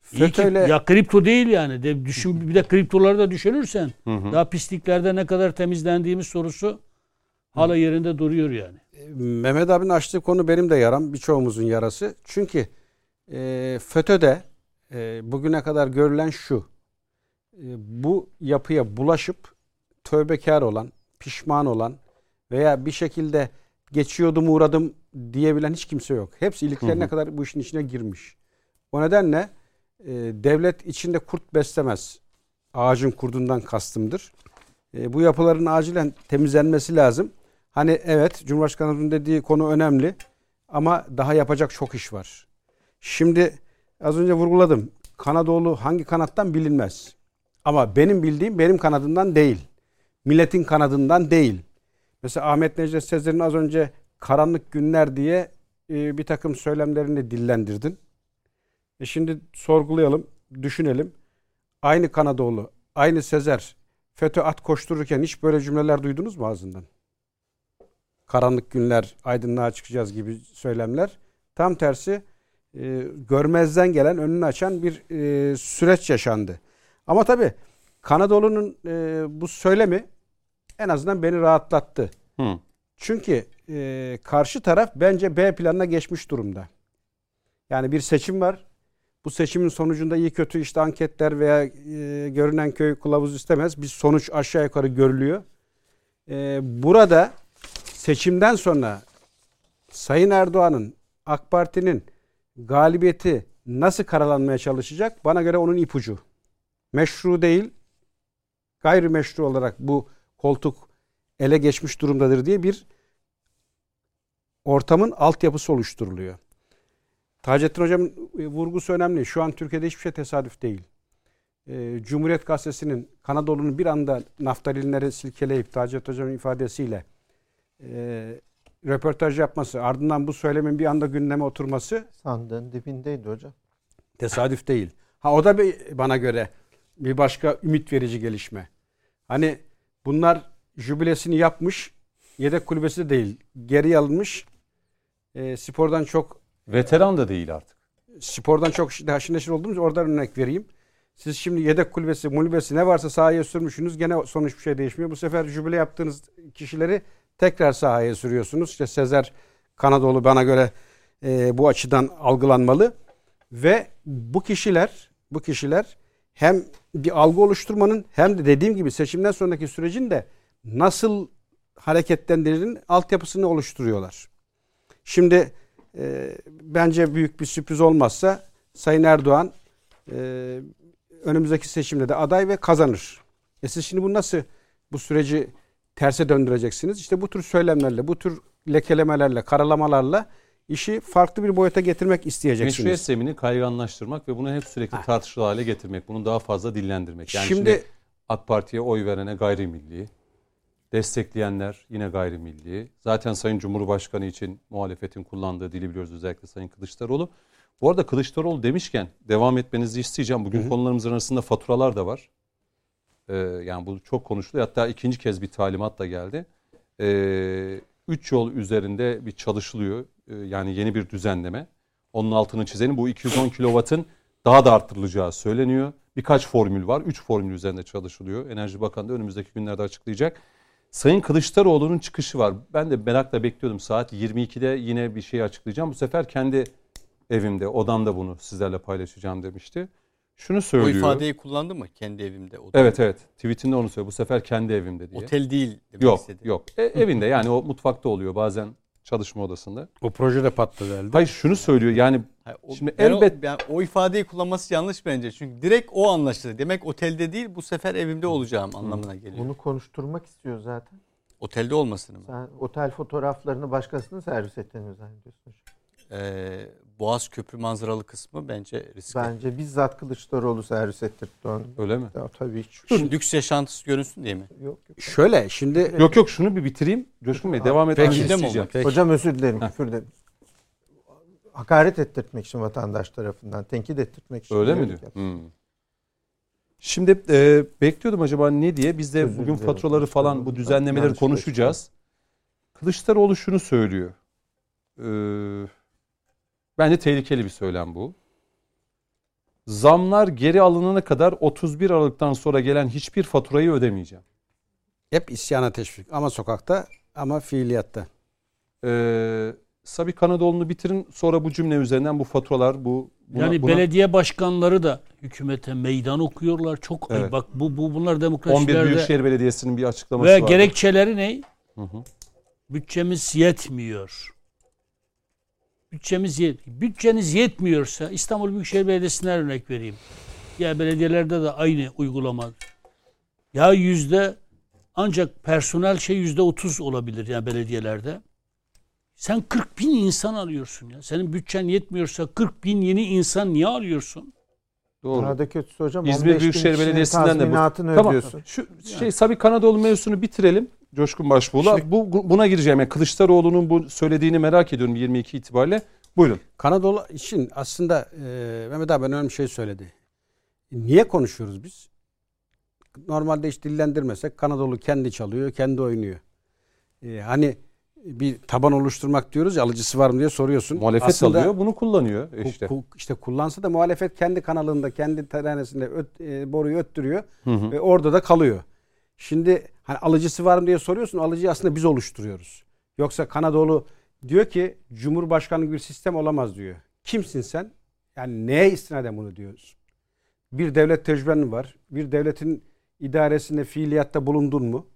FETÖ'yle ya kripto değil yani. De, düşün, bir de kriptoları da düşünürsen Hı hı. daha pisliklerde ne kadar temizlendiğimiz sorusu hala yerinde duruyor yani. Mehmet abinin açtığı konu benim de yaram. Birçoğumuzun yarası. Çünkü e, FETÖ'de e, bugüne kadar görülen şu. E, bu yapıya bulaşıp tövbekar olan, pişman olan veya bir şekilde geçiyordum uğradım diyebilen hiç kimse yok. Hepsi iliklerine Hı hı. kadar bu işin içine girmiş. O nedenle e, devlet içinde kurt beslemez. Ağacın kurdundan kastımdır. E, bu yapıların acilen temizlenmesi lazım. Hani evet Cumhurbaşkanı'nın dediği konu önemli ama daha yapacak çok iş var. Şimdi az önce vurguladım. Kanadoğlu hangi kanattan bilinmez. Ama benim bildiğim benim kanadımdan değil. Milletin kanadından değil. Mesela Ahmet Necdet Sezer'in az önce karanlık günler diye e, bir takım söylemlerini dillendirdin. E şimdi sorgulayalım, düşünelim. Aynı Kanadoğlu, aynı Sezer FETÖ at koştururken hiç böyle cümleler duydunuz mu ağzından? Karanlık günler, aydınlığa çıkacağız gibi söylemler. Tam tersi e, görmezden gelen, önünü açan bir e, süreç yaşandı. Ama tabii Kanadoğlu'nun e, bu söylemi en azından beni rahatlattı. Hı. Çünkü e, karşı taraf bence B planına geçmiş durumda. Yani bir seçim var. Bu seçimin sonucunda iyi kötü işte anketler veya e, görünen köy kılavuz istemez. Bir sonuç aşağı yukarı görülüyor. E, burada seçimden sonra Sayın Erdoğan'ın AK Parti'nin galibiyeti nasıl karalanmaya çalışacak? Bana göre onun ipucu. Meşru değil, gayrimeşru olarak bu koltuk ele geçmiş durumdadır diye bir ortamın altyapısı oluşturuluyor. Taceddin Hocam'ın e, vurgusu önemli. Şu an Türkiye'de hiçbir şey tesadüf değil. E, Cumhuriyet Gazetesi'nin Kanadolu'nun bir anda naftalinleri silkeleyip Taceddin Hocam'ın ifadesiyle e, röportaj yapması, ardından bu söylemin bir anda gündeme oturması Sandığın dibindeydi hocam. tesadüf değil. Ha o da bir, bana göre bir başka ümit verici gelişme. Hani bunlar jübilesini yapmış, yedek kulübesi de değil, geri alınmış. E, spordan çok Veteran da değil artık. spordan çok haşır neşir olduğumuz oradan örnek vereyim. Siz şimdi yedek kulübesi, mulübesi ne varsa sahaya sürmüşsünüz. Gene sonuç bir şey değişmiyor. Bu sefer jübile yaptığınız kişileri tekrar sahaya sürüyorsunuz. İşte Sezer Kanadoğlu bana göre e, bu açıdan algılanmalı. Ve bu kişiler, bu kişiler hem bir algı oluşturmanın hem de dediğim gibi seçimden sonraki sürecin de nasıl hareketlendirilin altyapısını oluşturuyorlar. Şimdi e, bence büyük bir sürpriz olmazsa Sayın Erdoğan e, önümüzdeki seçimde de aday ve kazanır. E siz şimdi bu nasıl bu süreci terse döndüreceksiniz? İşte bu tür söylemlerle, bu tür lekelemelerle, karalamalarla işi farklı bir boyuta getirmek isteyeceksiniz. Meşruiyet zemini kayganlaştırmak ve bunu hep sürekli Ha. tartışılı hale getirmek. Bunu daha fazla dillendirmek. Yani şimdi, şimdi, AK Parti'ye oy verene gayrimilli. Destekleyenler yine gayrimilli. Zaten Sayın Cumhurbaşkanı için muhalefetin kullandığı dili biliyoruz özellikle Sayın Kılıçdaroğlu. Bu arada Kılıçdaroğlu demişken devam etmenizi isteyeceğim. Bugün Hı hı. konularımızın arasında faturalar da var. Ee, yani bu çok konuşuluyor. Hatta ikinci kez bir talimat da geldi. Ee, üç yol üzerinde bir çalışılıyor. Ee, yani yeni bir düzenleme. Onun altını çizelim. Bu 210 kilovatın daha da arttırılacağı söyleniyor. Birkaç formül var. Üç formül üzerinde çalışılıyor. Enerji Bakanı da önümüzdeki günlerde açıklayacak. Sayın Kılıçdaroğlu'nun çıkışı var. Ben de merakla bekliyordum. Saat 22'de yine bir şey açıklayacağım. Bu sefer kendi evimde, odamda bunu sizlerle paylaşacağım demişti. Şunu O söylüyor. ifadeyi kullandı mı kendi evimde? O Evet evet. Tweetinde onu söylüyor. Bu sefer kendi evimde diye. Otel değil demek Yok istedi. yok. E, evinde yani o mutfakta oluyor bazen çalışma odasında. O proje de patladı elde. Hayır şunu söylüyor yani Hayır, o, Şimdi ben elbet- o, yani o ifadeyi kullanması yanlış bence. Çünkü direkt o anlaşıldı. Demek otelde değil bu sefer evimde olacağım anlamına geliyor. Bunu konuşturmak istiyor zaten. Otelde olmasını mı? Sen otel fotoğraflarını başkasının servis ettiğini zannediyorsun. Ee, Boğaz Köprü manzaralı kısmı bence riskli. Bence bizzat Kılıçdaroğlu servis ettirtti onu. öyle mi? Ya, tabii hiç. Şimdi lüks yaşantısı görünsün diye mi? Yok, yok. Şöyle şimdi Yok yok şunu bir bitireyim. Coşkun Bey devam etmenizi Peki. isteyeceğim. Peki. Hocam özür dilerim. Heh. Küfür dilerim. Hakaret ettirtmek için vatandaş tarafından, tenkit ettirmek için. Öyle mi diyor? Hmm. Şimdi e, bekliyordum acaba ne diye. Biz de Özür bugün dilerim. faturaları falan bu düzenlemeleri yanlış konuşacağız. Kılıçdaroğlu şunu söylüyor. Ee, bence tehlikeli bir söylem bu. Zamlar geri alınana kadar 31 Aralık'tan sonra gelen hiçbir faturayı ödemeyeceğim. hep isyana teşvik ama sokakta ama fiiliyatta. Ee, Sabi Kanadoğlu'nu bitirin sonra bu cümle üzerinden bu faturalar bu buna- yani buna- belediye başkanları da hükümete meydan okuyorlar. Çok. Evet. Bak bu, bu bunlar 11 demokrasilerde Büyükşehir Belediyesi'nin bir açıklaması ve var. gerekçeleri ne? Hı hı. Bütçemiz yetmiyor. Bütçemiz yet Bütçeniz yetmiyorsa İstanbul Büyükşehir Belediyesi'ne örnek vereyim. Ya belediyelerde de aynı uygulama. Ya yüzde ancak personel şey yüzde otuz olabilir ya belediyelerde. Sen 40 bin insan alıyorsun ya. Senin bütçen yetmiyorsa 40 bin yeni insan niye alıyorsun? Doğru. Daha da kötüsü hocam. İzmir 15 bin Büyükşehir Belediyesi'nden de bu- Tamam. ödüyorsun. Şu şey Sabi Kanadoğlu mevzusunu bitirelim. Coşkun Başbuğ'la. Şimdi- Bu buna gireceğim. Yani Kılıçdaroğlu'nun bu söylediğini merak ediyorum 22 itibariyle. Buyurun. Kanadolu için aslında e, Mehmet abi önemli bir şey söyledi. Niye konuşuyoruz biz? Normalde hiç dillendirmesek Kanadolu kendi çalıyor, kendi oynuyor. E, hani bir taban oluşturmak diyoruz ya alıcısı var mı diye soruyorsun. Muhalefet Aslında alıyor, bunu kullanıyor ku- işte. ku- işte kullansa da muhalefet kendi kanalında, kendi teranesinde öt, e, boruyu öttürüyor Hı hı. ve orada da kalıyor. Şimdi hani alıcısı var mı diye soruyorsun. Alıcıyı aslında biz oluşturuyoruz. Yoksa Kanadolu diyor ki Cumhurbaşkanlığı bir sistem olamaz diyor. Kimsin sen? Yani neye istinaden bunu diyorsun? Bir devlet tecrüben var? Bir devletin idaresinde fiiliyatta bulundun mu?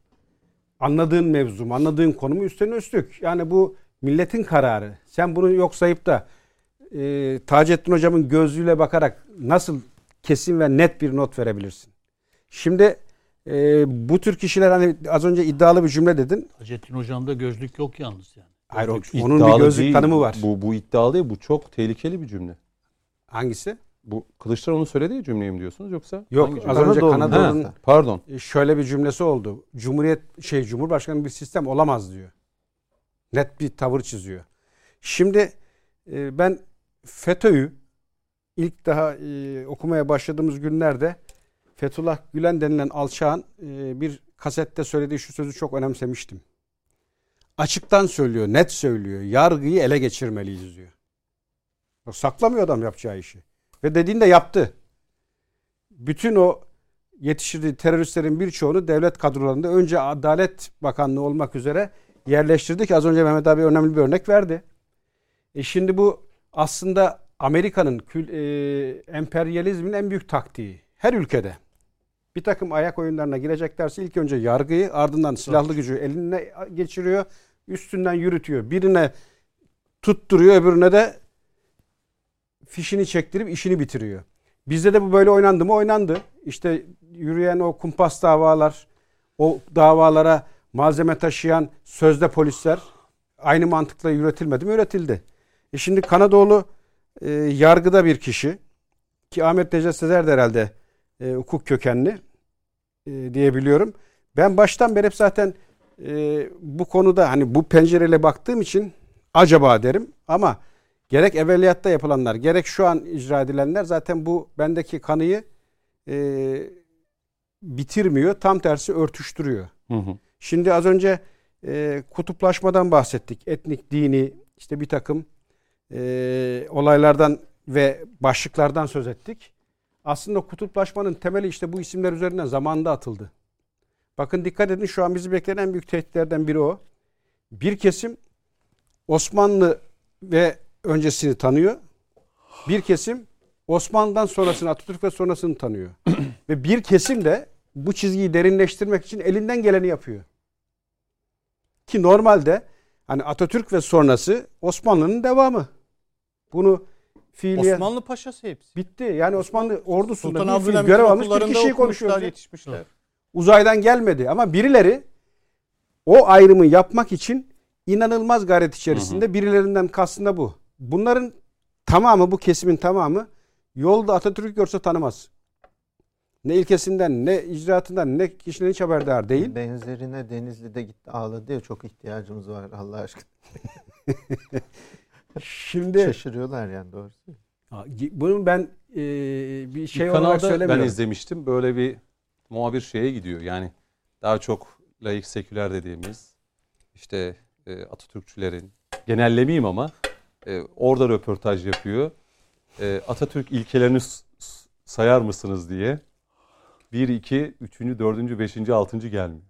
Anladığın mevzu mu? Anladığın konumu üstüne üstlük. Yani bu milletin kararı. Sen bunu yok sayıp da e, Taceddin hocamın gözlüğüyle bakarak nasıl kesin ve net bir not verebilirsin? Şimdi e, bu tür kişiler hani az önce iddialı bir cümle dedin. Hacettin Hocam'da gözlük yok yalnız yani. Hayır, o- onun bir gözlük değil. tanımı var. Bu, bu iddialı değil, bu çok tehlikeli bir cümle. Hangisi? Bu Kılıçdaroğlu'nun söylediği cümleyi mi diyorsunuz yoksa? Yok hangi az önce Ha, pardon. e, şöyle bir cümlesi oldu. Cumhuriyet şey Cumhurbaşkanı bir sistem olamaz diyor. Net bir tavır çiziyor. Şimdi e, ben FETÖ'yü ilk daha e, okumaya başladığımız günlerde Fethullah Gülen denilen alçağın e, bir kasette söylediği şu sözü çok önemsemiştim. Açıktan söylüyor, net söylüyor. Yargıyı ele geçirmeliyiz diyor. Saklamıyor adam yapacağı işi. Ve dediğini de yaptı. Bütün o yetiştirdiği teröristlerin birçoğunu devlet kadrolarında önce Adalet Bakanlığı olmak üzere yerleştirdik. Az önce Mehmet abi önemli bir örnek verdi. E şimdi bu aslında Amerika'nın e, emperyalizmin en büyük taktiği. Her ülkede bir takım ayak oyunlarına gireceklerse ilk önce yargıyı ardından silahlı gücü eline geçiriyor. Üstünden yürütüyor. Birine tutturuyor öbürüne de fişini çektirip işini bitiriyor. Bizde de bu böyle oynandı mı? Oynandı. İşte yürüyen o kumpas davalar, o davalara malzeme taşıyan sözde polisler aynı mantıkla üretilmedi mi? Üretildi. E şimdi Kanadoğlu e, yargıda bir kişi ki Ahmet Necdet Sezer de herhalde e, hukuk kökenli. e, diyebiliyorum. Ben baştan beri hep zaten e, bu konuda hani bu pencereyle baktığım için acaba derim ama gerek evveliyatta yapılanlar gerek şu an icra edilenler zaten bu bendeki kanıyı e, bitirmiyor. Tam tersi örtüştürüyor. Hı hı. Şimdi az önce e, kutuplaşmadan bahsettik. Etnik, dini işte bir takım e, olaylardan ve başlıklardan söz ettik. Aslında kutuplaşmanın temeli işte bu isimler üzerinden zamanında atıldı. Bakın dikkat edin şu an bizi bekleyen en büyük tehditlerden biri o. Bir kesim Osmanlı ve öncesini tanıyor. Bir kesim Osmanlı'dan sonrasını Atatürk ve sonrasını tanıyor. ve bir kesim de bu çizgiyi derinleştirmek için elinden geleni yapıyor. Ki normalde hani Atatürk ve sonrası Osmanlı'nın devamı. Bunu fiiliye Osmanlı paşası hepsi. bitti. Yani Osmanlı ordusunda Sultan bir fiil görev almış bir kişiyi konuşuyoruz. yetişmişler. Uzaydan gelmedi ama birileri o ayrımı yapmak için inanılmaz gayret içerisinde birilerinden kastında bu. Bunların tamamı bu kesimin tamamı yolda Atatürk görse tanımaz. Ne ilkesinden ne icraatından ne kişiden hiç haberdar değil. Benzerine Denizli'de gitti ağladı ya çok ihtiyacımız var Allah aşkına. Şimdi Şaşırıyorlar yani doğrusu. Bunun ben e, bir şey bir olarak söylemiyorum. ben izlemiştim. Böyle bir muhabir şeye gidiyor. Yani daha çok laik seküler dediğimiz işte e, Atatürkçülerin genellemeyeyim ama e, orada röportaj yapıyor. E, Atatürk ilkelerini sayar mısınız diye. 1, 2, 3. 4. 5. 6. gelmiyor.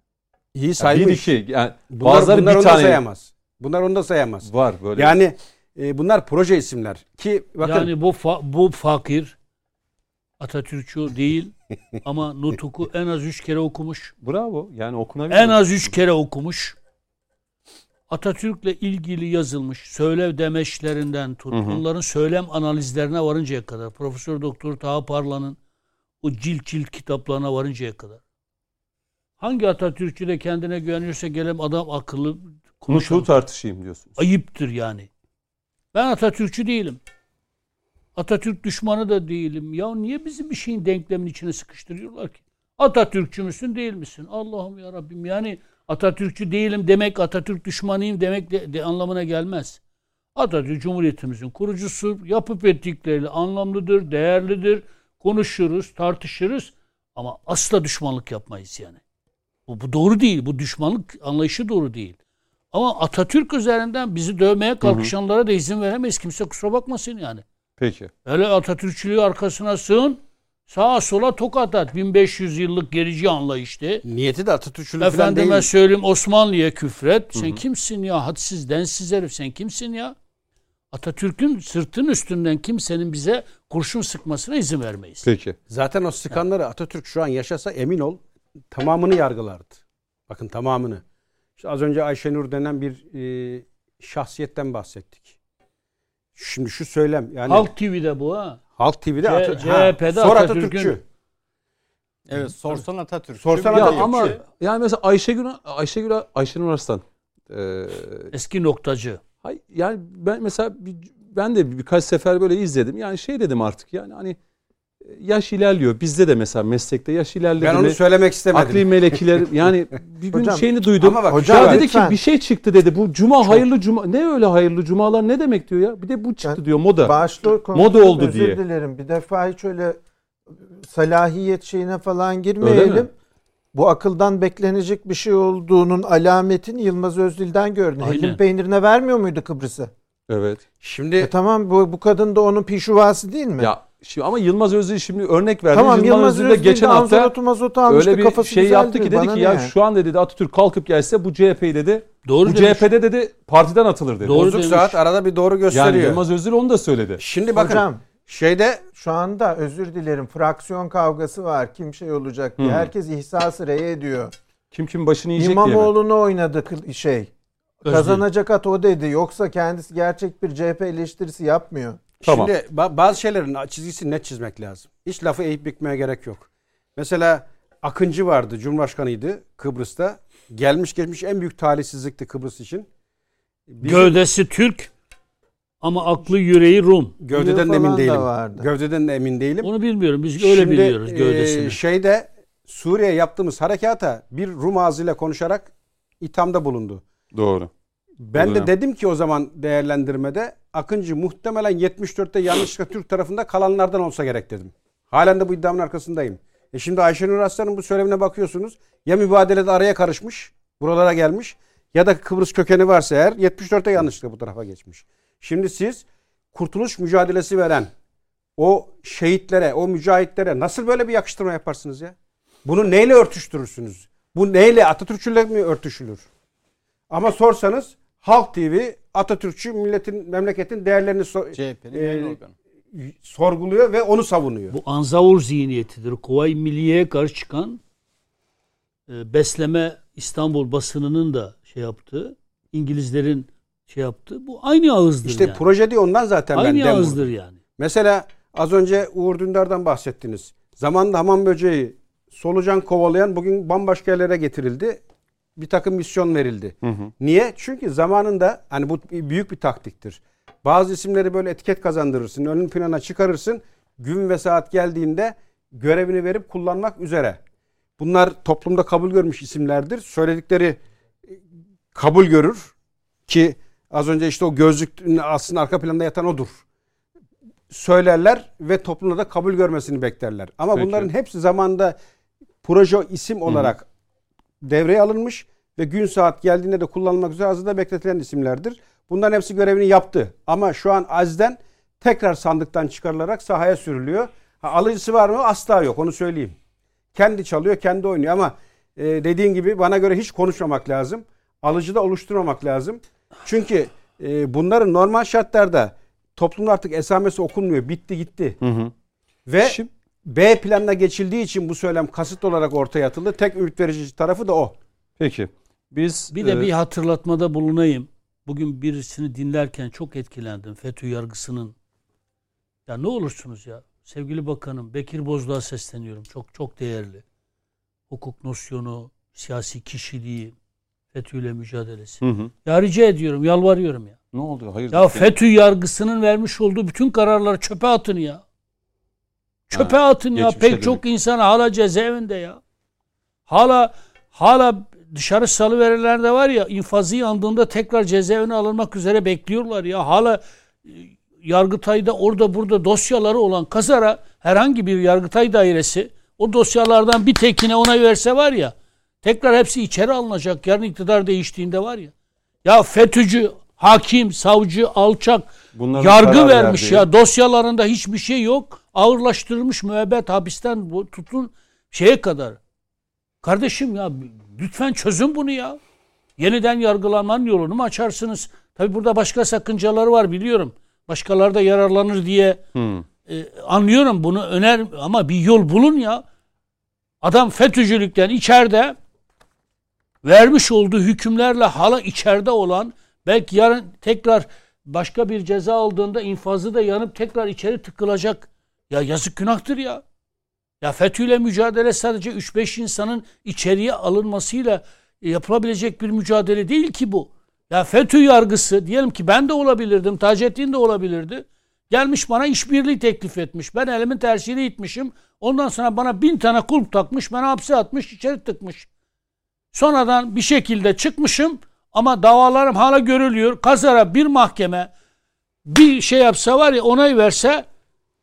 İyi Yani saymış. 1, 2. Yani bunlar, bazıları bunlar bir onu da tane sayamaz. Bunlar onu da sayamaz. var böyle. Yani e, bunlar proje isimler ki bakın Yani bu fa- bu fakir Atatürkçü değil ama Nutuk'u en az üç kere okumuş. Bravo. Yani okunabilir. En az üç kere okumuş. Atatürk'le ilgili yazılmış söylev demeçlerinden tut, Hı hı. bunların söylem analizlerine varıncaya kadar, Profesör Doktor Taha Parla'nın o cilt cilt kitaplarına varıncaya kadar. Hangi Atatürkçü de kendine güveniyorsa gelem adam akıllı konuşan Nutuğu tartışayım diyorsunuz. ayıptır yani. Ben Atatürkçü değilim. Atatürk düşmanı da değilim. Ya niye bizi bir şeyin denklemin içine sıkıştırıyorlar ki? Atatürkçü müsün değil misin? Allah'ım ya Rabbim yani Atatürkçü değilim demek Atatürk düşmanıyım demek de, de anlamına gelmez. Atatürk Cumhuriyetimizin kurucusu yapıp ettikleriyle anlamlıdır, değerlidir. Konuşuruz, tartışırız ama asla düşmanlık yapmayız yani. Bu, bu doğru değil. Bu düşmanlık anlayışı doğru değil. Ama Atatürk üzerinden bizi dövmeye kalkışanlara da izin veremeyiz. Kimse kusura bakmasın yani. Peki. Hele Atatürkçülüğü arkasına sığın. Sağa sola tokat at. 1500 yıllık gerici anlayıştı. niyeti de Atatürkçülük falan Efendime değil. söyleyeyim Osmanlı'ya küfret. Sen kimsin ya? Hadsiz, densiz herif. Sen kimsin ya? Atatürk'ün sırtın üstünden kimsenin bize kurşun sıkmasına izin vermeyiz. Peki. Zaten o sıkanları Atatürk şu an yaşasa emin ol tamamını yargılardı. Bakın tamamını. İşte az önce Ayşenur denen bir e, şahsiyetten bahsettik. Şimdi şu söylem yani Halk, Halk TV'de bu ha. TV'de C- ha, CHP'de sor Atatürk'ün- Atatürkçü. Evet sorsan Atatürk. Sorsan Ya Atatürkçü. ama yani mesela Ayşegül Ayşegül Ayşenur Arslan e, Eski noktacı. hay, yani ben mesela bir, ben de birkaç sefer böyle izledim. Yani şey dedim artık yani hani yaş ilerliyor. Bizde de mesela meslekte yaş ilerledi. Ben onu söylemek istemedim. akli melekiler yani bir gün Hocam, şeyini duydum. ama bak, hocam, ya dedi lütfen. ki bir şey çıktı dedi. Bu cuma hayırlı cuma ne öyle hayırlı cumalar ne demek diyor ya. Bir de bu çıktı Ben- diyor moda. Bağışlı Moda oldu özür diye. dilerim. Bir defa hiç öyle salahiyet şeyine falan girmeyelim. Bu akıldan beklenecek bir şey olduğunun alametini Yılmaz Özdil'den gördün. Hellim peynirine vermiyor muydu Kıbrıs'ı? Evet. Şimdi E tamam bu, bu kadın da onun pişuvası değil mi? Ya şimdi ama Yılmaz Özdil şimdi örnek verdi. tamam Yılmaz Özdil de geçen hafta almıştı öyle bir şey yaptı ki dedi ki ya yani? şu an dedi Atatürk kalkıp gelse bu CHP'yi dedi Doğru bu demiş. CHP'de dedi partiden atılır dedi. Doğru bozuk demiş. saat arada bir doğru Yani gösteriyor. Yılmaz Özdil onu da söyledi. Şimdi bakın Hocam şeyde şu anda özür dilerim fraksiyon kavgası var. Kim şey olacak diye. Hı. Herkes ihsası rey ediyor. Kim kim başını yiyecek diye mi? İmamoğlu'nu oynadı kıl- şey. Özdil. Kazanacak at o dedi. Yoksa kendisi gerçek bir CHP eleştirisi yapmıyor. Tamam. Şimdi ba- bazı şeylerin çizgisini net çizmek lazım. Hiç lafı eğip bükmeye gerek yok. Mesela Akıncı vardı, Cumhurbaşkanıydı Kıbrıs'ta. Gelmiş geçmiş en büyük talihsizlikti Kıbrıs için. Bizim Gövdesi Türk ama aklı yüreği Rum. gövdeden emin değilim. vardı. Öyle emin değilim. Onu bilmiyorum. Biz öyle Şimdi, biliyoruz e, gövdesini. şeyde Suriye yaptığımız harekata bir Rum ağzıyla konuşarak ithamda bulundu. Doğru. Ben de dedim ki o zaman değerlendirmede Akıncı muhtemelen 74'te yanlışlıkla Türk tarafında kalanlardan olsa gerek dedim. Halen de bu iddiamın arkasındayım. E şimdi Ayşenur Aslan'ın bu söylemine bakıyorsunuz. Ya mübadelede araya karışmış, buralara gelmiş ya da Kıbrıs kökeni varsa eğer 74'te yanlışlıkla bu tarafa geçmiş. Şimdi siz kurtuluş mücadelesi veren o şehitlere, o mücahitlere nasıl böyle bir yakıştırma yaparsınız ya? Bunu neyle örtüştürürsünüz? Bu neyle Atatürkçüyle mi örtüşülür? Ama sorsanız Halk TV Atatürkçü milletin memleketin değerlerini so- organı. sorguluyor ve onu savunuyor. Bu anzavur zihniyetidir. Kuvayi Milliye'ye karşı çıkan e, besleme İstanbul basınının da şey yaptığı, İngilizlerin şey yaptığı bu aynı ağızdır İşte yani. proje diyor ondan zaten ben aynı dem vurdum. ağızdır yani. Mesela az önce Uğur Dündar'dan bahsettiniz. Zamanında hamam böceği solucan kovalayan bugün bambaşka yerlere getirildi. Bir takım misyon verildi. Niye? Çünkü zamanında hani bu büyük bir taktiktir. Bazı isimleri böyle etiket kazandırırsın. Önün plana çıkarırsın. Gün ve saat geldiğinde görevini verip kullanmak üzere. Bunlar toplumda kabul görmüş isimlerdir. Söyledikleri e, kabul görür ki az önce işte o gözlüğün aslında arka planda yatan odur söylerler ve toplumda da kabul görmesini beklerler. Ama Peki. bunların hepsi zamanda proje isim olarak devreye alınmış ve gün saat geldiğinde de kullanılmak üzere hazırda bekletilen isimlerdir. Bunların hepsi görevini yaptı. Ama şu an Aziz'den tekrar sandıktan çıkarılarak sahaya sürülüyor. Ha, alıcısı var mı? Asla yok. Onu söyleyeyim. Kendi çalıyor, kendi oynuyor ama e, dediğin gibi bana göre hiç konuşmamak lazım. Alıcı da oluşturmamak lazım. Çünkü e, bunların normal şartlarda toplumda artık esamesi okunmuyor. Bitti gitti. Ve Şimdi- B planına geçildiği için bu söylem kasıt olarak ortaya atıldı. Tek ümit verici tarafı da o. Peki. Biz Bir de e, bir hatırlatmada bulunayım. Bugün birisini dinlerken çok etkilendim. FETÖ yargısının. Ya ne olursunuz ya. Sevgili bakanım Bekir Bozdağ'a sesleniyorum. Çok çok değerli. Hukuk nosyonu, siyasi kişiliği, FETÖ ile mücadelesi. Hı hı. Ya rica ediyorum, yalvarıyorum ya. Ne oldu? Hayır. Ya FETÖ yargısının vermiş olduğu bütün kararları çöpe atın ya. Çöpe Ha, atın ya. Pek çok insan hala cezaevinde ya. Hala hala dışarı salıverenler de var ya infazı yandığında tekrar cezaevine alınmak üzere bekliyorlar ya. Hala e, Yargıtay'da orada burada dosyaları olan kazara herhangi bir Yargıtay dairesi o dosyalardan bir tekine ona verse var ya tekrar hepsi içeri alınacak. Yarın iktidar değiştiğinde var ya. Ya FETÖ'cü, hakim, savcı, alçak Bunların yargı vermiş verdiği- ya. Dosyalarında hiçbir şey yok. Ağırlaştırılmış müebbet hapisten tutun şeye kadar. Kardeşim ya lütfen çözün bunu ya. Yeniden yargılanmanın yolunu mu açarsınız? Tabi burada başka sakıncaları var biliyorum. Başkaları da yararlanır diye Hı. e, anlıyorum bunu öner ama bir yol bulun ya. Adam FETÖ'cülükten içeride vermiş olduğu hükümlerle hala içeride olan belki yarın tekrar başka bir ceza aldığında infazı da yanıp tekrar içeri tıkılacak. Ya yazık günahtır ya. Ya FETÖ'yle mücadele sadece 3-5 insanın içeriye alınmasıyla yapılabilecek bir mücadele değil ki bu. Ya FETÖ yargısı diyelim ki ben de olabilirdim, Taceddin de olabilirdi. Gelmiş bana işbirliği teklif etmiş. Ben elimin tersiyle itmişim. Ondan sonra bana bin tane kulp takmış. Beni hapse atmış, içeri tıkmış. Sonradan bir şekilde çıkmışım ama davalarım hala görülüyor. Kazara bir mahkeme bir şey yapsa var ya onay verse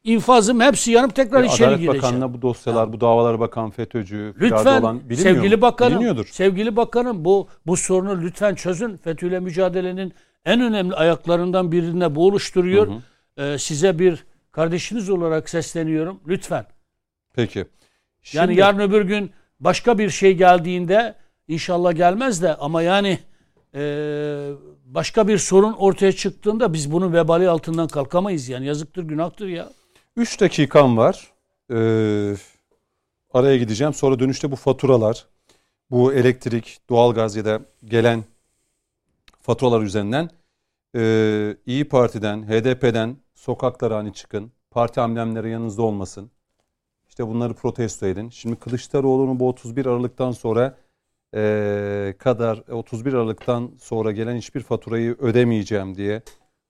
infazım hepsi yanıp tekrar E, içeri Adalet gireceğim. Bakanı'na bu dosyalar, bu davalara bakan FETÖ'cü, Lütfen olan bilinmiyor sevgili mu? bakanım, Biliniyordur. sevgili bakanım bu bu sorunu lütfen çözün. FETÖ'yle mücadelenin en önemli ayaklarından birine bu oluşturuyor. Ee, size bir kardeşiniz olarak sesleniyorum. Lütfen. Peki. Yani Şimdi- yarın öbür gün başka bir şey geldiğinde inşallah gelmez de ama yani e, başka bir sorun ortaya çıktığında biz bunun vebali altından kalkamayız yani yazıktır günahtır ya. 3 dakikam var. Ee, araya gideceğim. Sonra dönüşte bu faturalar, bu elektrik, doğalgaz ya da gelen faturalar üzerinden ee, İyi Parti'den, HDP'den sokaklara hani çıkın. Parti amblemleri yanınızda olmasın. İşte bunları protesto edin. Şimdi Kılıçdaroğlu'nun bu 31 Aralık'tan sonra ee, kadar 31 Aralık'tan sonra gelen hiçbir faturayı ödemeyeceğim diye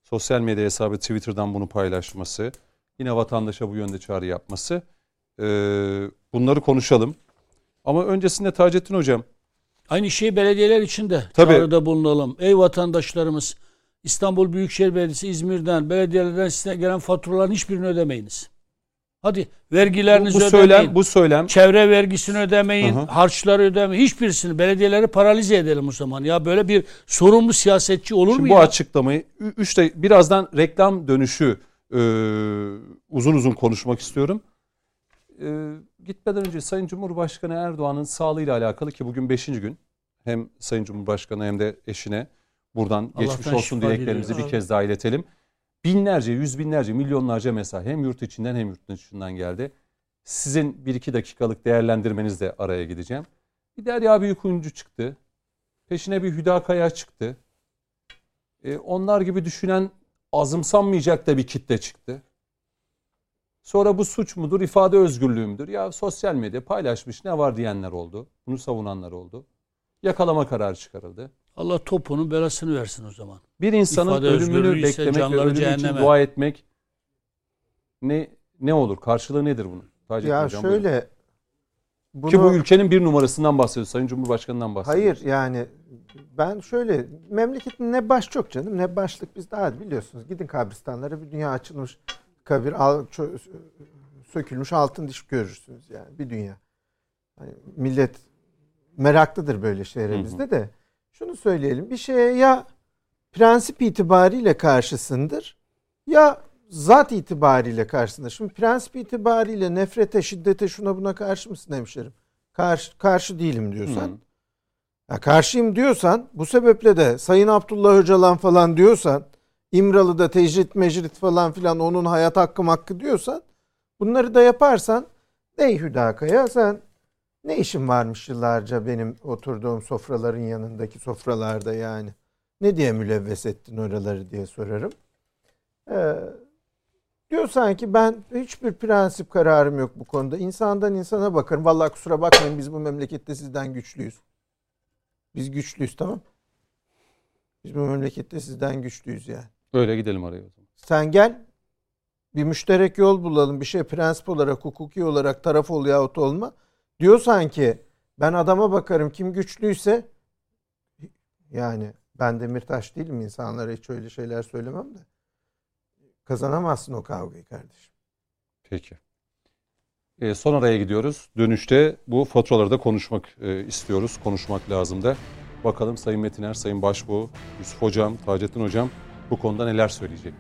sosyal medya hesabı Twitter'dan bunu paylaşması, yine vatandaşa bu yönde çağrı yapması. Ee, bunları konuşalım. Ama öncesinde Taceddin Hocam Aynı şey belediyeler için de Tabii. çağrıda bulunalım. Ey vatandaşlarımız İstanbul Büyükşehir Belediyesi, İzmir'den, belediyelerden size gelen faturaların hiçbirini ödemeyiniz. Hadi bu, vergilerinizi bu ödemeyin. söylem bu söylem Çevre vergisini ödemeyin, Hı hı. harçları ödemeyin. Hiçbirisini belediyeleri paralize edelim o zaman. Ya böyle bir sorumlu siyasetçi olur mu Şimdi ya? bu açıklamayı ü- üçte birazdan reklam dönüşü e, uzun uzun konuşmak istiyorum. E, gitmeden önce Sayın Cumhurbaşkanı Erdoğan'ın sağlığıyla alakalı ki bugün 5. gün hem Sayın Cumhurbaşkanı hem de eşine buradan geçmiş Allah'tan olsun şifa dileklerimizi bir diliyoruz. kez daha iletelim. Binlerce, yüz binlerce, milyonlarca mesaj hem yurt içinden hem yurt dışından geldi. Sizin bir iki dakikalık değerlendirmenizle araya gideceğim. Bir Derya Büyükuyuncu çıktı. Peşine bir Hüda Kaya çıktı. E, onlar gibi düşünen azımsanmayacak da bir kitle çıktı. Sonra bu suç mudur, ifade özgürlüğü müdür? Ya sosyal medya paylaşmış ne var diyenler oldu. Bunu savunanlar oldu. Yakalama kararı çıkarıldı. Allah topunun belasını versin o zaman. Bir insanın İfade ölümünü beklemek ve ölümü için dua etmek ne ne olur? Karşılığı nedir bunun? Taceddin Ya Hocam, buyurun. şöyle bunu, Ki bu ülkenin bir numarasından bahsediyoruz. Sayın Cumhurbaşkanı'ndan bahsediyoruz. Hayır yani ben şöyle memleketin ne baş çok canım ne başlık biz daha biliyorsunuz. Gidin kabristanlara bir dünya açılmış kabir al, çö- sökülmüş altın diş görürsünüz yani bir dünya. Hani millet meraklıdır böyle şeylere bizde de. Şunu söyleyelim bir şeye ya prensip itibariyle karşısındır ya zat itibariyle karşısındır. Şimdi prensip itibariyle nefrete, şiddete, şuna buna karşı mısın hemşerim? Karşı, karşı değilim diyorsan. Hı. Ya karşıyım diyorsan bu sebeple de Sayın Abdullah Öcalan falan diyorsan İmralı'da tecrit mecrit falan filan onun hayat hakkım hakkı diyorsan bunları da yaparsan ey Hüdakaya sen ne işin varmış yıllarca benim oturduğum sofraların yanındaki sofralarda yani. Ne diye mülevves ettin oraları diye sorarım. Ee, diyorsan ki ben hiçbir prensip kararım yok bu konuda. İnsandan insana bakarım. Vallahi kusura bakmayın biz bu memlekette sizden güçlüyüz. Biz güçlüyüz tamam. Biz bu memlekette sizden güçlüyüz yani. Öyle gidelim araya o zaman. Sen gel bir müşterek yol bulalım. Bir şey prensip olarak, hukuki olarak taraf ol yahut olma. Diyorsan ki ben adama bakarım kim güçlüyse yani ben Demirtaş değilim insanlara hiç öyle şeyler söylemem de. Kazanamazsın o kavgayı kardeşim. Peki. E, son araya gidiyoruz. Dönüşte bu faturaları da konuşmak e, istiyoruz. Konuşmak lazım da. Bakalım Sayın Metiner, Sayın Başbuğ, Yusuf Hocam, Taceddin Hocam bu konuda neler söyleyecek?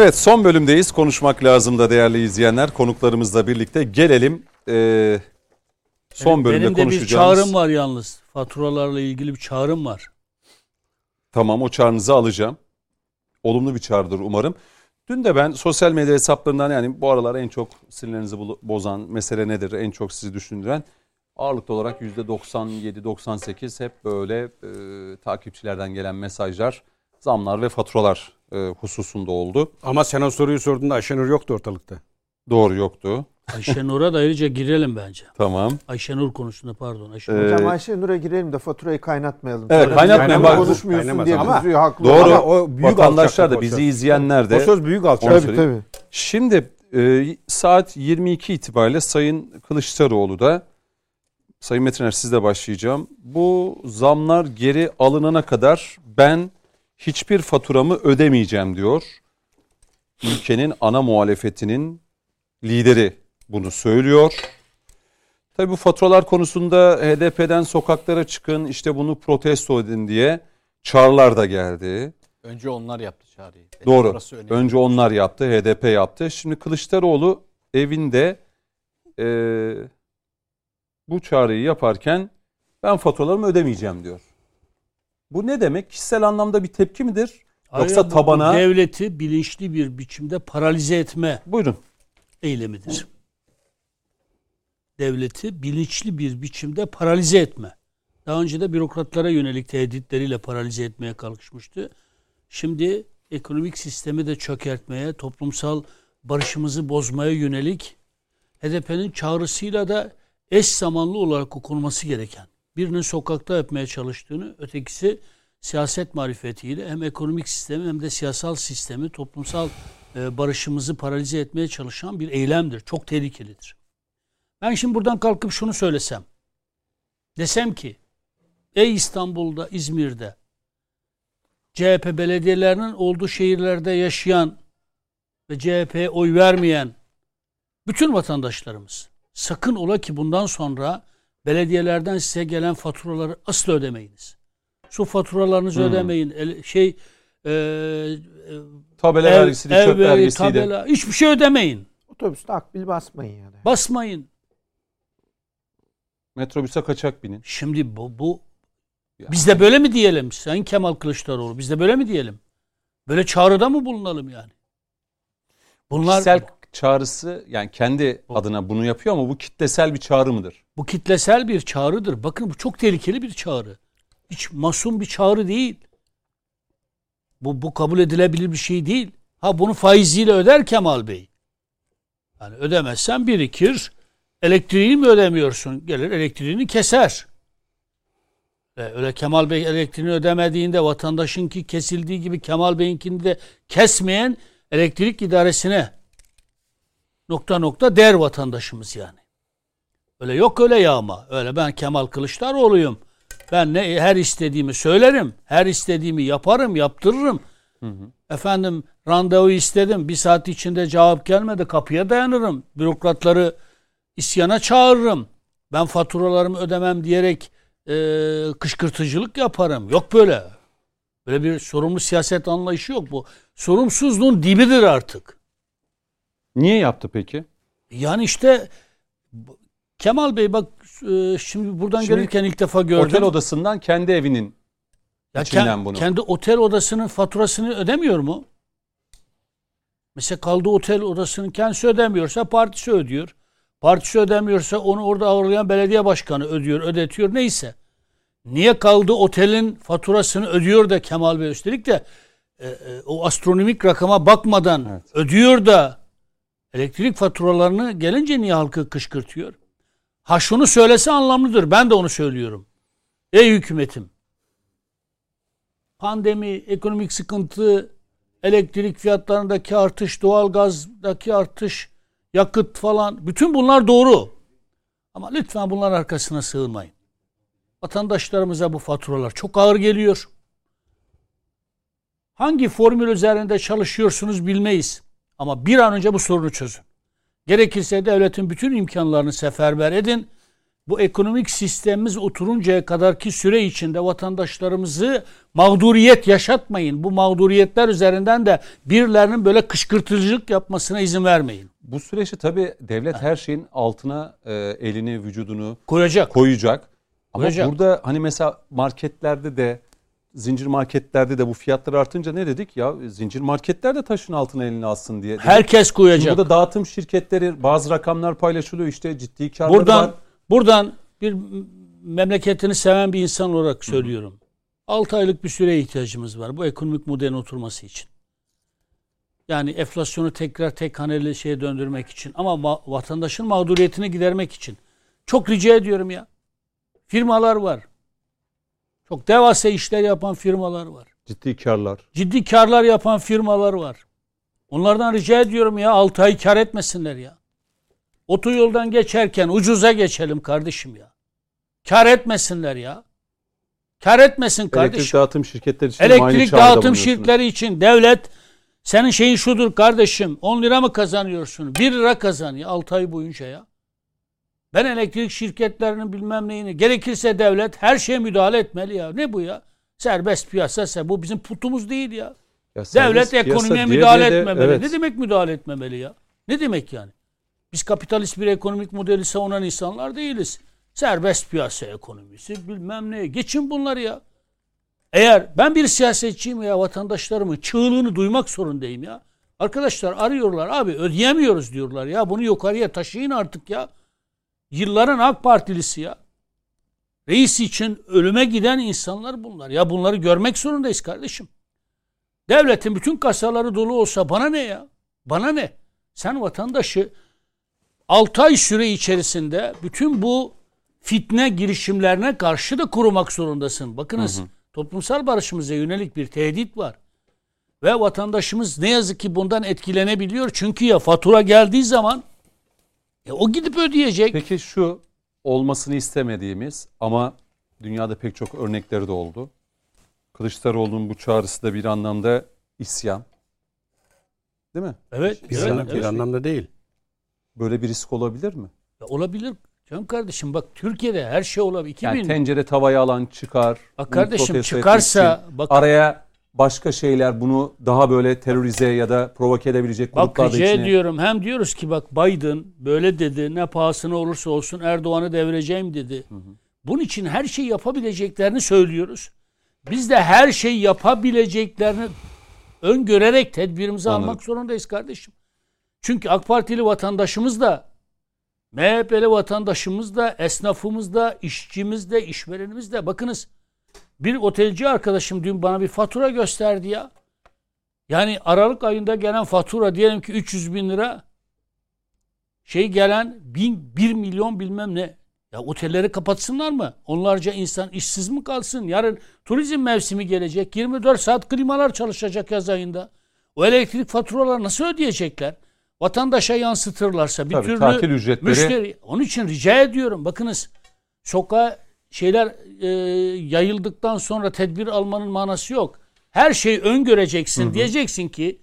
Evet son bölümdeyiz. Konuşmak lazım da değerli izleyenler. Konuklarımızla birlikte gelelim. e, son Benim- bölümde Benim de bir konuşacağımız... çağrım var yalnız. Faturalarla ilgili bir çağrım var. Tamam o çağrınızı alacağım. Olumlu bir çağrıdır umarım. Dün de ben sosyal medya hesaplarından yani bu aralar en çok sinirlerinizi bozan mesele nedir? En çok sizi düşündüren ağırlıklı olarak %97-98 hep böyle e, takipçilerden gelen mesajlar, zamlar ve faturalar e, hususunda oldu. Ama sen o soruyu sorduğunda Ayşenur yoktu ortalıkta. Doğru yoktu. Ayşenur'a da ayrıca girelim bence. Tamam. Ayşenur konusunda pardon. Ayşenur. Ee, Hocam Ayşe Nur'a girelim de faturayı kaynatmayalım. Evet, biz Bak- konuşmuyorsun Kaynamaz diye ama- kızıyor haklı. Doğru. Ama o büyük Vatandaşlar da bizi izleyenler de O söz büyük alçaklık. Tabii tabii. Şimdi e, saat 22 itibariyle Sayın Kılıçdaroğlu da Sayın Metiner sizle başlayacağım. Bu zamlar geri alınana kadar ben hiçbir faturamı ödemeyeceğim diyor. Ülkenin ana muhalefetinin lideri bunu söylüyor. Tabii bu faturalar konusunda HDP'den sokaklara çıkın işte bunu protesto edin diye çağrılar da geldi. Önce onlar yaptı çağrıyı. Doğru. Orası önemli. Önce onlar yaptı, HDP yaptı. Şimdi Kılıçdaroğlu evinde e, bu çağrıyı yaparken ben faturalarımı ödemeyeceğim diyor. Bu ne demek? Kişisel anlamda bir tepki midir? Yoksa bu- bu tabana... devleti bilinçli bir biçimde paralize etme Buyurun. eylemidir. Devleti bilinçli bir biçimde paralize etme. Daha önce de bürokratlara yönelik tehditleriyle paralize etmeye kalkışmıştı. Şimdi ekonomik sistemi de çökertmeye, toplumsal barışımızı bozmaya yönelik HDP'nin çağrısıyla da eş zamanlı olarak okunması gereken birinin sokakta yapmaya çalıştığını, ötekisi siyaset marifetiyle hem ekonomik sistemi hem de siyasal sistemi, toplumsal e, barışımızı paralize etmeye çalışan bir eylemdir. Çok tehlikelidir. Ben şimdi buradan kalkıp şunu söylesem. Desem ki ey İstanbul'da, İzmir'de CHP belediyelerinin olduğu şehirlerde yaşayan ve CHP'ye oy vermeyen bütün vatandaşlarımız sakın ola ki bundan sonra belediyelerden size gelen faturaları asla ödemeyiniz. Su faturalarınızı Hmm. ödemeyin. El- Şey e, e, Tabela ev, vergisiydi, ev çöp ve vergisiydi. tabela hiçbir şey ödemeyin. Otobüste akbil basmayın yani. Basmayın. Metrobüse kaçak binin. Şimdi bu, bu Ya. biz de böyle mi diyelim? Sayın Kemal Kılıçdaroğlu biz de böyle mi diyelim? Böyle çağrıda mı bulunalım yani? Bunlar Kişisel çağrısı yani kendi adına bunu yapıyor ama bu kitlesel bir çağrı mıdır? bu kitlesel bir çağrıdır. Bakın bu çok tehlikeli bir çağrı. Hiç masum bir çağrı değil. Bu, bu kabul edilebilir bir şey değil. Ha bunu faiziyle öder Kemal Bey. Yani ödemezsen birikir. Elektriğini mi ödemiyorsun? Gelir elektriğini keser. E, öyle Kemal Bey elektriğini ödemediğinde vatandaşınki kesildiği gibi Kemal Bey'inkini de kesmeyen elektrik idaresine nokta nokta der vatandaşımız yani. Öyle yok öyle yağma. Öyle ben Kemal Kılıçdaroğlu'yum. Ben ne her istediğimi söylerim. Her istediğimi yaparım, yaptırırım. Efendim randevu istedim. Bir saat içinde cevap gelmedi. Kapıya dayanırım. Bürokratları isyana çağırırım. Ben faturalarımı ödemem diyerek e, kışkırtıcılık yaparım. Yok böyle. Böyle bir sorumlu siyaset anlayışı yok bu. Sorumsuzluğun dibidir artık. Niye yaptı peki? Yani işte Kemal Bey bak e, şimdi buradan Şimdi gelirken ilk defa gördüm. Otel odasından kendi evinin Ya içinden bunu. Kendi otel odasının faturasını ödemiyor mu? Mesela kaldığı otel odasının kendisi ödemiyorsa partisi ödüyor. Partisi ödemiyorsa onu orada ağırlayan belediye başkanı ödüyor, ödetiyor neyse. Niye kaldığı otelin faturasını ödüyor da Kemal Bey üstelik de e, e, o astronomik rakama bakmadan Evet. ödüyor da elektrik faturalarını gelince niye halkı kışkırtıyor? Ha şunu söylese anlamlıdır. Ben de onu söylüyorum. Ey hükümetim pandemi, ekonomik sıkıntı, elektrik fiyatlarındaki artış, doğalgazdaki artış, yakıt falan bütün bunlar doğru. Ama lütfen bunların arkasına sığınmayın. Vatandaşlarımıza bu faturalar çok ağır geliyor. Hangi formül üzerinde çalışıyorsunuz bilmeyiz. Ama bir an önce bu sorunu çözün. Gerekirse devletin bütün imkanlarını seferber edin. Bu ekonomik sistemimiz oturuncaya kadarki süre içinde vatandaşlarımızı mağduriyet yaşatmayın. Bu mağduriyetler üzerinden de birilerinin böyle kışkırtıcılık yapmasına izin vermeyin. bu süreçte tabii devlet her şeyin altına e, elini, vücudunu Koyacak. koyacak. Ama Koyacak. burada hani mesela marketlerde de zincir marketlerde de bu fiyatlar artınca ne dedik ya zincir marketler de taşın altına elini alsın diye. dedik. Herkes Şimdi koyacak. Burada dağıtım şirketleri bazı rakamlar paylaşılıyor işte ciddi karları Buradan var. buradan bir memleketini seven bir insan olarak söylüyorum. 6 aylık bir süreye ihtiyacımız var bu ekonomik modelin oturması için. Yani enflasyonu tekrar tek haneli şeye döndürmek için ama ma- vatandaşın mağduriyetini gidermek için. Çok rica ediyorum ya. Firmalar var. Çok devasa işler yapan firmalar var. Ciddi karlar. Ciddi karlar yapan firmalar var. Onlardan rica ediyorum ya 6 ay kar etmesinler ya. Otoyoldan geçerken ucuza geçelim kardeşim ya. Kar etmesinler ya. Kar etmesin Elektrik kardeşim. dağıtım şirketleri için Elektrik dağıtım şirketleri için devlet senin şeyin şudur kardeşim 10 lira mı kazanıyorsun? 1 lira kazan ya 6 ay boyunca ya. Ben elektrik şirketlerinin bilmem neyini gerekirse devlet her şeye müdahale etmeli ya. Ne bu ya? Serbest piyasa ise bu bizim putumuz değil ya. Ya Devlet ekonomiye müdahale de- etmemeli. evet. Ne demek müdahale etmemeli ya? Ne demek yani? Biz kapitalist bir ekonomik modeli savunan insanlar değiliz. Serbest piyasa ekonomisi bilmem ne. Geçin bunları ya. Eğer ben bir siyasetçiyim ya vatandaşlarımın çığlığını duymak zorundayım ya. Arkadaşlar arıyorlar abi ödeyemiyoruz diyorlar ya. Bunu yukarıya taşıyın artık ya. Yılların AK Partilisi ya. Reis için ölüme giden insanlar bunlar. Ya bunları görmek zorundayız kardeşim. Devletin bütün kasaları dolu olsa bana ne ya? Bana ne? Sen vatandaşı 6 ay süre içerisinde bütün bu fitne girişimlerine karşı da korumak zorundasın. Bakınız hı hı. toplumsal barışımıza yönelik bir tehdit var. Ve vatandaşımız ne yazık ki bundan etkilenebiliyor. Çünkü ya fatura geldiği zaman e, o gidip ödeyecek. Peki şu olmasını istemediğimiz ama dünyada pek çok örnekleri de oldu. Kılıçdaroğlu'nun bu çağrısı da bir anlamda isyan. Değil mi? Evet. Bir, evet, evet, bir anlamda değil. Böyle bir risk olabilir mi? Ya olabilir. Canım kardeşim bak Türkiye'de her şey olabilir. 2000... Yani tencere tavayı alan çıkar. Bak kardeşim çıkarsa bak araya başka şeyler bunu daha böyle terörize ya da provoke edebilecek gruplar da içine... diyorum hem diyoruz ki bak Biden böyle dedi ne pahasına olursa olsun Erdoğan'ı devireceğim dedi. Hı hı. Bunun için her şeyi yapabileceklerini söylüyoruz. Biz de her şeyi yapabileceklerini öngörerek tedbirimizi Anladım. almak zorundayız kardeşim. Çünkü AK Partili vatandaşımız da MHP'li vatandaşımız da, esnafımız da, işçimiz de, işverenimiz de. Bakınız bir otelci arkadaşım dün bana bir fatura gösterdi ya. Yani Aralık ayında gelen fatura diyelim ki 300 bin lira. Şey gelen bin, 1 milyon bilmem ne. Ya otelleri kapatsınlar mı? Onlarca insan işsiz mi kalsın? Yarın turizm mevsimi gelecek. 24 saat klimalar çalışacak yaz ayında. O elektrik faturaları nasıl ödeyecekler? Vatandaşa yansıtırlarsa bir Tabii, türlü tatil ücretleri... müşteri. Onun için rica ediyorum. Bakınız sokağa şeyler e, yayıldıktan sonra tedbir almanın manası yok. Her şey öngöreceksin. Hı hı. Diyeceksin ki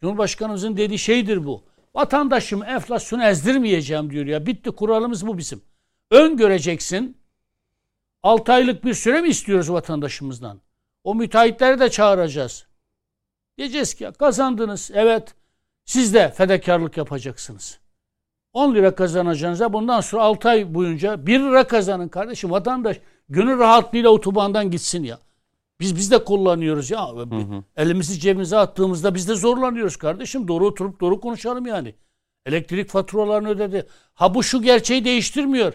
Cumhurbaşkanımızın dediği şeydir bu. Vatandaşım enflasyonu ezdirmeyeceğim diyor ya. Bitti kuralımız bu bizim. Öngöreceksin. 6 aylık bir süre mi istiyoruz vatandaşımızdan? O müteahhitleri de çağıracağız. Diyeceğiz ki kazandınız. Evet. Siz de fedakarlık yapacaksınız. 10 lira kazanacağınıza bundan sonra 6 ay boyunca 1 lira kazanın kardeşim. Vatandaş gönül rahatlığıyla otobandan gitsin ya. Biz biz de kullanıyoruz ya. Hı hı. Elimizi cebimize attığımızda biz de zorlanıyoruz kardeşim. Doğru oturup doğru konuşalım yani. Elektrik faturalarını ödedi. Ha bu şu gerçeği değiştirmiyor.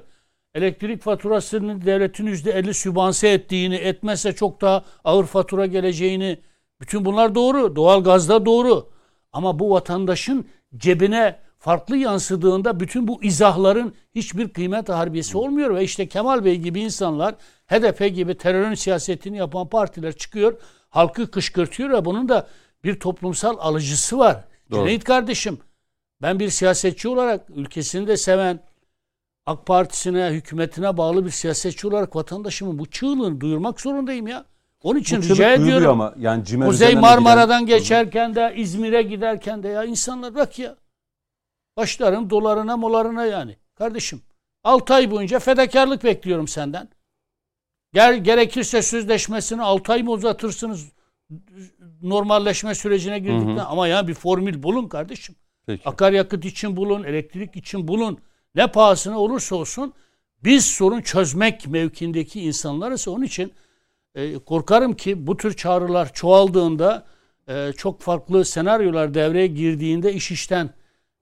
Elektrik faturasının devletin %50 sübvanse ettiğini, etmezse çok daha ağır fatura geleceğini. Bütün bunlar doğru. Doğal gazda doğru. Ama bu vatandaşın cebine farklı yansıdığında bütün bu izahların hiçbir kıymet harbiyesi olmuyor ve işte Kemal Bey gibi insanlar HDP gibi terörün siyasetini yapan partiler çıkıyor halkı kışkırtıyor ve bunun da bir toplumsal alıcısı var. Doğru. Cüneyt kardeşim ben bir siyasetçi olarak ülkesini de seven AK Partisi'ne, hükümetine bağlı bir siyasetçi olarak vatandaşımın bu çığlığını duyurmak zorundayım ya. Onun için rica ediyorum. Ama yani Kuzey Marmara'dan giden... geçerken de İzmir'e giderken de ya insanlar bak ya. Başlarım dolarına molarına yani. Kardeşim 6 ay boyunca fedakarlık bekliyorum senden. Gel gerekirse sözleşmesini 6 ay mı uzatırsınız normalleşme sürecine girdikten hı hı. ama ya bir formül bulun kardeşim. Peki. Akaryakıt için bulun, elektrik için bulun. Ne pahasına olursa olsun biz sorun çözmek mevkindeki insanlarız. Onun için e, korkarım ki bu tür çağrılar çoğaldığında e, çok farklı senaryolar devreye girdiğinde iş işten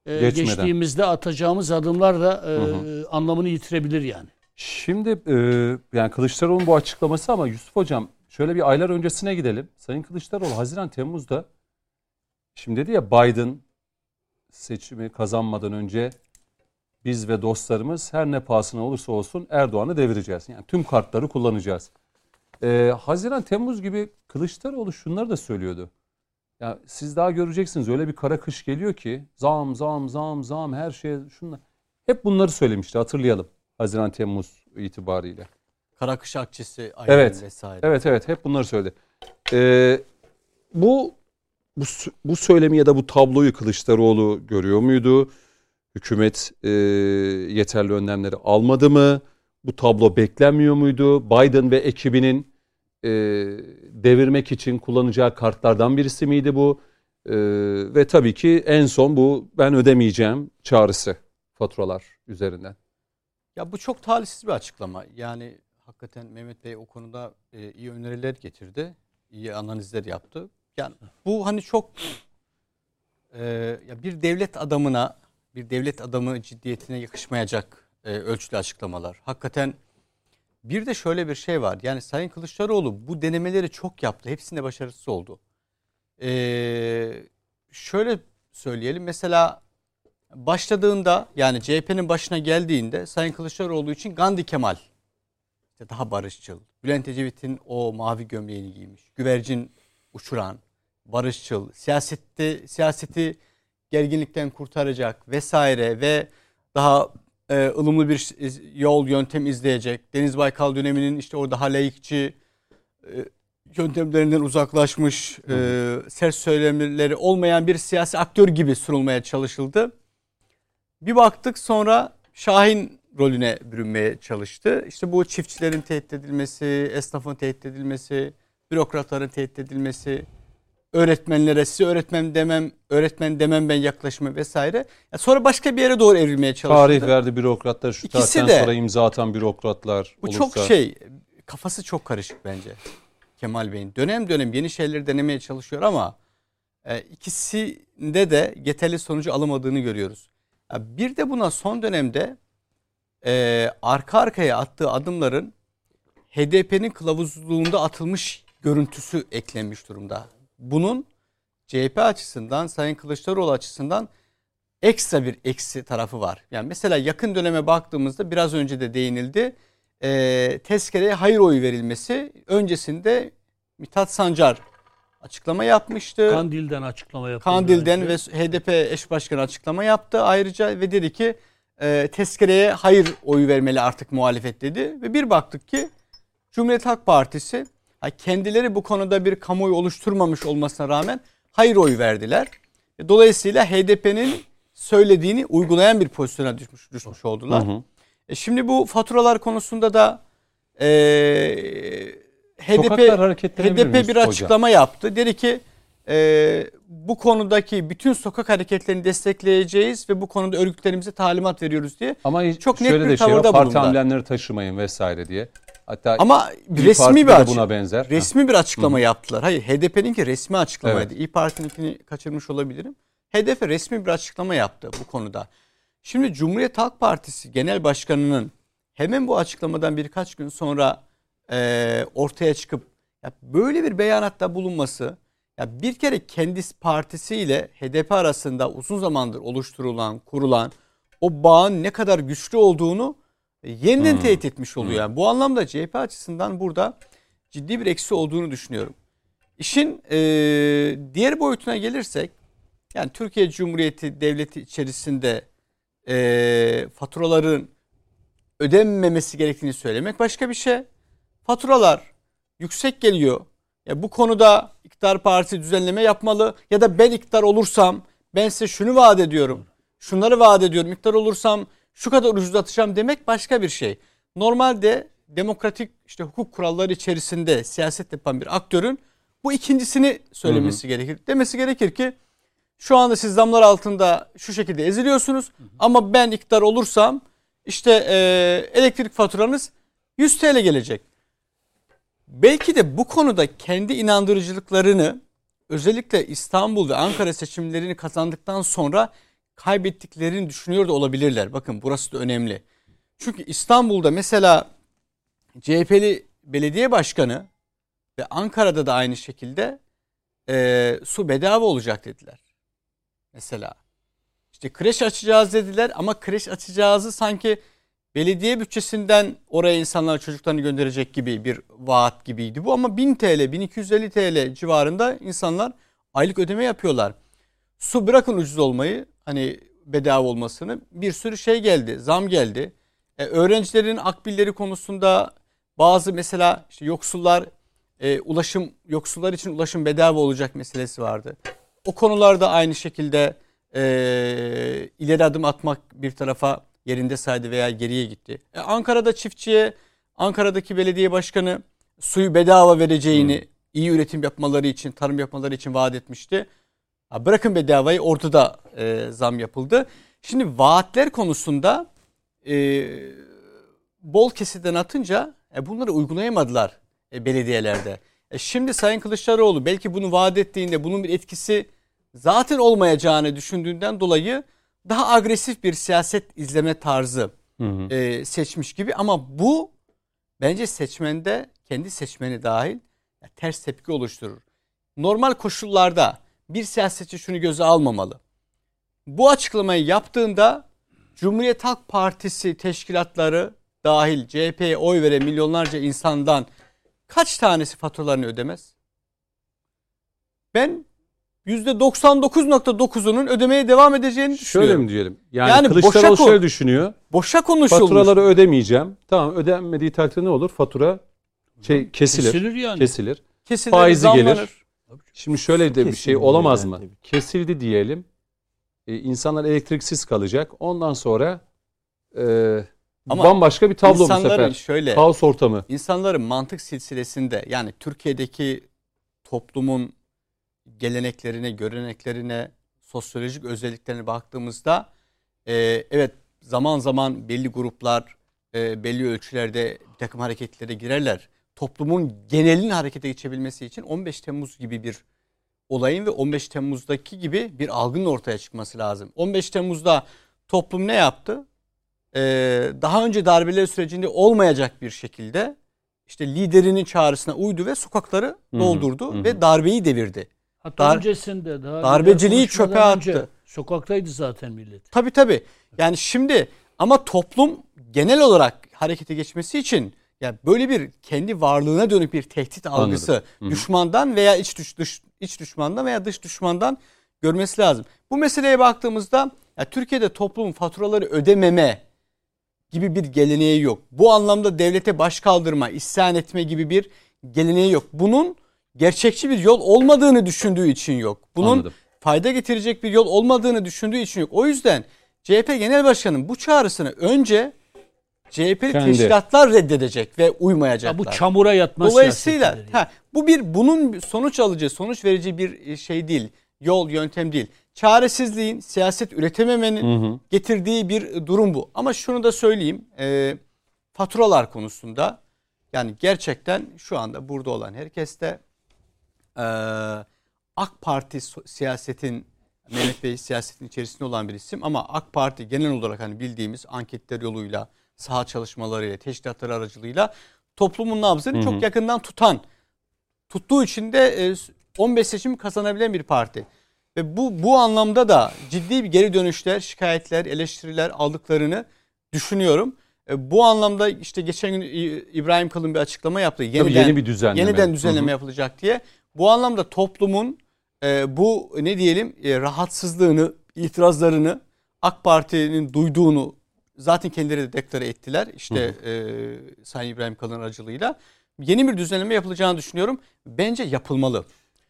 e, geçtiğimizde atacağımız adımlar da e, hı hı. anlamını yitirebilir yani. Şimdi e, yani Kılıçdaroğlu'nun bu açıklaması ama Yusuf Hocam şöyle bir aylar öncesine gidelim. Sayın Kılıçdaroğlu Haziran Temmuz'da şimdi dedi ya Biden seçimi kazanmadan önce biz ve dostlarımız her ne pahasına olursa olsun Erdoğan'ı devireceğiz. Yani tüm kartları kullanacağız. Ee, Haziran Temmuz gibi Kılıçdaroğlu şunları da söylüyordu. Ya siz daha göreceksiniz öyle bir kara kış geliyor ki zam zam zam zam her şey şunlar. Hep bunları söylemişti hatırlayalım. Haziran Temmuz itibariyle. Kara kış akçesi evet. vesaire. Evet evet hep bunları söyledi. Ee, bu bu bu söylemi ya da bu tabloyu Kılıçdaroğlu görüyor muydu? Hükümet e, yeterli önlemleri almadı mı? Bu tablo beklenmiyor muydu? Biden ve ekibinin e, devirmek için kullanacağı kartlardan birisi miydi bu? E, ve tabii ki en son bu ben ödemeyeceğim çağrısı. faturalar üzerinden. Ya bu çok talihsiz bir açıklama. Yani hakikaten Mehmet Bey o konuda e, iyi öneriler getirdi. iyi analizler yaptı. Yani bu hani çok e, ya bir devlet adamına bir devlet adamı ciddiyetine yakışmayacak e, ölçülü açıklamalar. Hakikaten bir de şöyle bir şey var. Yani Sayın Kılıçdaroğlu bu denemeleri çok yaptı. Hepsinde başarısız oldu. Ee, şöyle söyleyelim. Mesela başladığında yani CHP'nin başına geldiğinde Sayın Kılıçdaroğlu için Gandhi Kemal daha barışçıl. Bülent Ecevit'in o mavi gömleğini giymiş. Güvercin uçuran, barışçıl, siyasette siyaseti gerginlikten kurtaracak vesaire ve daha e, ılımlı bir yol yöntem izleyecek. Deniz Baykal döneminin işte o daha layıkçı e, yöntemlerinden uzaklaşmış, e, sert söylemleri olmayan bir siyasi aktör gibi sunulmaya çalışıldı. Bir baktık sonra Şahin rolüne bürünmeye çalıştı. İşte bu çiftçilerin tehdit edilmesi, esnafın tehdit edilmesi, bürokratların tehdit edilmesi, öğretmenlere size öğretmen demem, öğretmen demem ben yaklaşımı vesaire. Yani sonra başka bir yere doğru evrilmeye çalıştı. Tarih verdi bürokratlar, şu İkisi tarihten de- sonra imza atan bürokratlar Bu olursa. çok şey, kafası çok karışık bence Kemal Bey'in. Dönem dönem yeni şeyleri denemeye çalışıyor ama e, ikisinde de yeterli sonucu alamadığını görüyoruz. Ya bir de buna son dönemde e, arka arkaya attığı adımların HDP'nin kılavuzluğunda atılmış görüntüsü eklenmiş durumda. Bunun CHP açısından, Sayın Kılıçdaroğlu açısından ekstra bir eksi tarafı var. Yani mesela yakın döneme baktığımızda biraz önce de değinildi. E, tezkereye hayır oyu verilmesi öncesinde Mithat Sancar açıklama yapmıştı. Kandil'den açıklama yapıldı. Kandil'den önce. ve HDP eş başkanı açıklama yaptı ayrıca ve dedi ki e, tezkereye hayır oyu vermeli artık muhalefet dedi. Ve bir baktık ki Cumhuriyet Halk Partisi kendileri bu konuda bir kamuoyu oluşturmamış olmasına rağmen hayır oyu verdiler. E, Dolayısıyla HDP'nin söylediğini uygulayan bir pozisyona düşmüş, düşmüş oldular. Hı hı. E, şimdi bu faturalar konusunda da e, HDP HDP bir açıklama yaptı. Dedi ki e, bu konudaki bütün sokak hareketlerini destekleyeceğiz ve bu konuda örgütlerimize talimat veriyoruz diye. Ama Çok net şöyle bir de şey var, parti amblemleri taşımayın vesaire diye. Hatta Ama İYİ resmi bir buna benzer. resmi bir açıklama yaptılar. Hayır HDP'ninki resmi açıklamaydı. Evet. İyi Parti'ninkini kaçırmış olabilirim. HDP resmi bir açıklama yaptı bu konuda. Şimdi Cumhuriyet Halk Partisi Genel Başkanı'nın hemen bu açıklamadan birkaç gün sonra e, ortaya çıkıp ya böyle bir beyanatta bulunması ya bir kere kendisi partisiyle HDP arasında uzun zamandır oluşturulan, kurulan o bağın ne kadar güçlü olduğunu yeniden Hmm. teyit etmiş oluyor. Yani bu anlamda CHP açısından burada ciddi bir eksi olduğunu düşünüyorum. İşin e, diğer boyutuna gelirsek yani Türkiye Cumhuriyeti Devleti içerisinde e, faturaların ödenmemesi gerektiğini söylemek başka bir şey. Faturalar yüksek geliyor. Ya bu konuda iktidar partisi düzenleme yapmalı ya da ben iktidar olursam ben size şunu vaat ediyorum. Şunları vaat ediyorum. İktidar olursam şu kadar ucuzlatacağım demek başka bir şey. Normalde demokratik işte hukuk kuralları içerisinde siyaset yapan bir aktörün bu ikincisini söylemesi gerekir. Demesi gerekir ki şu anda siz zamlar altında şu şekilde eziliyorsunuz ama ben iktidar olursam işte e, elektrik faturanız 100 TL gelecek. Belki de bu konuda kendi inandırıcılıklarını özellikle İstanbul ve Ankara seçimlerini kazandıktan sonra kaybettiklerini düşünüyor da olabilirler. Bakın burası da önemli. Çünkü İstanbul'da mesela CHP'li belediye başkanı ve Ankara'da da aynı şekilde e, su bedava olacak dediler. Mesela işte kreş açacağız dediler ama kreş açacağızı sanki belediye bütçesinden oraya insanlar çocuklarını gönderecek gibi bir vaat gibiydi bu ama 1000 TL 1250 TL civarında insanlar aylık ödeme yapıyorlar. Su bırakın ucuz olmayı hani bedava olmasını bir sürü şey geldi zam geldi. E, öğrencilerin akbilleri konusunda bazı mesela işte yoksullar e, ulaşım yoksullar için ulaşım bedava olacak meselesi vardı. O konularda aynı şekilde e, ileri adım atmak bir tarafa yerinde saydı veya geriye gitti. E, Ankara'da çiftçiye Ankara'daki belediye başkanı suyu bedava vereceğini iyi üretim yapmaları için, tarım yapmaları için vaat etmişti. Bırakın bedavayı orada da e, zam yapıldı. Şimdi vaatler konusunda e, bol kesitten atınca e, bunları uygulayamadılar e, belediyelerde. E, şimdi Sayın Kılıçdaroğlu belki bunu vaat ettiğinde bunun bir etkisi zaten olmayacağını düşündüğünden dolayı daha agresif bir siyaset izleme tarzı Hı hı. e, seçmiş gibi ama bu bence seçmende kendi seçmeni dahil ters tepki oluşturur. Normal koşullarda bir siyasetçi şunu göze almamalı. Bu açıklamayı yaptığında Cumhuriyet Halk Partisi teşkilatları dahil CHP'ye oy veren milyonlarca insandan kaç tanesi faturalarını ödemez? Ben %99.9'unun ödemeye devam edeceğini düşünüyorum. Şöyle mi diyelim? Yani, Yani Kılıçdaroğlu boşa şöyle düşünüyor. Boşa konuşulmuş. Faturaları ödemeyeceğim. Tamam ödenmediği takdirde ne olur? Fatura şey kesilir. Kesilir yani. Kesilir. Kesilir, Faizi zamlanır. gelir. Şimdi şöyle de bir şey olamaz yani mı? Kesildi diyelim. E, insanlar elektriksiz kalacak. Ondan sonra e, Ama bambaşka bir tablo bu İnsanların sefer. şöyle Kaos ortamı. insanların mantık silsilesinde yani Türkiye'deki toplumun geleneklerine, göreneklerine, sosyolojik özelliklerine baktığımızda e, evet zaman zaman belli gruplar e, belli ölçülerde bir takım hareketlere girerler. Toplumun genelinin harekete geçebilmesi için 15 Temmuz gibi bir olayın ve 15 Temmuz'daki gibi bir algının ortaya çıkması lazım. 15 Temmuz'da toplum ne yaptı? Ee, daha önce darbeler sürecinde olmayacak bir şekilde işte liderinin çağrısına uydu ve sokakları hı, doldurdu hı hı. ve darbeyi devirdi. Hatta Dar- öncesinde daha darbeciliği çöpe attı. Sokaktaydı zaten millet. Tabii tabii. Yani şimdi ama toplum genel olarak harekete geçmesi için yani böyle bir kendi varlığına dönük bir tehdit algısı düşmandan veya iç dış, dış iç düşmandan veya dış düşmandan görmesi lazım. Bu meseleye baktığımızda ya Türkiye'de toplumun faturaları ödememe gibi bir geleneği yok. Bu anlamda devlete baş kaldırma, isyan etme gibi bir geleneği yok. Bunun gerçekçi bir yol olmadığını düşündüğü için yok. Bunun Anladım. fayda getirecek bir yol olmadığını düşündüğü için yok. O yüzden CHP Genel Başkanı'nın bu çağrısını önce CHP'li Kendi. teşkilatlar reddedecek ve Ya uymayacaklar. bu çamura yatma Dolayısıyla ha, bu bir bunun sonuç alıcı, sonuç verici bir şey değil. Yol, yöntem değil. Çaresizliğin, siyaset üretememenin Hı hı. getirdiği bir durum bu. Ama şunu da söyleyeyim. e, faturalar konusunda yani gerçekten şu anda burada olan herkes de e, AK Parti siyasetin Mehmet Bey siyasetin içerisinde olan bir isim ama AK Parti genel olarak hani bildiğimiz anketler yoluyla, saha çalışmalarıyla, teşkilatlar aracılığıyla toplumun nabzını çok yakından tutan, tuttuğu için de e, 15 seçim kazanabilen bir parti. Ve bu bu anlamda da ciddi bir geri dönüşler, şikayetler, eleştiriler aldıklarını düşünüyorum. E, bu anlamda işte geçen gün İbrahim Kalın bir açıklama yaptı. Tabii Yeniden, yeni bir düzenleme. yeniden düzenleme Hı hı. yapılacak diye. Bu anlamda toplumun e, bu ne diyelim e, rahatsızlığını, itirazlarını AK Parti'nin duyduğunu zaten kendileri de deklare ettiler. İşte e, Sayın İbrahim Kalın aracılığıyla. Yeni bir düzenleme yapılacağını düşünüyorum. Bence yapılmalı.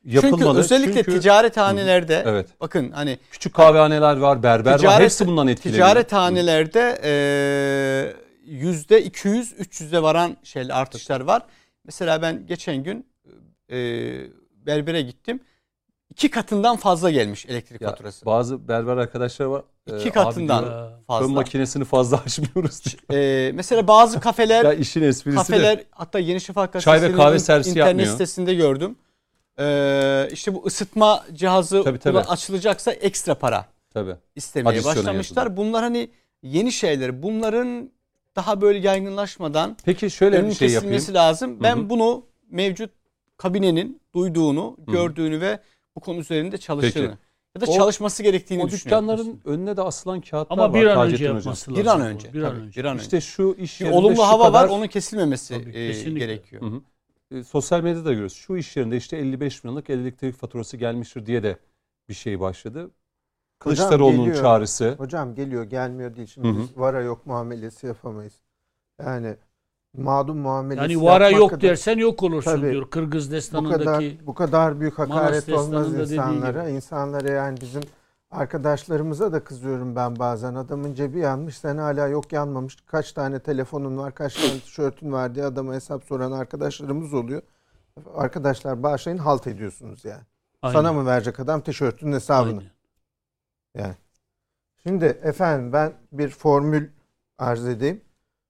Yapılmalı. Çünkü özellikle Çünkü ticarethanelerde Evet. bakın hani küçük kahvehaneler var, berber var. Ticaret- Hepsi bundan etkileniyor. ticarethanelerde eee, yüzde 200 300'e varan şeyler artışlar var. Mesela ben geçen gün eee, berbere gittim. İki katından fazla gelmiş elektrik Ya, faturası. bazı berber arkadaşlar var. İki Ee, katından diyor, fazla. Fön makinesini fazla açmıyoruz diyor. Eee, mesela bazı kafeler ya işin esprisi kafeler de. hatta Yeni Şafak Çay ve kahve servisi internet yapmıyor. sitesinde gördüm. Eee işte bu ısıtma cihazı Tabii, tabii. açılacaksa ekstra para Tabii. istemeye Adisyona başlamışlar. yazılı. Bunlar hani yeni şeyler. Bunların daha böyle yaygınlaşmadan Peki şöyle bir şey yapayım. lazım. Ben Hı hı. bunu mevcut kabinenin duyduğunu, hı. gördüğünü ve bu konu üzerinde çalıştığını Peki. ya da O- çalışması gerektiğini O düşünüyorum. dükkanların önüne de asılan kağıtlar Ama var. bir an Taceddin önce yapması lazım. bir an önce. Bir an önce. bir an önce. İşte şu iş bir yerinde olumlu şu hava kadar, var, onun kesilmemesi Tabii, e, gerekiyor. Hı hı. E, sosyal medyada da görüyoruz. Şu iş yerinde işte 55 milyonluk elektrik faturası gelmiştir diye de bir şey başladı. Kılıçdaroğlu'nun geliyor. çağrısı. Hocam geliyor gelmiyor değil. Şimdi Hı hı. biz vara yok muamelesi yapamayız. Yani mağdum muamelesi Yani vara yok kadar- dersen yok olursun Tabii. diyor. Kırgız bu destanındaki. kadar bu kadar büyük hakaret olmaz insanlara. İnsanlara yani bizim arkadaşlarımıza da kızıyorum ben bazen. Adamın cebi yanmış, sen hala yok yanmamış. Kaç tane telefonun var, kaç tane tişörtün var diye adama hesap soran arkadaşlarımız oluyor. Arkadaşlar bağışlayın halt ediyorsunuz yani. Aynen, Sana mı verecek adam tişörtünün hesabını? aynen. Yani. Şimdi efendim ben bir formül arz edeyim.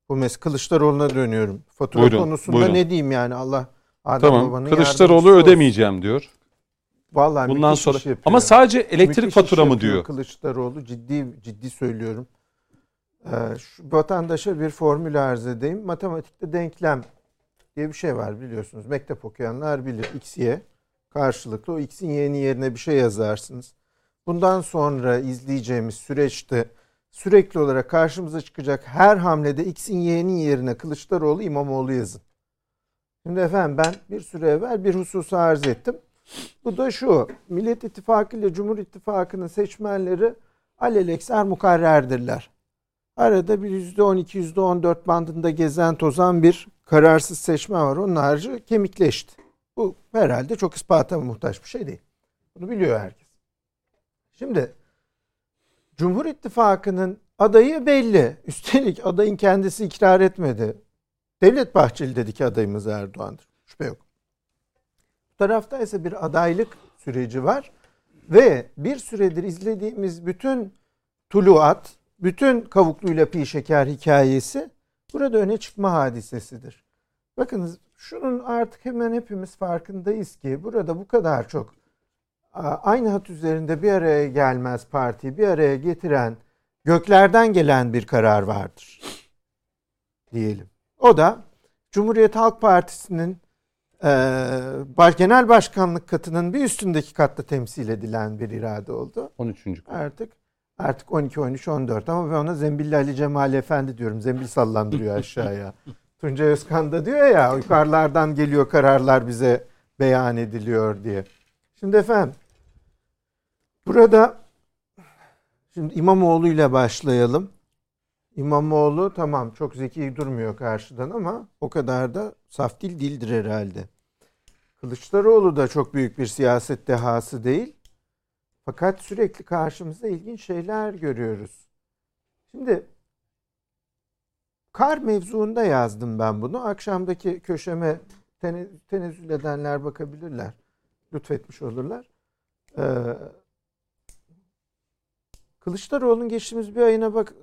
Bu mes Kılıçdaroğlu'na dönüyorum. Fatura Buyurun, konusunda buyurun. ne diyeyim yani Allah Adem Tamam. Baba'nın Kılıçdaroğlu olsun. ödemeyeceğim diyor. Vallahi Bundan sonra yapıyor. ama sadece elektrik Müthiş iş fatura mı diyor? Kılıçdaroğlu ciddi ciddi söylüyorum. Ee, şu vatandaşa bir formül arz edeyim. Matematikte denklem diye bir şey var biliyorsunuz. Mektep okuyanlar bilir. X, Y karşılıklı. O X'in Y'nin yerine bir şey yazarsınız. Bundan sonra izleyeceğimiz süreçte sürekli olarak karşımıza çıkacak her hamlede X'in Y'nin yerine Kılıçdaroğlu İmamoğlu yazın. Şimdi efendim ben bir süre evvel bir hususu arz ettim. Bu da şu. Millet İttifakı ile Cumhur İttifakı'nın seçmenleri alelekser mukarrerdirler. Arada bir %12, %14 bandında gezen tozan bir kararsız seçmen var. Onun harici kemikleşti. Bu herhalde çok ispata muhtaç bir şey değil. Bunu biliyor herkes. Şimdi Cumhur İttifakı'nın adayı belli. Üstelik adayın kendisi ikrar etmedi. Devlet Bahçeli dedi ki adayımız Erdoğan'dır. Şüphe yok. Bu tarafta ise bir adaylık süreci var ve bir süredir izlediğimiz bütün tuluat, bütün kavukluyla pi şeker hikayesi burada öne çıkma hadisesidir. Bakınız şunun artık hemen hepimiz farkındayız ki burada bu kadar çok aynı hat üzerinde bir araya gelmez partiyi bir araya getiren göklerden gelen bir karar vardır diyelim. O da Cumhuriyet Halk Partisi'nin e, genel başkanlık katının bir üstündeki katta temsil edilen bir irade oldu. 13. Artık artık 12 13 14 ama ben ona Zembilli Ali Cemal Efendi diyorum. Zembil sallandırıyor aşağıya. Tuncay Özkan da diyor ya yukarılardan geliyor kararlar bize beyan ediliyor diye. Şimdi efendim burada şimdi İmamoğlu ile başlayalım. İmamoğlu tamam çok zeki durmuyor karşıdan ama o kadar da saf dil değildir herhalde. Kılıçdaroğlu da çok büyük bir siyaset dehası değil. Fakat sürekli karşımızda ilginç şeyler görüyoruz. Şimdi kar mevzuunda yazdım ben bunu. Akşamdaki köşeme tene, tenezzül edenler bakabilirler. Lütfetmiş olurlar. Ee, Kılıçdaroğlu'nun geçtiğimiz bir ayına bak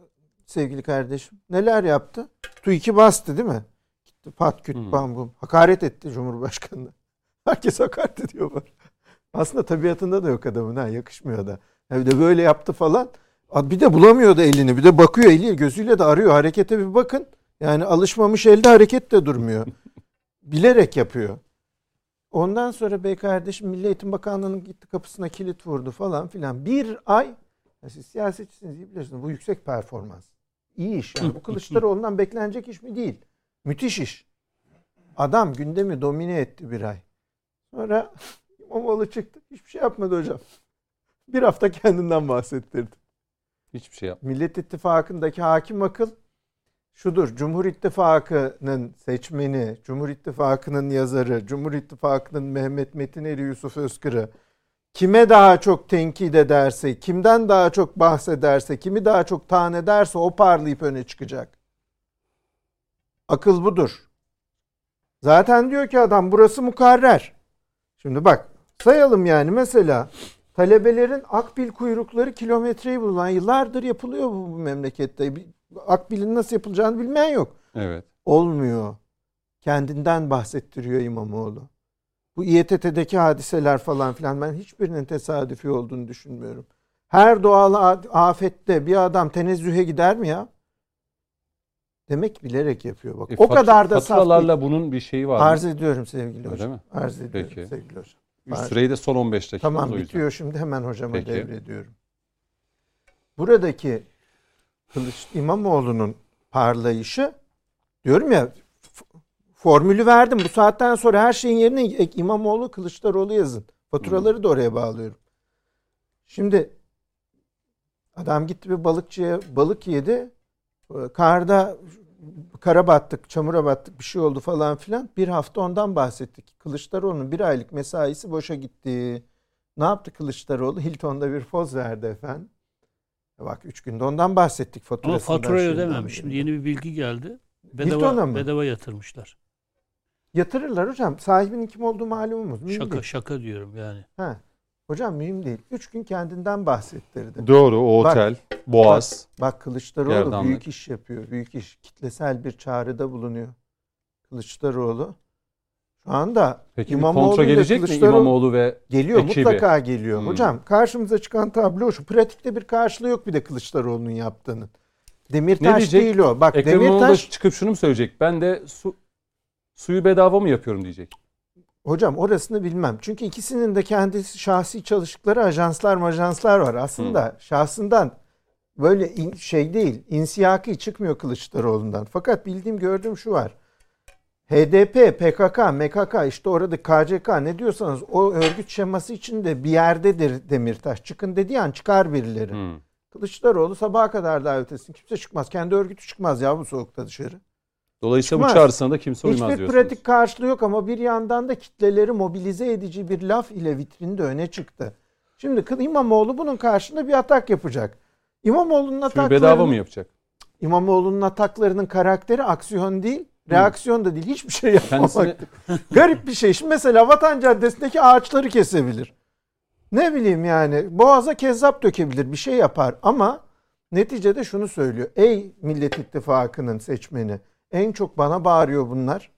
sevgili kardeşim. Neler yaptı? Tu2 bastı değil mi? Gitti pat küt Hı. bam bum. Hakaret etti Cumhurbaşkanı'na. Herkes hakaret ediyor. Aslında tabiatında da yok adamın ha yakışmıyor da. Bir de böyle yaptı falan. Bir de bulamıyor da elini. Bir de bakıyor eli gözüyle de arıyor. Harekete bir bakın. Yani alışmamış elde hareket de durmuyor. Bilerek yapıyor. Ondan sonra bey kardeşim Milli Eğitim Bakanlığı'nın gitti kapısına kilit vurdu falan filan. Bir ay ya siz siyasetçisiniz iyi biliyorsunuz. Bu yüksek performans. İyi iş yani. Bu Kılıçdaroğlu'ndan beklenecek iş mi değil. Müthiş iş. Adam gündemi domine etti bir ay. Sonra İmamoğlu çıktı. Hiçbir şey yapmadı hocam. Bir hafta kendinden bahsettirdi. Hiçbir şey yap. Millet İttifakı'ndaki hakim akıl şudur. Cumhur İttifakı'nın seçmeni, Cumhur İttifakı'nın yazarı, Cumhur İttifakı'nın Mehmet Metineri Yusuf Özkır'ı kime daha çok tenkit ederse, kimden daha çok bahsederse, kimi daha çok taan ederse o parlayıp öne çıkacak. Akıl budur. Zaten diyor ki adam burası mukarrer. Şimdi bak sayalım yani mesela talebelerin akbil kuyrukları kilometreyi bulan yıllardır yapılıyor bu, bu memlekette. Akbilin nasıl yapılacağını bilmeyen yok. Evet. Olmuyor. Kendinden bahsettiriyor İmamoğlu. Bu İETT'deki hadiseler falan filan ben hiçbirinin tesadüfi olduğunu düşünmüyorum. Her doğal afette bir adam tenezzühe gider mi ya? Demek bilerek yapıyor bak. E, o kadar da faturalarla bunun bir şeyi var. mı? Arz ediyorum sevgili Öyle hocam. mi? Arz ediyorum Peki. sevgili hocam. Üst Arz- süreyi de son 15 dakika. Tamam bitiyor şimdi hemen hocama Peki. devrediyorum. Buradaki Kılıç İmamoğlu'nun parlayışı diyorum ya formülü verdim. Bu saatten sonra her şeyin yerine İmamoğlu Kılıçdaroğlu yazın. Faturaları da oraya bağlıyorum. Şimdi adam gitti bir balıkçıya balık yedi. Karda kara battık, çamura battık bir şey oldu falan filan. Bir hafta ondan bahsettik. Kılıçdaroğlu'nun bir aylık mesaisi boşa gitti. Ne yaptı Kılıçdaroğlu? Hilton'da bir poz verdi efendim. Bak üç günde ondan bahsettik Ama faturasından. faturayı şeyinden, ödememiş. Şimdi yeni bir bilgi geldi. Bedava, bedava yatırmışlar. Yatırırlar hocam. Sahibinin kim olduğu malumumuz. mühim Şaka değil. şaka diyorum yani. Ha. Hocam mühim değil. Üç gün kendinden bahsettirdi. Doğru o Bak, otel, Boğaz. Bak Kılıçdaroğlu Gerdanlık. büyük iş yapıyor. Büyük iş. Kitlesel bir çağrıda bulunuyor. Kılıçdaroğlu. Şu anda Peki İmamoğlu kontra ile gelecek mi Kılıçdaroğlu- İmamoğlu ve geliyor ekibi? mutlaka geliyor. Hmm. Hocam karşımıza çıkan tablo şu. Pratikte bir karşılığı yok bir de Kılıçdaroğlu'nun yaptığının. Demirtaş değil o. Bak Ekrem Demirtaş çıkıp şunu mu söyleyecek? Ben de su suyu bedava mı yapıyorum diyecek. Hocam orasını bilmem. Çünkü ikisinin de kendi şahsi çalıştıkları ajanslar majanslar var. Aslında şahsından böyle in- şey değil. insiyaki çıkmıyor Kılıçdaroğlu'ndan. Fakat bildiğim gördüğüm şu var. HDP, PKK, MKK işte orada KCK ne diyorsanız o örgüt şeması içinde bir yerdedir Demirtaş. Çıkın dediği an çıkar birileri. Hmm. Kılıçdaroğlu sabaha kadar davet etsin. Kimse çıkmaz. Kendi örgütü çıkmaz ya bu soğukta dışarı. Dolayısıyla bu Çıkmaz. çağrısına da kimse uymaz Hiçbir diyorsunuz. pratik karşılığı yok ama bir yandan da kitleleri mobilize edici bir laf ile vitrinde öne çıktı. Şimdi İmamoğlu bunun karşında bir atak yapacak. İmamoğlu'nun Suyu ataklarının, bedava mı yapacak? İmamoğlu'nun ataklarının karakteri aksiyon değil, reaksiyon da değil. Hiçbir şey yapmamak. Kendisine Garip bir şey. Şimdi mesela Vatan Caddesi'ndeki ağaçları kesebilir. Ne bileyim yani boğaza kezzap dökebilir bir şey yapar ama neticede şunu söylüyor. Ey Millet İttifakı'nın seçmeni en çok bana bağırıyor bunlar.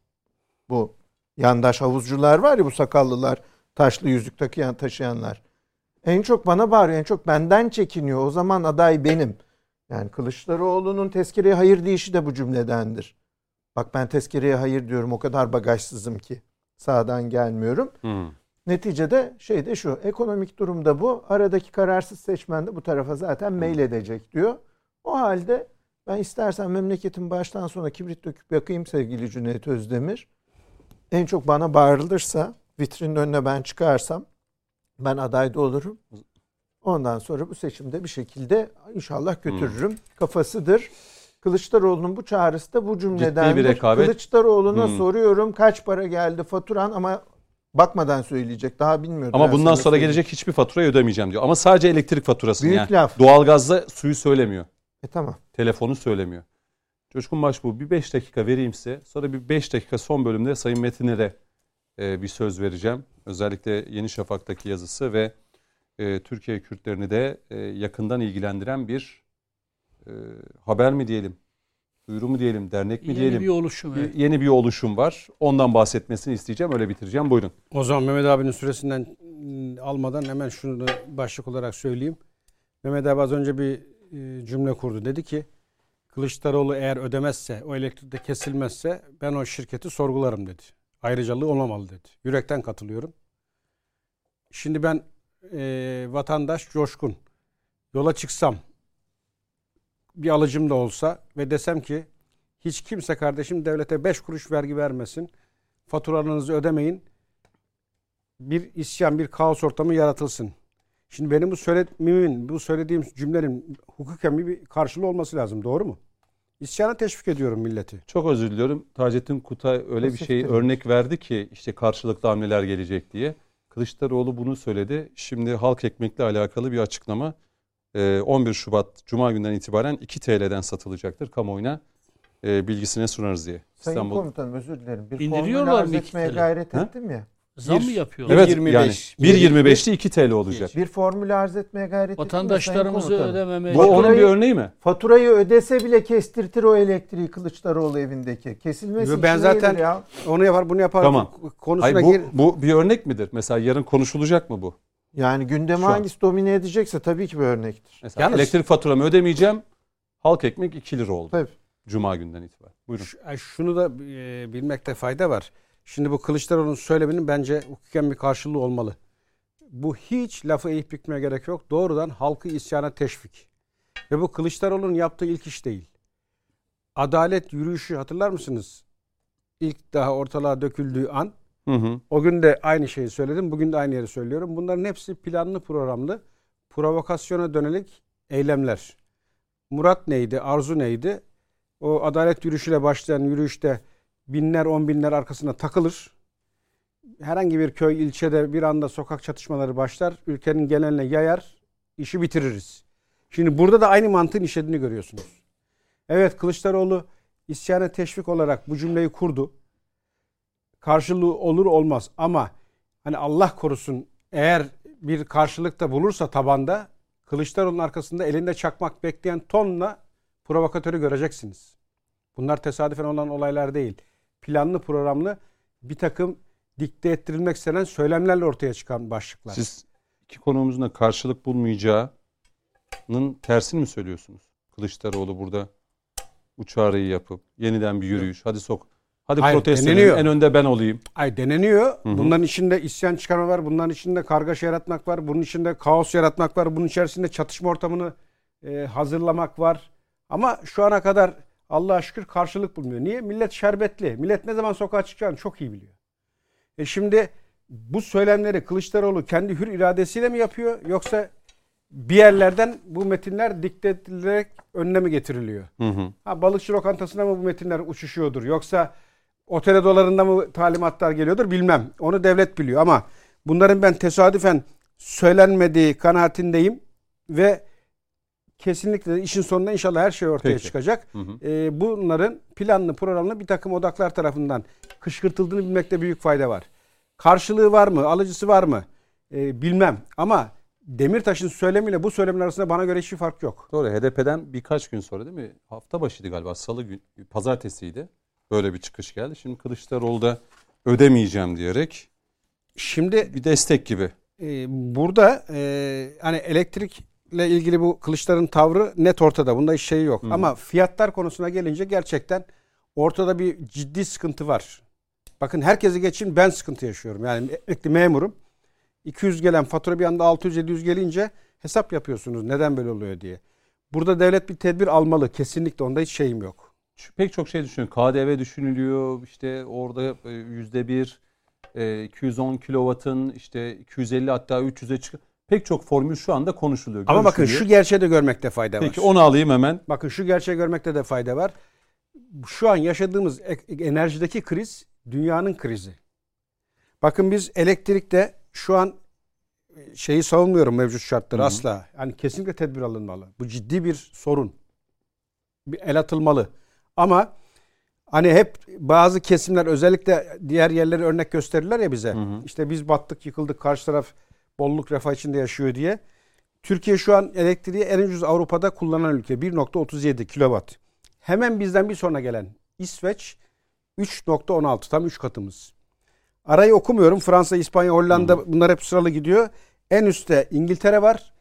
Bu yandaş havuzcular var ya bu sakallılar taşlı yüzük takıyan taşıyanlar. En çok bana bağırıyor en çok benden çekiniyor o zaman aday benim. Yani Kılıçdaroğlu'nun tezkereye hayır deyişi de bu cümledendir. Bak ben tezkereye hayır diyorum o kadar bagajsızım ki sağdan gelmiyorum. Hmm. Neticede şey de şu ekonomik durumda bu. Aradaki kararsız seçmen de bu tarafa zaten mail edecek diyor. O halde ben istersen memleketin baştan sona kibrit döküp yakayım sevgili Cüneyt Özdemir. En çok bana bağırılırsa vitrinin önüne ben çıkarsam ben aday da olurum. Ondan sonra bu seçimde bir şekilde inşallah götürürüm. Kafasıdır. Kılıçdaroğlu'nun bu çağrısı da bu cümleden. bir rekabet. Kılıçdaroğlu'na Hmm. soruyorum kaç para geldi faturan ama bakmadan söyleyecek. Daha bilmiyordu. Ama bundan sonra söyleyeyim. gelecek hiçbir faturayı ödemeyeceğim diyor. Ama sadece elektrik faturasını Büyük yani. laf. Doğalgazda suyu söylemiyor. E tamam. Telefonu söylemiyor. Coşkun Başbuğ bir 5 dakika vereyim size. Sonra bir 5 dakika son bölümde Sayın Metin'e e, bir söz vereceğim. Özellikle Yeni Şafak'taki yazısı ve e, Türkiye Kürtlerini de e, yakından ilgilendiren bir e, haber mi diyelim, duyuru mu diyelim, dernek mi Yeni diyelim. bir oluşum. Evet. yeni bir oluşum var. Ondan bahsetmesini isteyeceğim. Öyle bitireceğim. Buyurun. O zaman Mehmet abinin süresinden mm, almadan hemen şunu da başlık olarak söyleyeyim. Mehmet abi az önce bir cümle kurdu. Dedi ki Kılıçdaroğlu eğer ödemezse, o elektrikte kesilmezse ben o şirketi sorgularım dedi. Ayrıcalığı olmamalı dedi. Yürekten katılıyorum. Şimdi ben e, vatandaş coşkun yola çıksam bir alıcım da olsa ve desem ki hiç kimse kardeşim devlete 5 kuruş vergi vermesin. Faturalarınızı ödemeyin bir isyan, bir kaos ortamı yaratılsın. Şimdi benim bu söylediğimin, bu söylediğim cümlenin hukuken bir karşılığı olması lazım. Doğru mu? İsyana teşvik ediyorum milleti. Çok özür diliyorum. Taceddin Kutay öyle bir Pasif şey örnek verdi ki işte karşılıklı hamleler gelecek diye. Kılıçdaroğlu bunu söyledi. Şimdi halk ekmekle alakalı bir açıklama. Ee, 11 Şubat Cuma günden itibaren 2 TL'den satılacaktır kamuoyuna e, bilgisine sunarız diye. Sayın İstanbul. Komutanım özür dilerim. Bir İndiriyorlar mı etmeye TL? gayret Ha? ettim ya. Zam Bir- mı yapıyorlar? Evet 1.25. yani 1.25'te 2 TL olacak. Bir formül arz etmeye gayret Vatandaşlarımızı ödememeye Bu onun bir örneği mi? Faturayı ödese bile kestirtir o elektriği Kılıçdaroğlu evindeki. Kesilmesi Ben zaten- ya? Onu yapar, bunu yapar. Tamam. Konusuna Hayır, bu, gir. bu bir örnek midir? Mesela yarın konuşulacak mı bu? Yani gündemi Şu an. hangisi domine edecekse tabii ki bir örnektir. Mesela Yalnız- elektrik faturamı ödemeyeceğim. Halk ekmek 2 lira oldu. Tabii. Cuma günden itibaren. Buyurun. Ş- ay, Şunu da e, bilmekte fayda var. Şimdi bu Kılıçdaroğlu'nun söyleminin bence hukuken bir karşılığı olmalı. Bu hiç lafı eğip bükmeye gerek yok. Doğrudan halkı isyana teşvik. Ve bu Kılıçdaroğlu'nun yaptığı ilk iş değil. Adalet yürüyüşü hatırlar mısınız? İlk daha ortalığa döküldüğü an Hı hı. o gün de aynı şeyi söyledim. Bugün de aynı yeri söylüyorum. Bunların hepsi planlı programlı provokasyona dönelik eylemler. Murat neydi? Arzu neydi? O adalet yürüyüşüyle başlayan yürüyüşte binler on binler arkasına takılır. Herhangi bir köy ilçede bir anda sokak çatışmaları başlar. Ülkenin geneline yayar. işi bitiririz. Şimdi burada da aynı mantığın işlediğini görüyorsunuz. Evet Kılıçdaroğlu isyana teşvik olarak bu cümleyi kurdu karşılığı olur olmaz ama hani Allah korusun eğer bir karşılık da bulursa tabanda Kılıçdaroğlu'nun arkasında elinde çakmak bekleyen tonla provokatörü göreceksiniz. Bunlar tesadüfen olan olaylar değil. Planlı programlı bir takım dikte ettirilmek istenen söylemlerle ortaya çıkan başlıklar. Siz iki konuğumuzun da karşılık bulmayacağının tersini mi söylüyorsunuz? Kılıçdaroğlu burada bu çağrıyı yapıp yeniden bir yürüyüş. Hadi sok. Hadi Hayır, protesto deneniyor. en önde ben olayım. Ay deneniyor. Hı hı. Bunların içinde isyan çıkarma var. Bunların içinde kargaşa yaratmak var. Bunun içinde kaos yaratmak var. Bunun içerisinde çatışma ortamını e, hazırlamak var. Ama şu ana kadar Allah'a şükür karşılık bulmuyor. Niye? Millet şerbetli. Millet ne zaman sokağa çıkacağını çok iyi biliyor. E şimdi bu söylemleri Kılıçdaroğlu kendi hür iradesiyle mi yapıyor? Yoksa bir yerlerden bu metinler dikte edilerek önüne mi getiriliyor? Hı hı. Ha, balıkçı lokantasına mı bu metinler uçuşuyordur? Yoksa otel odalarında mı talimatlar geliyordur bilmem. Onu devlet biliyor ama bunların ben tesadüfen söylenmediği kanaatindeyim ve kesinlikle işin sonunda inşallah her şey ortaya Peki. çıkacak. Hı hı. Ee, bunların planlı programlı bir takım odaklar tarafından kışkırtıldığını bilmekte büyük fayda var. Karşılığı var mı? Alıcısı var mı? Ee, bilmem ama Demirtaş'ın söylemiyle bu söylemin arasında bana göre hiçbir fark yok. Doğru. HDP'den birkaç gün sonra değil mi? Hafta başıydı galiba. Salı gün, pazartesiydi. Böyle bir çıkış geldi. Şimdi Kılıçdaroğlu da ödemeyeceğim diyerek Şimdi bir destek gibi. Ee, burada e, hani elektrikle ilgili bu Kılıçların tavrı net ortada. Bunda hiç şey yok. Ama fiyatlar konusuna gelince gerçekten ortada bir ciddi sıkıntı var. Bakın herkesi geçin ben sıkıntı yaşıyorum. Yani emekli memurum. 200 gelen fatura bir anda 600-700 gelince hesap yapıyorsunuz neden böyle oluyor diye. Burada devlet bir tedbir almalı. Kesinlikle onda hiç şeyim yok. Şu- Pek çok şey düşünüyor. KDV düşünülüyor. İşte orada e, yüzde bir, e, 210 kilovatın işte 250 hatta 300'e çık. Pek çok formül şu anda konuşuluyor. Ama bakın şu gerçeği de görmekte fayda var. Peki onu alayım hemen. Bakın şu gerçeği görmekte de fayda var. Şu an yaşadığımız ek- enerjideki kriz dünyanın krizi. Bakın biz elektrikte şu an e, şeyi savunmuyorum mevcut şartları Hı hı. asla. Yani kesinlikle tedbir alınmalı. Bu ciddi bir sorun. Bir el atılmalı. Ama hani hep bazı kesimler özellikle diğer yerleri örnek gösterirler ya bize. Hı hı. İşte biz battık yıkıldık karşı taraf bolluk refah içinde yaşıyor diye. Türkiye şu an elektriği en ucuz Avrupa'da kullanan ülke. 1.37 kilowatt. Hemen bizden bir sonra gelen İsveç 3.16 tam 3 katımız. Arayı okumuyorum. Fransa, İspanya, Hollanda bunlar hep sıralı gidiyor. En üstte İngiltere var.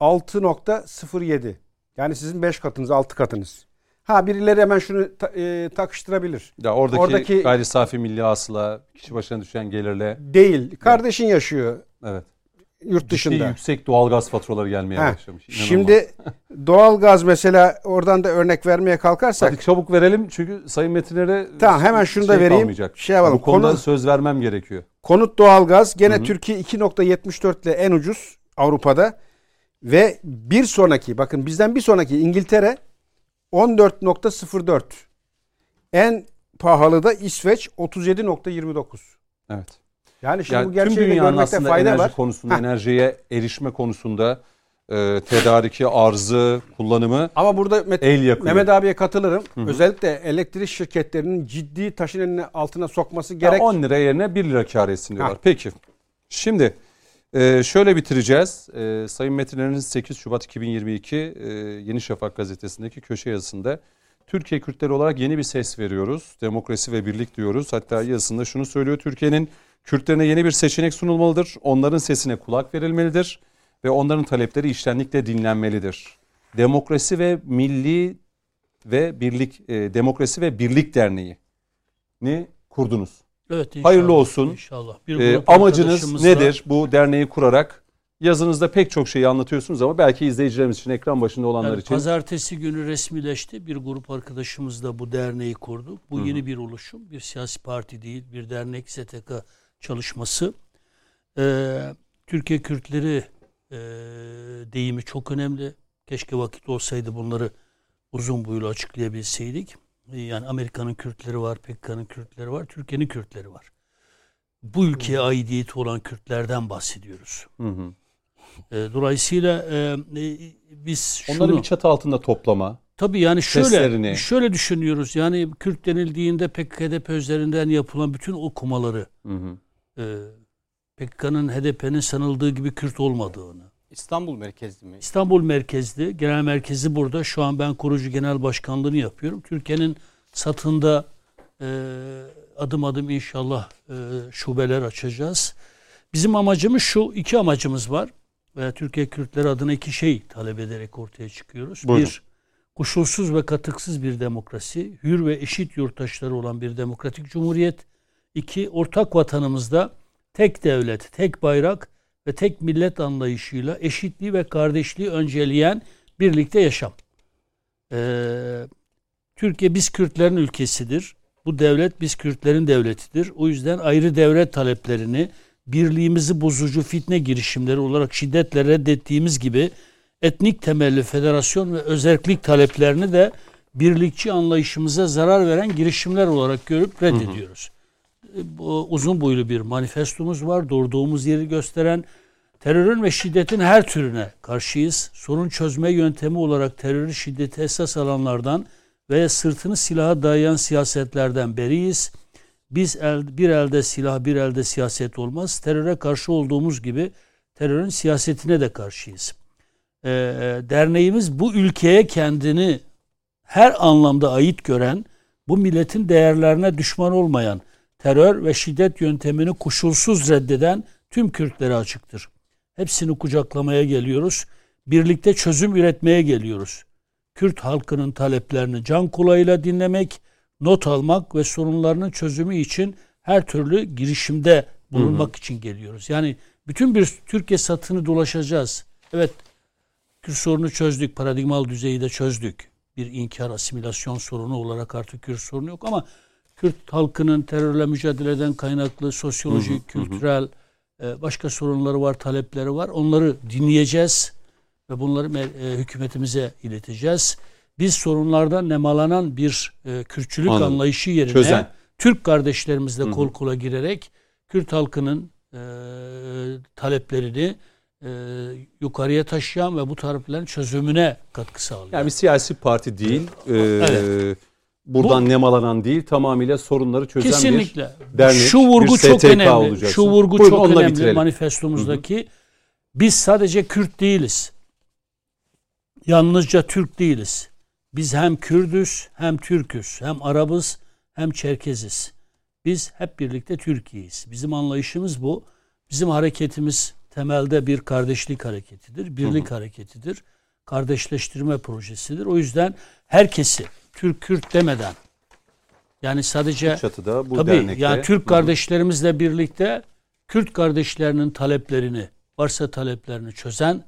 6.07. Yani sizin 5 katınız, 6 katınız. Ha birileri hemen şunu ta- e, takıştırabilir. Ya oradaki, Oradaki- gayri safi milli hasıla, kişi başına düşen gelirle Değil. Kardeşin yaşıyor evet. Yurt Ciddi dışında. yüksek doğalgaz faturaları gelmeye Ha, başlamış. İnanılmaz. Şimdi doğalgaz mesela oradan da örnek vermeye kalkarsak Hadi çabuk verelim çünkü Sayın Metinlere Tamam, hemen şunu da vereyim. kalmayacak. Şey yapalım, Bu konuda konu- söz vermem gerekiyor. Konut doğalgaz gene Hı hı. Türkiye 2.74 ile en ucuz Avrupa'da ve bir sonraki bakın bizden bir sonraki İngiltere 14.04. En pahalı da İsveç 37.29. Evet. Yani şimdi Yani bu tüm gerçeği de dünyanın görmekte aslında fayda enerji var. konusunda, Heh. enerjiye erişme konusunda e, tedariki, arzı, kullanımı Ama burada Met- el yakıyor. Mehmet abiye katılırım. hı. Özellikle elektrik şirketlerinin ciddi taşın eline altına sokması Ya gerek. 10 lira yerine 1 lira kar etsin diyorlar. Ha. Peki. Şimdi e, şöyle bitireceğiz. E, Sayın Metinler'in 8 Şubat 2022 e, Yeni Şafak gazetesindeki köşe yazısında Türkiye Kürtleri olarak yeni bir ses veriyoruz. Demokrasi ve birlik diyoruz. Hatta yazısında şunu söylüyor. Türkiye'nin Kürtlerine yeni bir seçenek sunulmalıdır. Onların sesine kulak verilmelidir ve onların talepleri iştenlikle dinlenmelidir. Demokrasi ve Milli ve Birlik e, Demokrasi ve Birlik Derneği ni kurdunuz. Evet inşallah. Hayırlı olsun. İnşallah. Bir grup amacınız arkadaşımızla- nedir bu derneği kurarak? Yazınızda pek çok şeyi anlatıyorsunuz ama belki izleyicilerimiz için, ekran başında olanlar Yani için. Pazartesi günü resmileşti. Bir grup arkadaşımız da bu derneği kurdu. Bu Hı hı. yeni bir oluşum. Bir siyasi parti değil, bir dernek STK çalışması. Ee, Türkiye Kürtleri e, deyimi çok önemli. Keşke vakit olsaydı bunları uzun boylu açıklayabilseydik. Ee, Yani Amerika'nın Kürtleri var, PKK'nın Kürtleri var, Türkiye'nin Kürtleri var. Bu ülkeye aidiyeti olan Kürtlerden bahsediyoruz. Hı hı. E, dolayısıyla e, e, biz Onları şunu bir çatı altında toplama. tabii yani şöyle seslerini- şöyle düşünüyoruz. Yani Kürt denildiğinde PKK üzerinden yapılan bütün okumaları Hı hı. E, PKK'nın HDP'nin sanıldığı gibi Kürt olmadığını, İstanbul merkezli mi? İstanbul merkezli, genel merkezi burada. Şu an ben kurucu genel başkanlığını yapıyorum. Türkiye'nin satında e, adım adım inşallah e, şubeler açacağız. Bizim amacımız şu, iki amacımız var. Ve Türkiye Kürtleri adına iki şey talep ederek ortaya çıkıyoruz. Buyurun. Bir, koşulsuz ve katıksız bir demokrasi, hür ve eşit yurttaşları olan bir demokratik cumhuriyet. İki, ortak vatanımızda tek devlet, tek bayrak ve tek millet anlayışıyla eşitliği ve kardeşliği önceleyen birlikte yaşam. Ee, Türkiye biz Kürtlerin ülkesidir. Bu devlet biz Kürtlerin devletidir. O yüzden ayrı devlet taleplerini birliğimizi bozucu fitne girişimleri olarak şiddetle reddettiğimiz gibi etnik temelli federasyon ve özerklik taleplerini de birlikçi anlayışımıza zarar veren girişimler olarak görüp reddediyoruz. E, Bu uzun boylu bir manifestomuz var. Durduğumuz yeri gösteren terörün ve şiddetin her türüne karşıyız. Sorun çözme yöntemi olarak terörü şiddeti esas alanlardan ve sırtını silaha dayayan siyasetlerden beriyiz. Biz el, bir elde silah bir elde siyaset olmaz. Teröre karşı olduğumuz gibi terörün siyasetine de karşıyız. Ee, derneğimiz bu ülkeye kendini her anlamda ait gören, bu milletin değerlerine düşman olmayan, terör ve şiddet yöntemini koşulsuz reddeden tüm Kürtlere açıktır. Hepsini kucaklamaya geliyoruz. Birlikte çözüm üretmeye geliyoruz. Kürt halkının taleplerini can kulağıyla dinlemek, not almak ve sorunlarının çözümü için her türlü girişimde bulunmak için geliyoruz. Yani bütün bir Türkiye satını dolaşacağız. Evet, Kürt sorunu çözdük, paradigmal düzeyi de çözdük. Bir inkar, asimilasyon sorunu olarak artık Kürt sorunu yok ama Kürt halkının terörle mücadeleden kaynaklı sosyolojik, kültürel e, başka sorunları var, talepleri var. Onları dinleyeceğiz ve bunları e, hükümetimize ileteceğiz. Biz sorunlardan nemalanan bir e, Kürtçülük Anladım. anlayışı yerine Çözen. Türk kardeşlerimizle Hı hı. kol kola girerek Kürt halkının e, taleplerini e, yukarıya taşıyan ve bu taleplerin çözümüne katkı sağlayan. Yani bir siyasi parti değil. e, Evet. Buradan nemalanan değil. Tamamıyla sorunları çözen Kesinlikle. bir dernek. Şu vurgu bir çok önemli. olacaksın. Şu vurgu Buyurun, çok önemli bitirelim. manifestomuzdaki. Biz sadece Kürt değiliz. Yalnızca Türk değiliz. Biz hem Kürdüz, hem Türküz, hem Arabız, hem Çerkeziz. Biz hep birlikte Türkiye'yiz. Bizim anlayışımız bu. Bizim hareketimiz temelde bir kardeşlik hareketidir, birlik hareketidir. Kardeşleştirme projesidir. O yüzden herkesi Türk Kürt demeden yani sadece Çatıda bu Tabii dernekte. yani Türk Hı hı. kardeşlerimizle birlikte Kürt kardeşlerinin taleplerini, varsa taleplerini çözen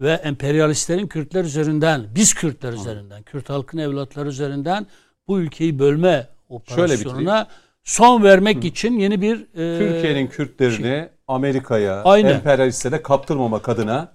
ve emperyalistlerin Kürtler üzerinden, biz Kürtler üzerinden, Kürt halkın evlatları üzerinden bu ülkeyi bölme operasyonuna son vermek için yeni bir e, Türkiye'nin Kürtlerini Amerika'ya, Aynen. emperyalistlere kaptırmamak adına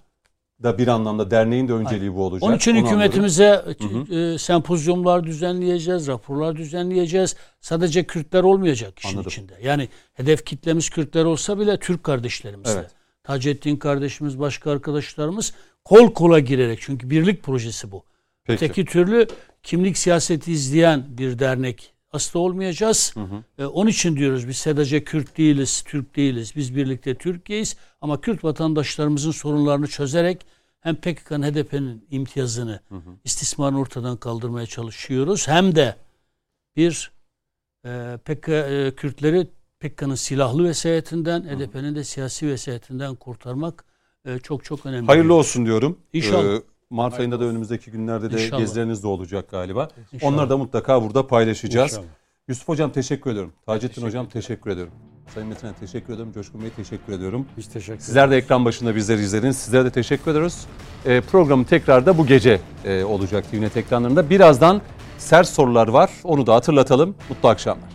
da bir anlamda derneğin de önceliği bu olacak. Onun için Onu anladım. hükümetimize e, sempozyumlar düzenleyeceğiz, raporlar düzenleyeceğiz. Sadece Kürtler olmayacak işin Anladım. içinde. Yani hedef kitlemiz Kürtler olsa bile Türk kardeşlerimizle. Evet. Taceddin kardeşimiz, başka arkadaşlarımız kol kola girerek çünkü birlik projesi bu. Peki. Öteki türlü kimlik siyaseti izleyen bir dernek asla olmayacağız. E, onun için diyoruz biz sadece Kürt değiliz, Türk değiliz. Biz birlikte Türkiye'yiz ama Kürt vatandaşlarımızın sorunlarını çözerek hem PKK'nın HDP'nin imtiyazını, istismarını ortadan kaldırmaya çalışıyoruz. Hem de bir e, PKK, e, Kürtleri PKK'nın silahlı vesayetinden, HDP'nin de siyasi vesayetinden kurtarmak e, çok çok önemli. Hayırlı olsun diyorum. İnşallah. Ee, Mart ayında da önümüzdeki günlerde de İnşallah. gezileriniz de olacak galiba. İnşallah. Onları da mutlaka burada paylaşacağız. İnşallah. Yusuf Hocam teşekkür ediyorum. Taceddin Hocam teşekkür ediyorum. Sayın Metin'e teşekkür ediyorum. Coşkun Bey teşekkür ediyorum. Biz teşekkür ederiz. Sizler de ekran başında bizleri izlediniz. Sizlere de teşekkür ediyoruz. Ee, programın tekrar da bu gece e, olacak TVNet ekranlarında. Birazdan sert sorular var. Onu da hatırlatalım. Mutlu akşamlar.